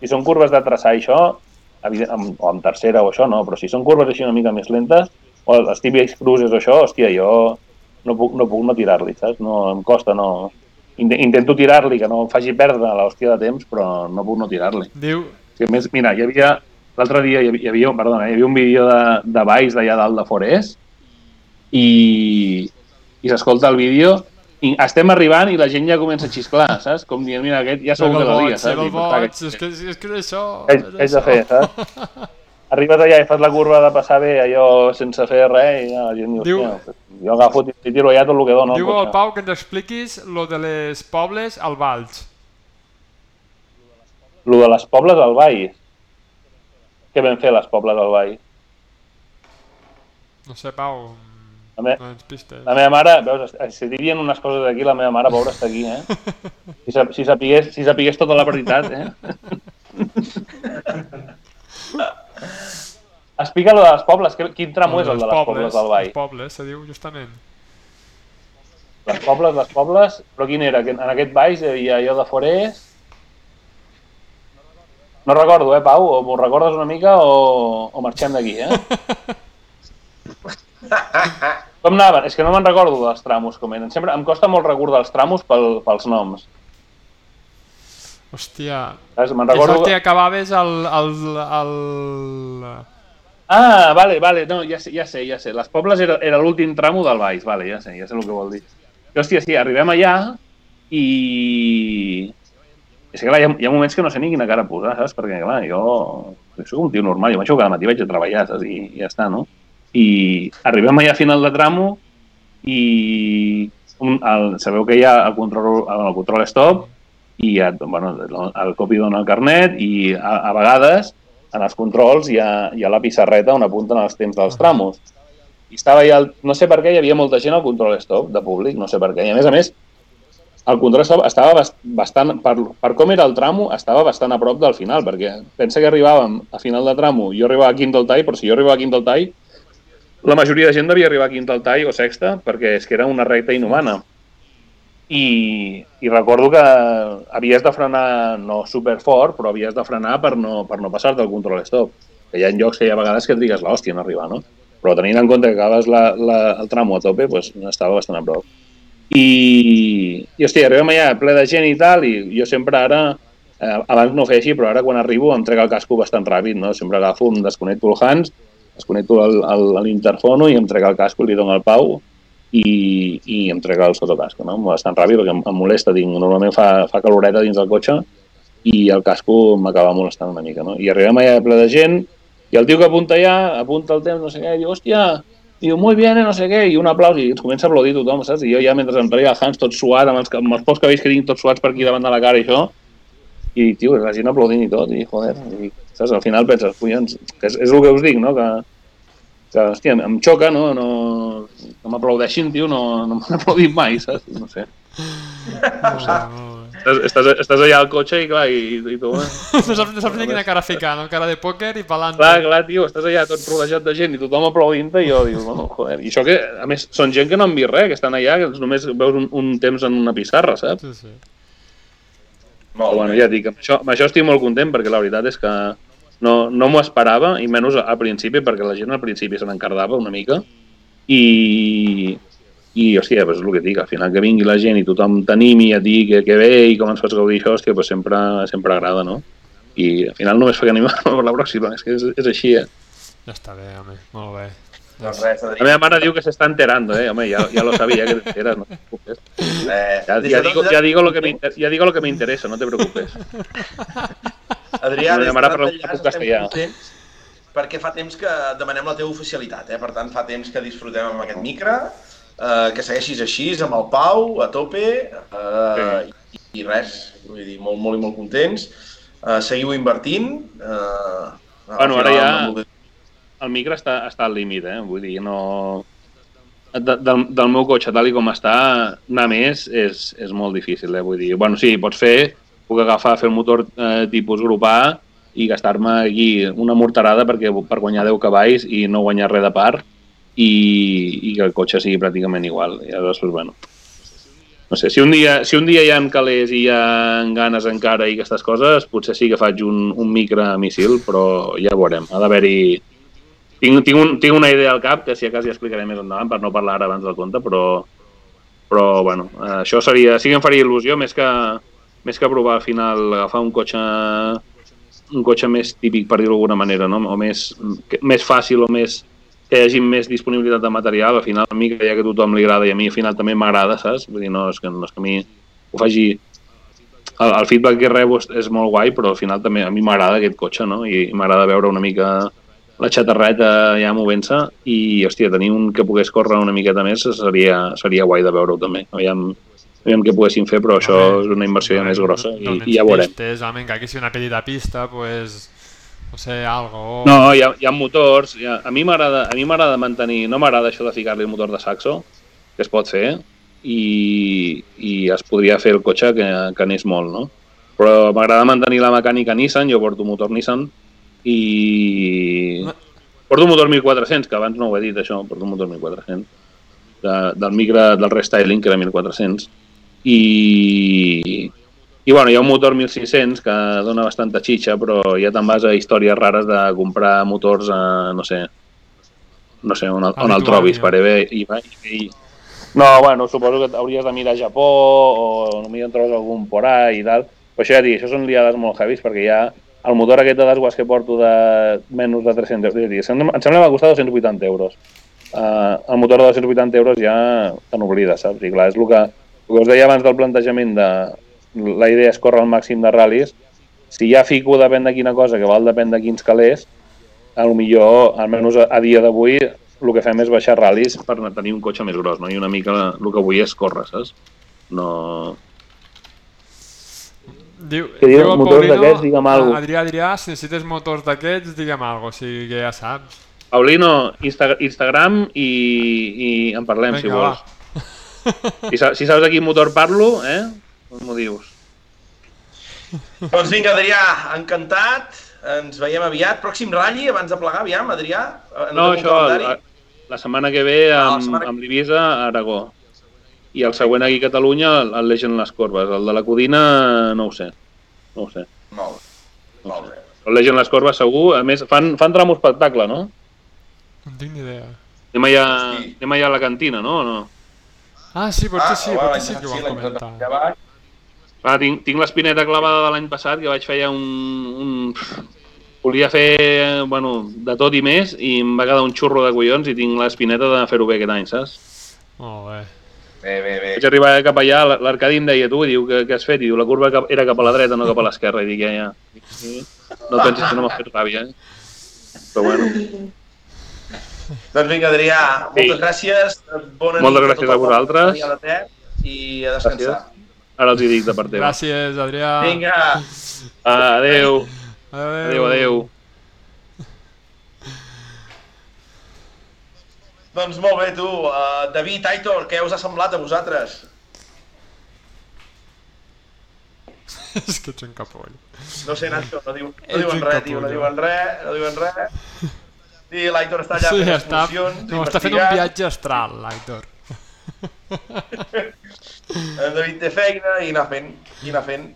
si són curves de traçar això, evident, amb, o amb tercera o això no, però si són curves així una mica més lentes, o els típics cruises o això, hòstia, jo no puc no, puc no tirar-li, saps? No, em costa, no... Int- Intento tirar-li, que no em faci perdre l'hòstia de temps, però no puc no tirar-li. Diu, Sí, més, mira, hi havia... L'altre dia hi havia, hi havia, perdona, hi havia un vídeo de, de Valls d'allà dalt de Forès i, i s'escolta el vídeo i estem arribant i la gent ja comença a xisclar, saps? Com dient, mira, aquest ja segur que la dia, saps? sega el boig, és que, és que és això. què haig- què haig de fer, saps? (laughs) Arribes allà i fas la curva de passar bé allò sense fer res i ja, la gent diu, Diu- jo agafo i tiro allà tot el que dono. Diu el cotxe." Pau que ens expliquis lo de les pobles al Valls. Lo de les pobles al Valls. Què vam fer les pobles al Valls? No sé, Pau, A me, no ens pistes. La meva mare, veus, si dirien unes coses aquí, la meva mare, pobra, està aquí, eh? (laughs) Si, si, sapigués, si sapigués tota la veritat, eh? (laughs) Explica lo de les pobles, que- quin tram és el de les pobles del Vall? Els pobles, se diu justament. Les pobles, les pobles, però quin era? Que En aquest baix hi havia allò de Forés... No recordo, eh, Pau? O m'ho recordes una mica o, o marxem d'aquí, eh? (laughs) Com anaven? És que no me'n recordo dels tramos, com eren. Sempre em costa molt recordar els tramos pel, pels noms. Hòstia, Saps? Me'n és el recordo... que acabaves al... al, al... Ah, vale, vale, no, ja sé, ja sé, ja sé. Les Pobles era, era l'últim tramo del Baix, vale, ja sé, ja sé el que vol dir. I, hòstia, sí, arribem allà i... És que clar, hi ha, hi ha moments que no sé ni quina cara posar, saps? Perquè, clar, jo, jo soc un tio normal, jo m'aixo cada matí vaig a treballar, saps? I, i ja està, no? I arribem allà a final de tramo i un, el, sabeu que hi ha el control, el control stop i et, bueno, el, el copi dona el carnet i a, a vegades en els controls hi ha, hi ha la pissarreta on apunten els temps dels tramos. I estava allà, el, no sé per què, hi havia molta gent al control stop de públic, no sé per què. I a més a més, el control estava bast- bastant, per, per com era el tramo, estava bastant a prop del final, perquè pensa que arribàvem a final de tramo, jo arribava a quinta al tall, però si jo arribava a quinta al tall, la majoria de gent devia arribar a quinta al tall o sexta, perquè és que era una recta inhumana. I, i recordo que havies de frenar no super fort, però havies de frenar per no, per no passar-te el control stop. Que hi ha llocs que hi ha vegades que et digues l'hòstia no arribar, no? Però tenint en compte que acabes la, la, el tramo a tope, doncs estava bastant a prop. I, i hòstia, arribem allà ple de gent i tal, i jo sempre ara, eh, abans no ho feia així, però ara quan arribo em trec el casco bastant ràpid, no? Sempre agafo, em desconnecto el Hans, desconnecto el- el- l'interfono i em trec el casco li dono al Pau i, i em trec el sotocasco, no? Bastant ràpid perquè em, em molesta, tinc, normalment fa, fa caloreta dins del cotxe i el casco m'acaba molestant una mica, no? I arribem allà ple de gent i el tio que apunta allà, apunta el temps, no sé què, i diu, hòstia, diu, muy bien, eh, no sé què, i un aplaus, i ens comença a aplaudir tothom, saps? I jo ja mentre em treia el Hans tot suat, amb els, amb els pocs cabells que tinc tots suats per aquí davant de la cara i això, i, tio, la gent aplaudint i tot, i joder, i, saps? Al final penses, collons, que és, és el que us dic, no?, que, que hòstia, em xoca, no?, no que m'aplaudeixin, tio, no, no m'han (laughs) aplaudit mai, saps? No sé. Molt bé, molt bé. Estàs, estàs, estàs allà al cotxe i clar, i, i tu... eh? (laughs) No saps, no saps ni quina cara ficar, no? Cara de pòquer i pelante. Clar, clar, tio, estàs allà tot rodejat de gent i tothom aplaudint-te i jo dius, bueno, joder. I això que, a més, són gent que no han vist res, que estan allà, que només veus un, un temps en una pissarra, saps? Sí, sí. Però bueno, ja et dic, amb això, amb això estic molt content perquè la veritat és que no, no m'ho esperava, i menys al principi, perquè la gent al principi se n'encardava una mica, i, i hòstia, pues és el que dic, al final que vingui la gent i tothom t'animi a dir que, que bé i com ens fas gaudir això, hòstia, pues sempre, sempre agrada, no? I al final només fa que animar (laughs) per la pròxima, és que és, és així, eh? Ja està bé, home, molt bé. Doncs res, La Adrià. meva mare diu que se está enterando, eh? Home, ya, ya lo sabía que te enteras, no te preocupes. Eh, Ya, ya digo, ya, digo lo que me inter- ya digo lo que me interesa, no te preocupes. Adrià, La des meva mare de parla Enllaç un estem castellà. contents perquè fa temps que demanem la teva oficialitat, eh? per tant fa temps que disfrutem amb aquest micro, eh, que segueixis així, amb el Pau, a tope, eh, i, i res, vull dir, molt, molt i molt contents. Eh, seguiu invertint. Eh, Bueno, ara ja- el- El micro està, està al límit, eh? Vull dir, no... De, del, del meu cotxe, tal i com està, anar més és, és molt difícil, eh? Vull dir, bueno, sí, pots fer, puc agafar, fer el motor eh, tipus grup A i gastar-me aquí una morterada perquè, per guanyar 10 cavalls i no guanyar res de part i, i que el cotxe sigui pràcticament igual. I aleshores, doncs, bueno, no sé, si un dia, si un dia hi ha calés i hi ha ganes encara i aquestes coses, potser sí que faig un, un micro a missil, però ja ho veurem. Ha d'haver-hi... Tinc, tinc, un, tinc una idea al cap, que si a cas ja explicaré més endavant, per no parlar ara abans del compte, però, però bueno, això seria, sí que em faria il·lusió, més que, més que provar al final agafar un cotxe un cotxe més típic, per dir-ho d'alguna manera, no? o més, més fàcil o més que hi hagi més disponibilitat de material, al final a mi que ja que a tothom li agrada i a mi al final també m'agrada, saps? Vull dir, no és que, no és que a mi ho faci... El, el feedback que rebo és, és molt guai, però al final també a mi m'agrada aquest cotxe, no? I, i m'agrada veure una mica la xatarreta ja movent-se i, hòstia, tenir un que pogués córrer una miqueta més seria, seria guai de veure-ho també. Aviam, aviam què poguéssim fer, però això Home, és una inversió ja més grossa i, i ja veurem. Pistes, home, encara que sigui una petita pista, pues, no sé, algo... No, hi ha, hi ha motors. Hi ha, a mi m'agrada mantenir... No m'agrada això de ficar-li el motor de saxo, que es pot fer, i, i es podria fer el cotxe que, que anés molt, no? Però m'agrada mantenir la mecànica Nissan, jo porto motor Nissan, i... Porto un motor 1400, que abans no ho he dit, això, porto un motor 1400, de, del micro del restyling, que era 1400, i, i bueno, hi ha un motor 1600 que dona bastanta xitxa, però ja te'n vas a històries rares de comprar motors a, no sé, no sé, on, el- on el trobis, per. I, i, i... No, bueno, suposo que hauries de mirar a Japó o potser en trobes algun por ahí i tal. Però això ja dic, això són liades molt heavies perquè ja el motor aquest de desguàs que porto de menys de 300 euros, dir, em sembla que va costar 280 euros. Uh, el motor de 280 euros ja te n'oblides, saps? I clar, és el que, el que us deia abans del plantejament de la idea és córrer al màxim de ral·lis. Si ja fico depèn de quina cosa, que val depèn de quins calés, a lo millor, almenys a, a dia d'avui, el que fem és baixar ral·lis per tenir un cotxe més gros, no? I una mica el que vull és córrer, saps? No... Diu, Que diu, diu el motors d'aquests, digue'm alguna cosa. Adrià, Adrià, si necessites motors d'aquests, digue'm alguna cosa, o sigui que ja saps. Paulino, Insta Instagram i, i en parlem, si Vinga, vols. va. Si, si saps a quin motor parlo, eh? M'ho dius. (laughs) Doncs vinga, Adrià, encantat. Ens veiem aviat. Pròxim ratll, abans de plegar, aviam, Adrià. No, això, la, la setmana que ve Ah, amb, setmana que- amb l'Ibisa a Aragó. I el següent aquí a Catalunya el, el Legen les Corbes. El de la Codina no ho sé. No ho sé. Molt bé. Molt bé. El Legen les Corbes segur. A més, fan, fan tramo espectacle, no? No tinc ni idea. Anem allà, Sí. anem allà a la cantina, no? No? Ah, sí, potser sí, home, potser sí que ho passat comentar. ja va. Ah, tinc, tinc l'espineta clavada de l'any passat, que vaig fer ja un, un... Volia fer, bueno, de tot i més, i em va quedar un xurro de collons i tinc l'espineta de fer-ho bé aquest any, saps? Molt bé. Bé, bé, bé. Vaig arribar cap allà, l'Arcadi em deia, tu, diu, què, què has fet? I diu, la curva cap, era cap a la dreta, no cap a l'esquerra. I dic, ja, ja. Sí. No pensis que no m'ha fet ràbia, eh? Però bueno, Doncs vinga, Adrià, moltes gràcies. Bona Moltes nit gràcies a poble vosaltres. I a descansar. Ara els hi dic de part teva. Gràcies, Adrià. Vinga, adeu. Adéu. Adeu, adeu. doncs molt bé, tu. Uh, David, Aitor, què us ha semblat a vosaltres? (laughs) és que ets un capoll. No sé, Nacho, no, diu, no Ets diuen res, tio, no diuen res, no diuen res. (laughs) I l'Aitor està allà Sí, fent està, excursions, no, està fent un viatge astral, l'Aitor. (laughs) En David té feina i anar fent, i anar fent.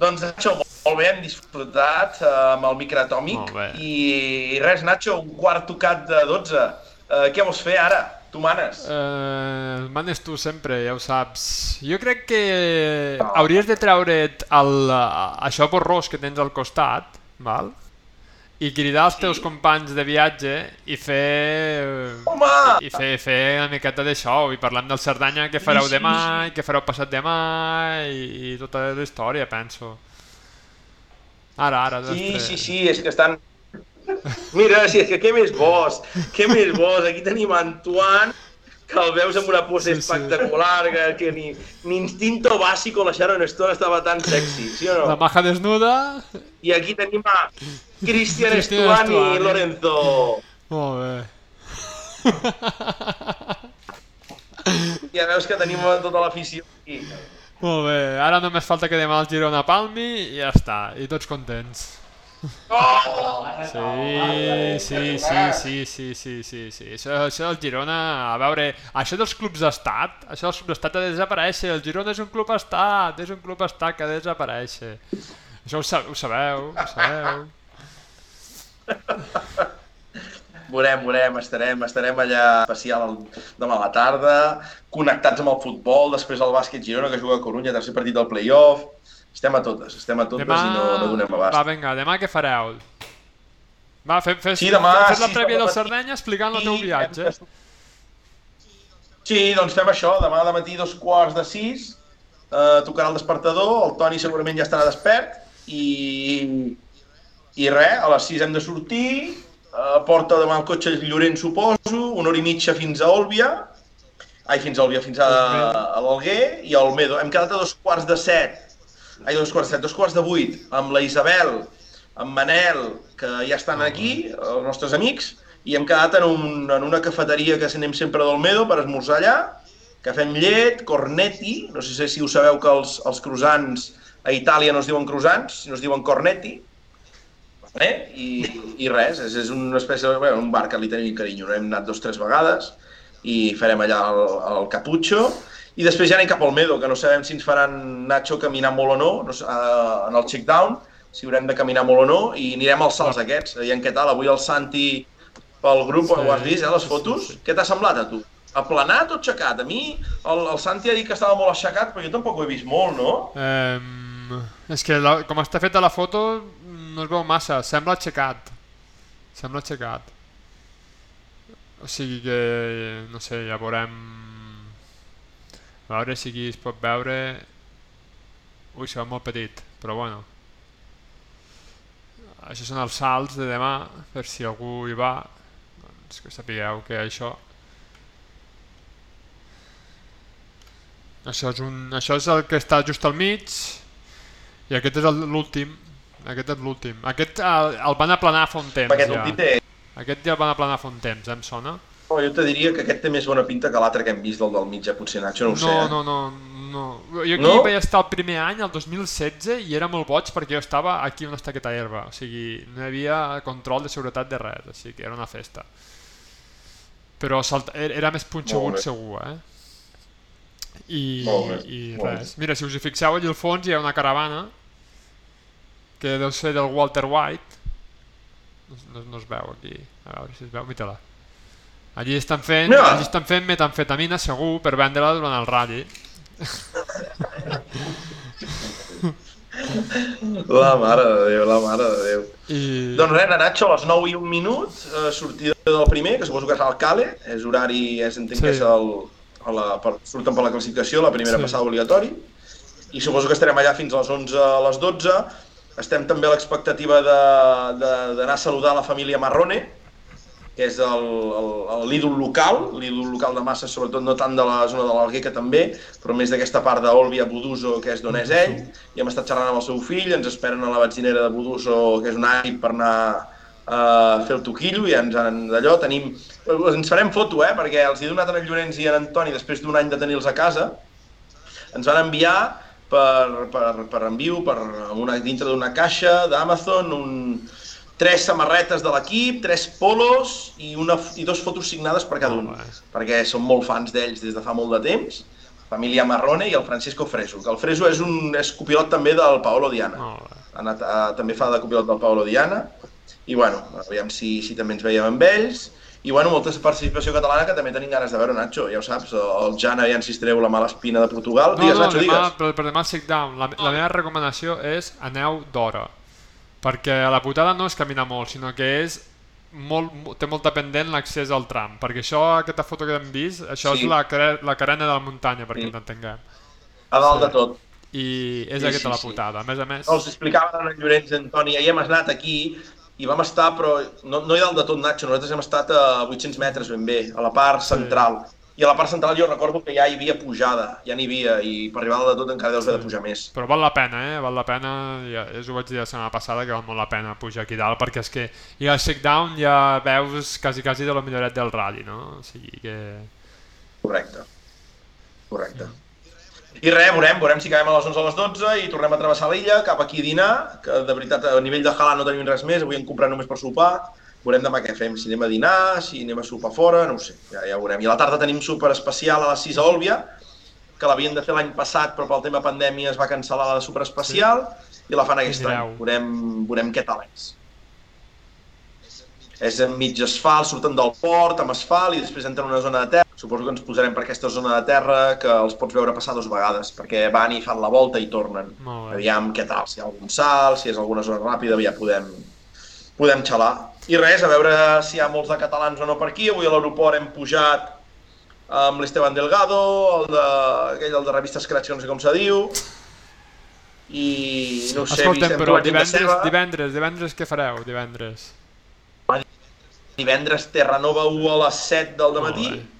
Doncs, Nacho, molt bé, hem disfrutat eh, amb el microatòmic. I res, Nacho, un quart tocat de 12. Eh, què vols fer ara? Tu manes. Eh, manes tu sempre, ja ho saps. Jo crec que hauries de treure't el, eh, això borrós que tens al costat, val? I cridar els teus companys de viatge i fer... Home! I fer, fer una miqueta de show i parlem del Cerdanya que fareu Sí, sí, demà sí. i que fareu passat demà i, i tota la història, penso. Ara, ara, Sí, tres. sí, sí, és que estan... Mira, si és que què més vols? Què més vols? Aquí tenim Antoine, que el veus amb una pose Sí, sí. espectacular, que, que ni, ni Instinto Básico, la Sharon Stone estava tan sexy, sí o La no? maja desnuda. I aquí tenim a Cristian Estuani i Lorenzo. Molt bé. Ja veus que tenim tota l'afició aquí. Molt bé. Ara només falta que demà el Girona palmi i ja està. I tots contents. Oh! Sí, sí, sí, sí, sí, sí, sí, sí. Això, això del Girona, a veure, això dels clubs d'estat, això dels clubs d'estat ha de desaparèixer. El Girona és un club estat, és un club estat que ha de desaparèixer. Això ho, sa ho sabeu, ho sabeu. Veurem, veurem, estarem, estarem allà especial demà a la tarda, connectats amb el futbol, després el bàsquet Girona, que juga a Corunya, tercer partit del playoff. Estem a totes, estem a totes Demà... i no, no donem abast. Va, vinga, demà què fareu? Va, fes, fes, Sí, demà, fes la sí, prèvia demà del matí. Cerdanya explicant el teu viatge. Sí, doncs fem això, demà de matí dos quarts de sis, eh, tocarà el despertador, el Toni segurament ja estarà despert, i, i res, a les sis hem de sortir, eh, porta demà el cotxe Llorenç, suposo, una hora i mitja fins a Òlvia, ai, fins a Òlvia, fins a, a l'Alguer, i a Olmedo. Hem quedat a dos quarts de set, ai, dos quarts de set, dos quarts de vuit, amb la Isabel, amb Manel, que ja estan aquí, els nostres amics, i hem quedat en, un, en una cafeteria que anem sempre d'Olmedo per esmorzar allà, cafè amb llet, cornetti, no sé si ho sabeu que els, els croissants a Itàlia no es diuen croissants, sinó es diuen cornetti, eh? I, i res, és, és una espècie de, bueno, un bar que li tenim carinyo, no? hem anat dos o tres vegades i farem allà el, el caputxo i després ja anem cap al Medo, que no sabem si ens faran Nacho caminar molt o no, no sé, eh, en el check-down, si haurem de caminar molt o no, i anirem als salts aquests. I què tal? Avui el Santi pel grup, Sí, ho has vist, eh, les fotos? sí, sí. Què t'ha semblat a tu? Aplanat o aixecat? A mi el, el Santi ha dit que estava molt aixecat, però jo tampoc ho he vist molt, no? Um, és que la, com està feta la foto no es veu massa, sembla aixecat. Sembla aixecat. O sigui que, no sé, ja veurem... A veure si aquí es pot veure... Ui, se veu molt petit, però bueno. Això són els salts de demà, per si algú hi va, doncs que sapigueu que això... Això és, un, això és el que està just al mig i aquest és l'últim. Aquest és l'últim. Aquest el, el van aplanar fa un temps Aquest ja. té... Aquest ja el van aplanar fa un temps, em sona? Oh, jo te diria que aquest té més bona pinta que l'altre que hem vist, el del mig, ja potser Nacho, no ho sé. no, eh? no, no, no. Jo aquí No? vaig estar el primer any, el 2016, i era molt boig perquè jo estava aquí on està aquesta herba. O sigui, no hi havia control de seguretat de res, així que era una festa. Però salta, era era més punxegut segur, eh? I, i res. Mira, si us hi fixeu allà al fons hi ha una caravana que deu ser del Walter White. No, no, no es veu aquí. A veure si es veu, mira-la. Allí estan fent, Mira! allí estan fent metamfetamina segur per vendre-la durant el ratll. (laughs) La mare de Déu, la mare de Déu. I... Doncs res, Nacho, a les 9 i un minut, eh, sortida del primer, que suposo que és al Cale, és horari, és, entenc Sí. que és el, a la, per, surten per la classificació, la primera Sí. passada obligatori, i suposo que estarem allà fins a les 11 a les 12. Estem també a l'expectativa de- de- d'anar a saludar la família Marrone, que és l'ídol local, l'ídol local de Massa, sobretot no tant de la zona de l'Alguer, que també, però més d'aquesta part d'Olvia, Buduso, que és d'on és ell, i hem estat xerrant amb el seu fill, ens esperen a la benzinera de Buduso, que és un àrib per anar a fer el toquillo, i ens han d'allò, tenim... Ens farem foto, eh?, perquè els he donat a en Llorenç i a en Antoni, després d'un any de tenir-los a casa, ens van enviar per, per, per enviu, per una, dintre d'una caixa d'Amazon, un, tres samarretes de l'equip, tres polos i, una, i dos fotos signades per cada un, Molt bé. perquè som molt fans d'ells des de fa molt de temps, família Marrone i el Francisco Freso, que el Freso és un és copilot també del Paolo Diana. Bé. Ha anat, a, també fa de copilot del Paolo Diana, i bueno, aviam si, si també ens veiem amb ells, i bueno, molta participació catalana que també tenim ganes de veure, Nacho, ja ho saps, el Jan aviam si es treu la mala espina de Portugal. No, digues, no, Nacho, demà, digues. per, per demà sit down. La, la meva recomanació és aneu d'hora. Perquè la putada no és caminar molt, sinó que és molt, mo- té molta pendent l'accés al tram, perquè això, aquesta foto que hem vist, això Sí. és la, la carena de la muntanya, perquè Sí. ens entenguem. A dalt Sí. de tot. I és Sí, aquesta sí, la sí. putada. A més a més, Els explicava en Llorenç Antoni, ahir hem anat aquí i vam estar, però no, no hi dalt de tot, Nacho, nosaltres hem estat a 800 metres ben bé, a la part central. I a la part central jo recordo que ja hi havia pujada, ja n'hi havia, i per arribar de tot encara deus haver de pujar més. però val la pena, eh? Val la pena, ja, és ho vaig dir la setmana passada, que val molt la pena pujar aquí dalt, perquè és que i al shakedown ja veus quasi, quasi de lo milloret del rally, no? O sigui que... Correcte. Correcte. I res, veurem, veurem si acabem a les 11 o a les 12 i tornem a travessar l'illa cap aquí a dinar, que de veritat a nivell de halal no tenim res més, avui hem comprat només per sopar, veurem demà què fem, si anem a dinar, si anem a sopar fora, no ho sé, ja, ja veurem. I a la tarda tenim sopar especial a les 6 a Òlvia, que l'havien de fer l'any passat, però pel tema pandèmia es va cancel·lar la sopar especial, i la fan aquest any. Veurem, veurem què tal és. És en mig asfalt, surten del port amb asfalt i després entren en una zona de terra. Suposo que ens posarem per aquesta zona de terra que els pots veure passar dues vegades, perquè van i fan la volta i tornen. Aviam què tal, si hi ha algun salt, si és alguna zona ràpida, ja podem, podem xalar. I res, a veure si hi ha molts de catalans o no per aquí. Avui a l'aeroport hem pujat amb l'Esteban Delgado, el de, aquell el de revista Scratch, no sé com se diu, i no sé, Escolta'm, però divendres, Seva. divendres, divendres què fareu, divendres? Divendres Terranova 1 a les 7 del matí. Bé.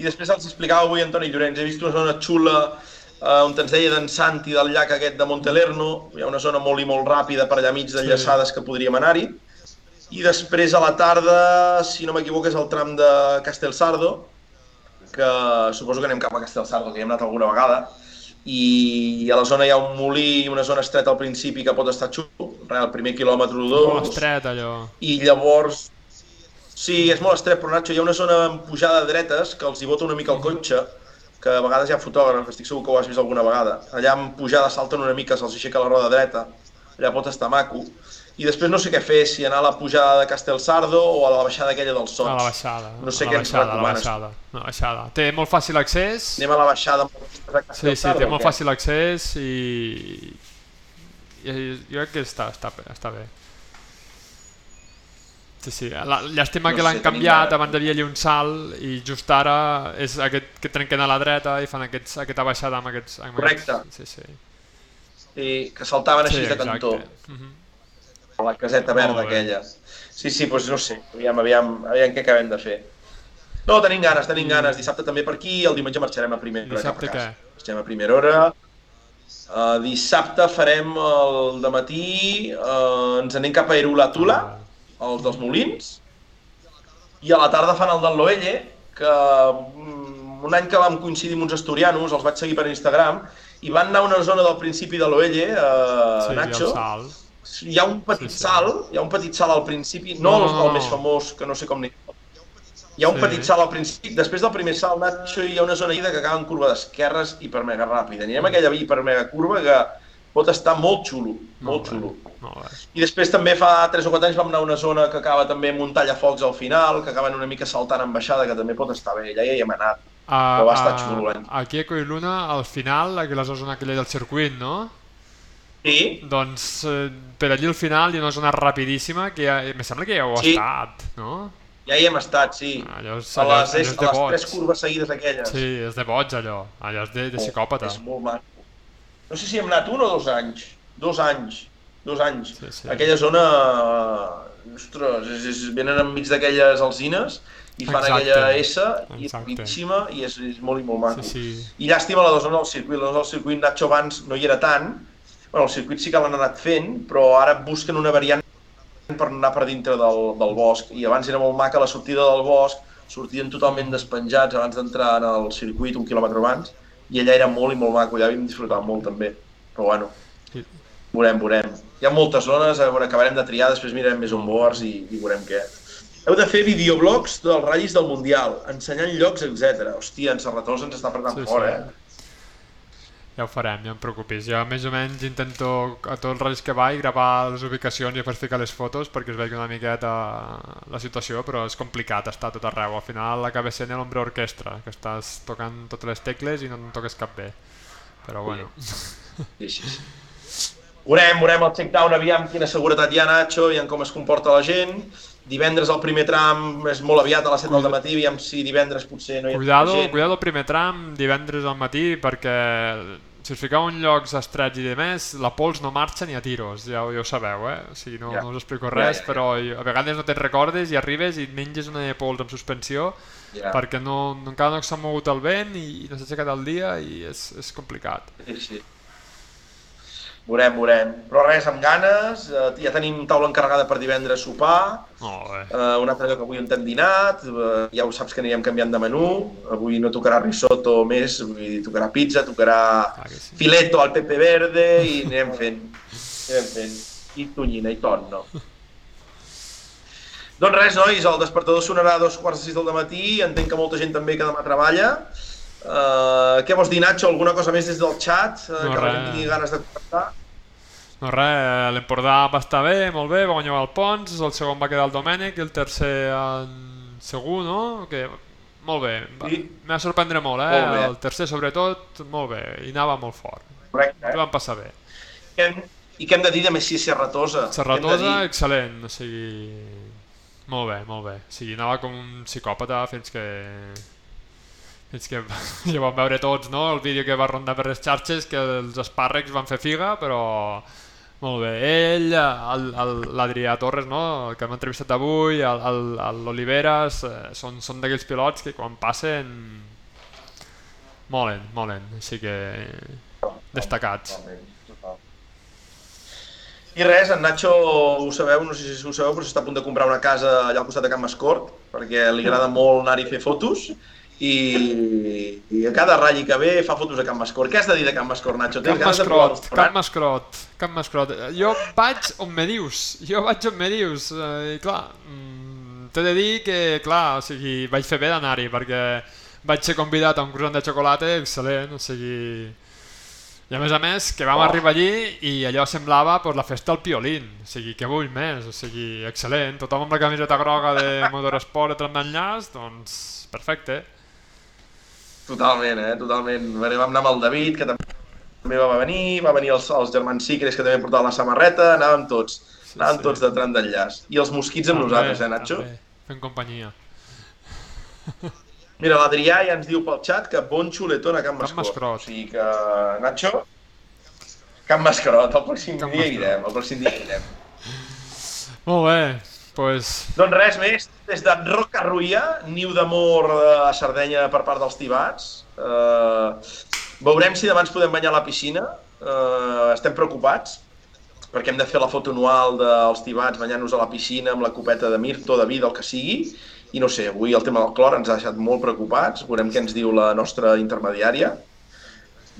I després els explicava avui Antoni Llorenç, he vist una zona xula eh, on ens deia d'en Santi del llac aquest de Montelerno, hi ha una zona molt i molt ràpida per allà mig d'enllaçades que podríem anar-hi. I després a la tarda, si no m'equivoco, és el tram de Castelsardo, que suposo que anem cap a Castelsardo, que hi hem anat alguna vegada, i a la zona hi ha un molí i una zona estreta al principi que pot estar res, el primer quilòmetre o Molt dos, estret, allò. i llavors sí, és molt estret, però Nacho, hi ha una zona amb pujada de dretes que els hi bota una mica el cotxe, que a vegades hi ha fotògrafs, estic segur que ho has vist alguna vegada. Allà amb pujada salten una mica, se'ls aixeca la roda dreta, allà pot estar maco. I després no sé què fer, si anar a la pujada de Castelsardo o a la baixada aquella dels Sots. A la baixada. No sé què ens baixada, a la recomanes. baixada. A la baixada. Té molt fàcil accés. Anem a la baixada amb Sí, sí, té molt fàcil accés i... i jo crec que està, està, està bé. Sí, sí. La, llàstima No que l'han canviat, abans havia allà un salt i just ara és aquest que trenquen a la dreta i fan aquests, aquesta baixada amb aquests... Amb Correcte. Aquests, sí, sí. Sí, que saltaven així sí, de cantó. Mhm. A la caseta verda aquella. Sí, sí, doncs no sé, aviam, aviam, aviam què acabem de fer. No, tenim ganes, tenim ganes. Dissabte també per aquí, el diumenge marxarem a primera hora cap Dissabte a casa. què? Marxem a primera hora. Uh, dissabte farem el de matí, uh, ens anem cap a Erulatula, els dels Molins, i a la tarda fan el del Loelle, que mm, un any que vam coincidir amb uns asturianos, els vaig seguir per Instagram, i van anar a una zona del principi de l'Oelle, uh, Sí, Nacho, hi ha un petit Sí, sí. salt, hi ha un petit salt al principi, no, No, el, no, el no. més famós, que no sé com ni... Hi ha un Sí. petit salt al principi, després del primer salt, Nacho, hi ha una zona ida que acaba en curva d'esquerres hiper mega ràpida. Anirem a aquella hiper mega curva que pot estar molt xulo, molt, bé, xulo. Molt bé. I després també fa 3 o 4 anys vam anar a una zona que acaba també amb un tallafocs al final, que acaben una mica saltant en baixada, que també pot estar bé, allà ja hi hem anat. A, Però va estar xulo l'any. Aquí a Coiluna, al final, aquí a la zona aquella del circuit, no? Sí, Doncs eh, per allí al final hi ha una zona rapidíssima que ja, em sembla que ja heu Sí. estat, no? ja hi hem estat, sí. Allò és, A allò, les, allò és, és a les boig. tres curves seguides aquelles. Sí, és de boig allò. Allò és de, de psicòpata. És molt maco. No sé si hem anat un o dos anys. Dos anys. Dos anys. Sí, sí. Aquella zona... Ostres, és, és, venen enmig d'aquelles alzines i fan Exacte. aquella S i és boníssima i és, és molt i molt maco. Sí, sí. I llàstima la zona del circuit. La zona del circuit Nacho abans no hi era tant. Bueno, el circuit sí que l'han anat fent, però ara busquen una variant per anar per dintre del, del bosc. I abans era molt maca la sortida del bosc, sortien totalment despenjats abans d'entrar en el circuit un quilòmetre abans, i allà era molt i molt maco, allà havíem disfrutat molt també, però bueno, veurem, veurem. Hi ha moltes zones, a veure, acabarem de triar, després mirarem més on boards i, i veurem què. Heu de fer videoblogs dels ratllis del Mundial, ensenyant llocs, etc. Hòstia, en Serratós ens està apretant Sí, sí, fort, sí. eh? Ja ho farem, no em preocupis. Jo més o menys intento a tots els ratllis que vaig gravar les ubicacions i després ficar les fotos perquè es vegi una miqueta la situació, però és complicat estar tot arreu. Al final acaba sent l'ombra orquestra, que estàs tocant totes les tecles i no en toques cap bé. Però bueno, Sí, sí, sí. Veurem, veurem el check-down, aviam quina seguretat hi ha, Nacho, aviam com es comporta la gent. Divendres el primer tram és molt aviat a les 7 del matí, aviam si divendres potser no hi ha cuidado, gent. cuidado el primer tram divendres al matí perquè si us fiqueu en llocs estrets i demés, la pols no marxa ni a tiros, ja, ja ho sabeu, eh? O sigui, no, Ja. no us explico res, ja, ja. però a vegades no te'n recordes i arribes i et menges una de pols amb suspensió Ja. perquè no, no, encara no s'ha mogut el vent i no s'ha aixecat el dia i és, és complicat. Sí, sí. Veurem, veurem. Però res, amb ganes, eh, ja tenim taula encarregada per divendres sopar, bé. eh, un altre lloc avui on hem dinat, eh, ja ho saps que anirem canviant de menú, avui no tocarà risotto més, avui tocarà pizza, tocarà que sí. filetto al pepe verde i anirem fent, anirem fent, i tonyina i tonno. Doncs res, nois, el despertador sonarà a dos quarts de sis del matí, entenc que molta gent també que demà treballa. Uh, què vols dir, Nacho? Alguna cosa més des del xat? Uh, No, que la res. gent tingui ganes de comentar? No res, l'Empordà va estar bé, molt bé, va guanyar el Pons, el segon va quedar el Domènec i el tercer en segur, no? Que, molt bé, va- Sí. m'ha sorprendre molt, eh? Molt bé. El tercer sobretot, molt bé, i anava molt fort. Correcte, eh? vam passar bé. Hem- I què hem de dir de Messi Serratosa? Serratosa, dir? excel·lent, o sigui... Molt bé, molt bé. O sigui, anava com un psicòpata fins que... Fins que (laughs) ja vam veure tots, no?, el vídeo que va rondar per les xarxes, que els espàrrecs van fer figa, però... Molt bé. Ell, el- el- l'Adrià Torres, no?, el que hem entrevistat avui, l'Oliveras, eh, són, són d'aquells pilots que quan passen... Molen, molen. Així que... Destacats. I res, en Nacho, ho sabeu, no sé si ho sabeu, però s'està a punt de comprar una casa allà al costat de Can Mascort, perquè li agrada molt anar-hi a fer fotos, i, i a cada ratll que ve fa fotos a Can Mascort. Què has de dir de Can Mascort, Nacho? Tens el Mascrot, restaurant? Mascrot, Camp Mascrot. Jo vaig on me dius, jo vaig on me dius. Eh, I clar, mm, t'he de dir que, clar, o sigui, vaig fer bé d'anar-hi perquè vaig ser convidat a un croissant de xocolata excel·lent, o sigui... I a més a més, que vam Oh. arribar allí i allò semblava pues, la festa al piolín, o sigui, què vull més, o sigui, excel·lent, tothom amb la camiseta groga de Motorsport de tram d'enllaç, doncs perfecte. Totalment, eh? Totalment. Bé, Vam anar amb el David, que també va venir, va venir els, els germans Sicres, que també portaven la samarreta, anàvem tots. Sí, Anàvem sí. tots de tram d'enllaç. I els mosquits amb També, nosaltres, eh, Nacho? també, Fent companyia. (laughs) Mira, l'Adrià ja ens diu pel xat que bon xuletón a Can Can Mascot. Mascrot. O sigui que, Nacho, Can Mascrot, el pròxim Can dia hi Mascrot. irem, el pròxim dia irem. Molt bé, pues, Doncs res més, des de Roca Ruia, niu d'amor eh, a Sardenya per part dels tibats. Uh, veurem si demà ens podem banyar a la piscina. Uh, estem preocupats, perquè hem de fer la foto anual dels tibats banyant-nos a la piscina amb la copeta de Mirto, de vi, del que sigui. I no sé, avui el tema del clor ens ha deixat molt preocupats. Veurem què ens diu la nostra intermediària.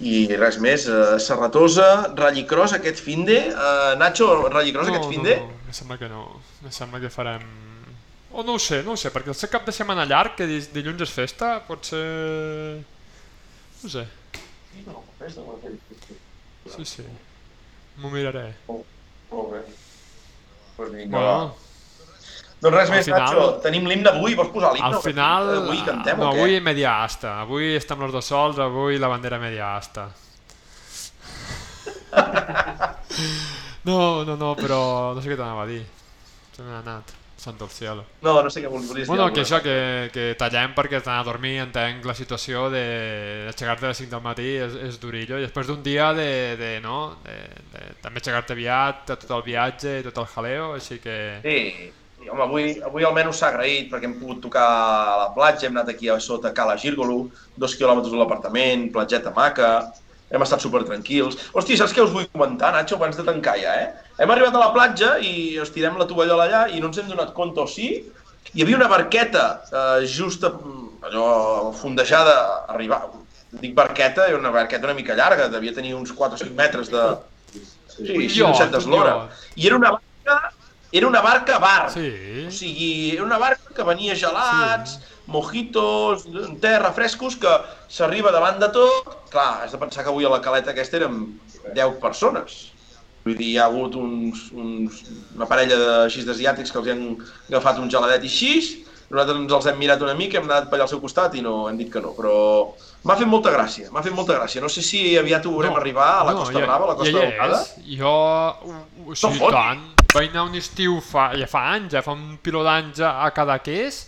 I res més, uh, Serratosa, Rallycross aquest finde. Uh, Nacho, Rallycross aquest finde? No, no, em sembla que no. Em sembla que farem... O no ho sé, no ho sé, perquè el ser cap de setmana llarg, que dilluns és festa, pot ser... No sé, sí, sí. M'ho miraré. Molt bé. Pues vinga, Bueno, va. Doncs res al més, final- Nacho. Tenim l'himne avui, vols posar l'himne? al final... Avui cantem no, o què? avui media asta. Avui estem els dos sols, avui la bandera media asta. (laughs) No, no, no, però no sé què t'anava a dir. Se m'ha anat. Santo el cielo. No, no sé què volies dir. Bueno, que això, que, que tallem perquè has d'anar a dormir, entenc la situació de aixecar-te a les 5 del matí és, és durillo, i després d'un dia de, de no, de, de, també aixecar-te aviat, tot el viatge i tot el jaleo, així que... Sí, home, avui, avui almenys s'ha agraït perquè hem pogut tocar a la platja, hem anat aquí a sota Cala Gírgolo, dos quilòmetres de l'apartament, platgeta maca, hem estat super tranquils. Hosti, saps què us vull comentar, Nacho, abans de tancar ja, eh? Hem arribat a la platja i ens tirem la tovallola allà i no ens hem donat compte, o sí? Hi havia una barqueta eh, just a, allò fondejada, arribar, dic barqueta, era una barqueta una mica llarga, devia tenir uns 4 o 5 metres de... Sí, així un set iot, d'eslora. un I era una barca, era una barca bar. O Sí. sigui, era una barca que venia gelats, sí. mojitos, té refrescos, que s'arriba davant de tot. Clar, has de pensar que avui a la caleta aquesta érem 10 persones. Vull dir, hi ha hagut uns, uns, una parella de així d'asiàtics que els han agafat un geladet i així, nosaltres ens els hem mirat una mica, hem anat per allà al seu costat i no hem dit que no, però m'ha fet molta gràcia, m'ha fet molta gràcia. No sé si aviat ho veurem arribar a la Costa ja- Brava, a la Costa ja Daurada. és. Jo, o, o sigui, fotis. tant, vaig anar un estiu fa, ja fa anys, ja fa un piló d'anys a Cadaqués,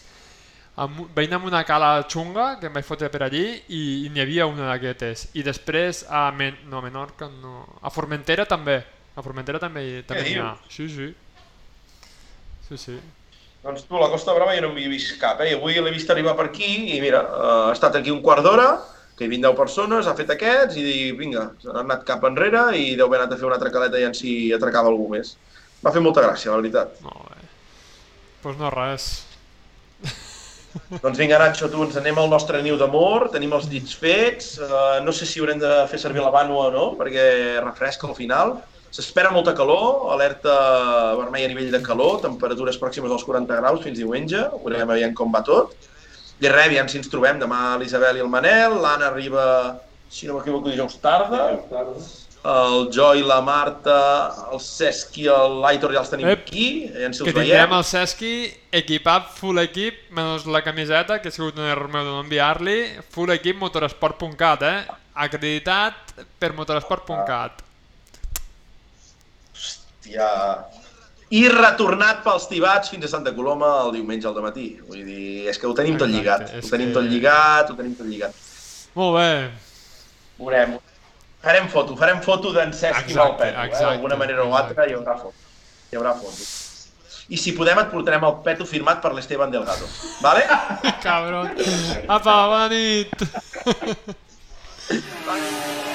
amb, vaig anar amb una cala xunga que em vaig fotre per allí i, i n'hi havia una d'aquestes. I després a, Men no, a Menorca, no, a Formentera també. A Formentera també, també n'hi ha. Sí, sí. Sí, sí. Doncs tu, la Costa Brava jo no m'hi he vist cap, eh? I avui l'he vist arribar per aquí i mira, eh, ha estat aquí un quart d'hora, que hi havien 10 persones, ha fet aquests i vinga, ha anat cap enrere i deu haver anat a fer una altra caleta i en si atracava algú més. M'ha fet molta gràcia, la veritat. Molt bé. Doncs pues no res. (laughs) Doncs vinga, Nacho, tu, ens anem al nostre niu d'amor, tenim els dits fets, eh, no sé si haurem de fer servir la vànua o no, perquè refresca al final. S'espera molta calor, alerta vermella a nivell de calor, temperatures pròximes als 40 graus fins diumenge, veurem aviam com va tot. I res, aviam si ens trobem demà l'Isabel i el Manel, l'Anna arriba, si no m'equivoco, dijous tarda, el Joy, la Marta, el Cesc i l'Aitor ja els tenim Ep, aquí, si Que tindrem veiem. el Cesqui equipat, full equip, menys la camiseta, que ha sigut un error meu de no enviar-li, full equip motorsport.cat, eh? Acreditat per motorsport.cat. Hòstia... I retornat pels tibats fins a Santa Coloma el diumenge al matí. Vull dir, és que ho tenim tot Exacte, lligat. és Ho tenim que- tot lligat, ho tenim tot lligat. Molt bé. Veurem. Farem foto, farem foto d'en Cesc i Valpeto. Eh? D'alguna manera o altra hi haurà foto. Hi haurà foto. I si podem et portarem el peto firmat per l'Esteban Delgado. Vale? (laughs) Cabron. Apa, bona nit. Vale. (laughs)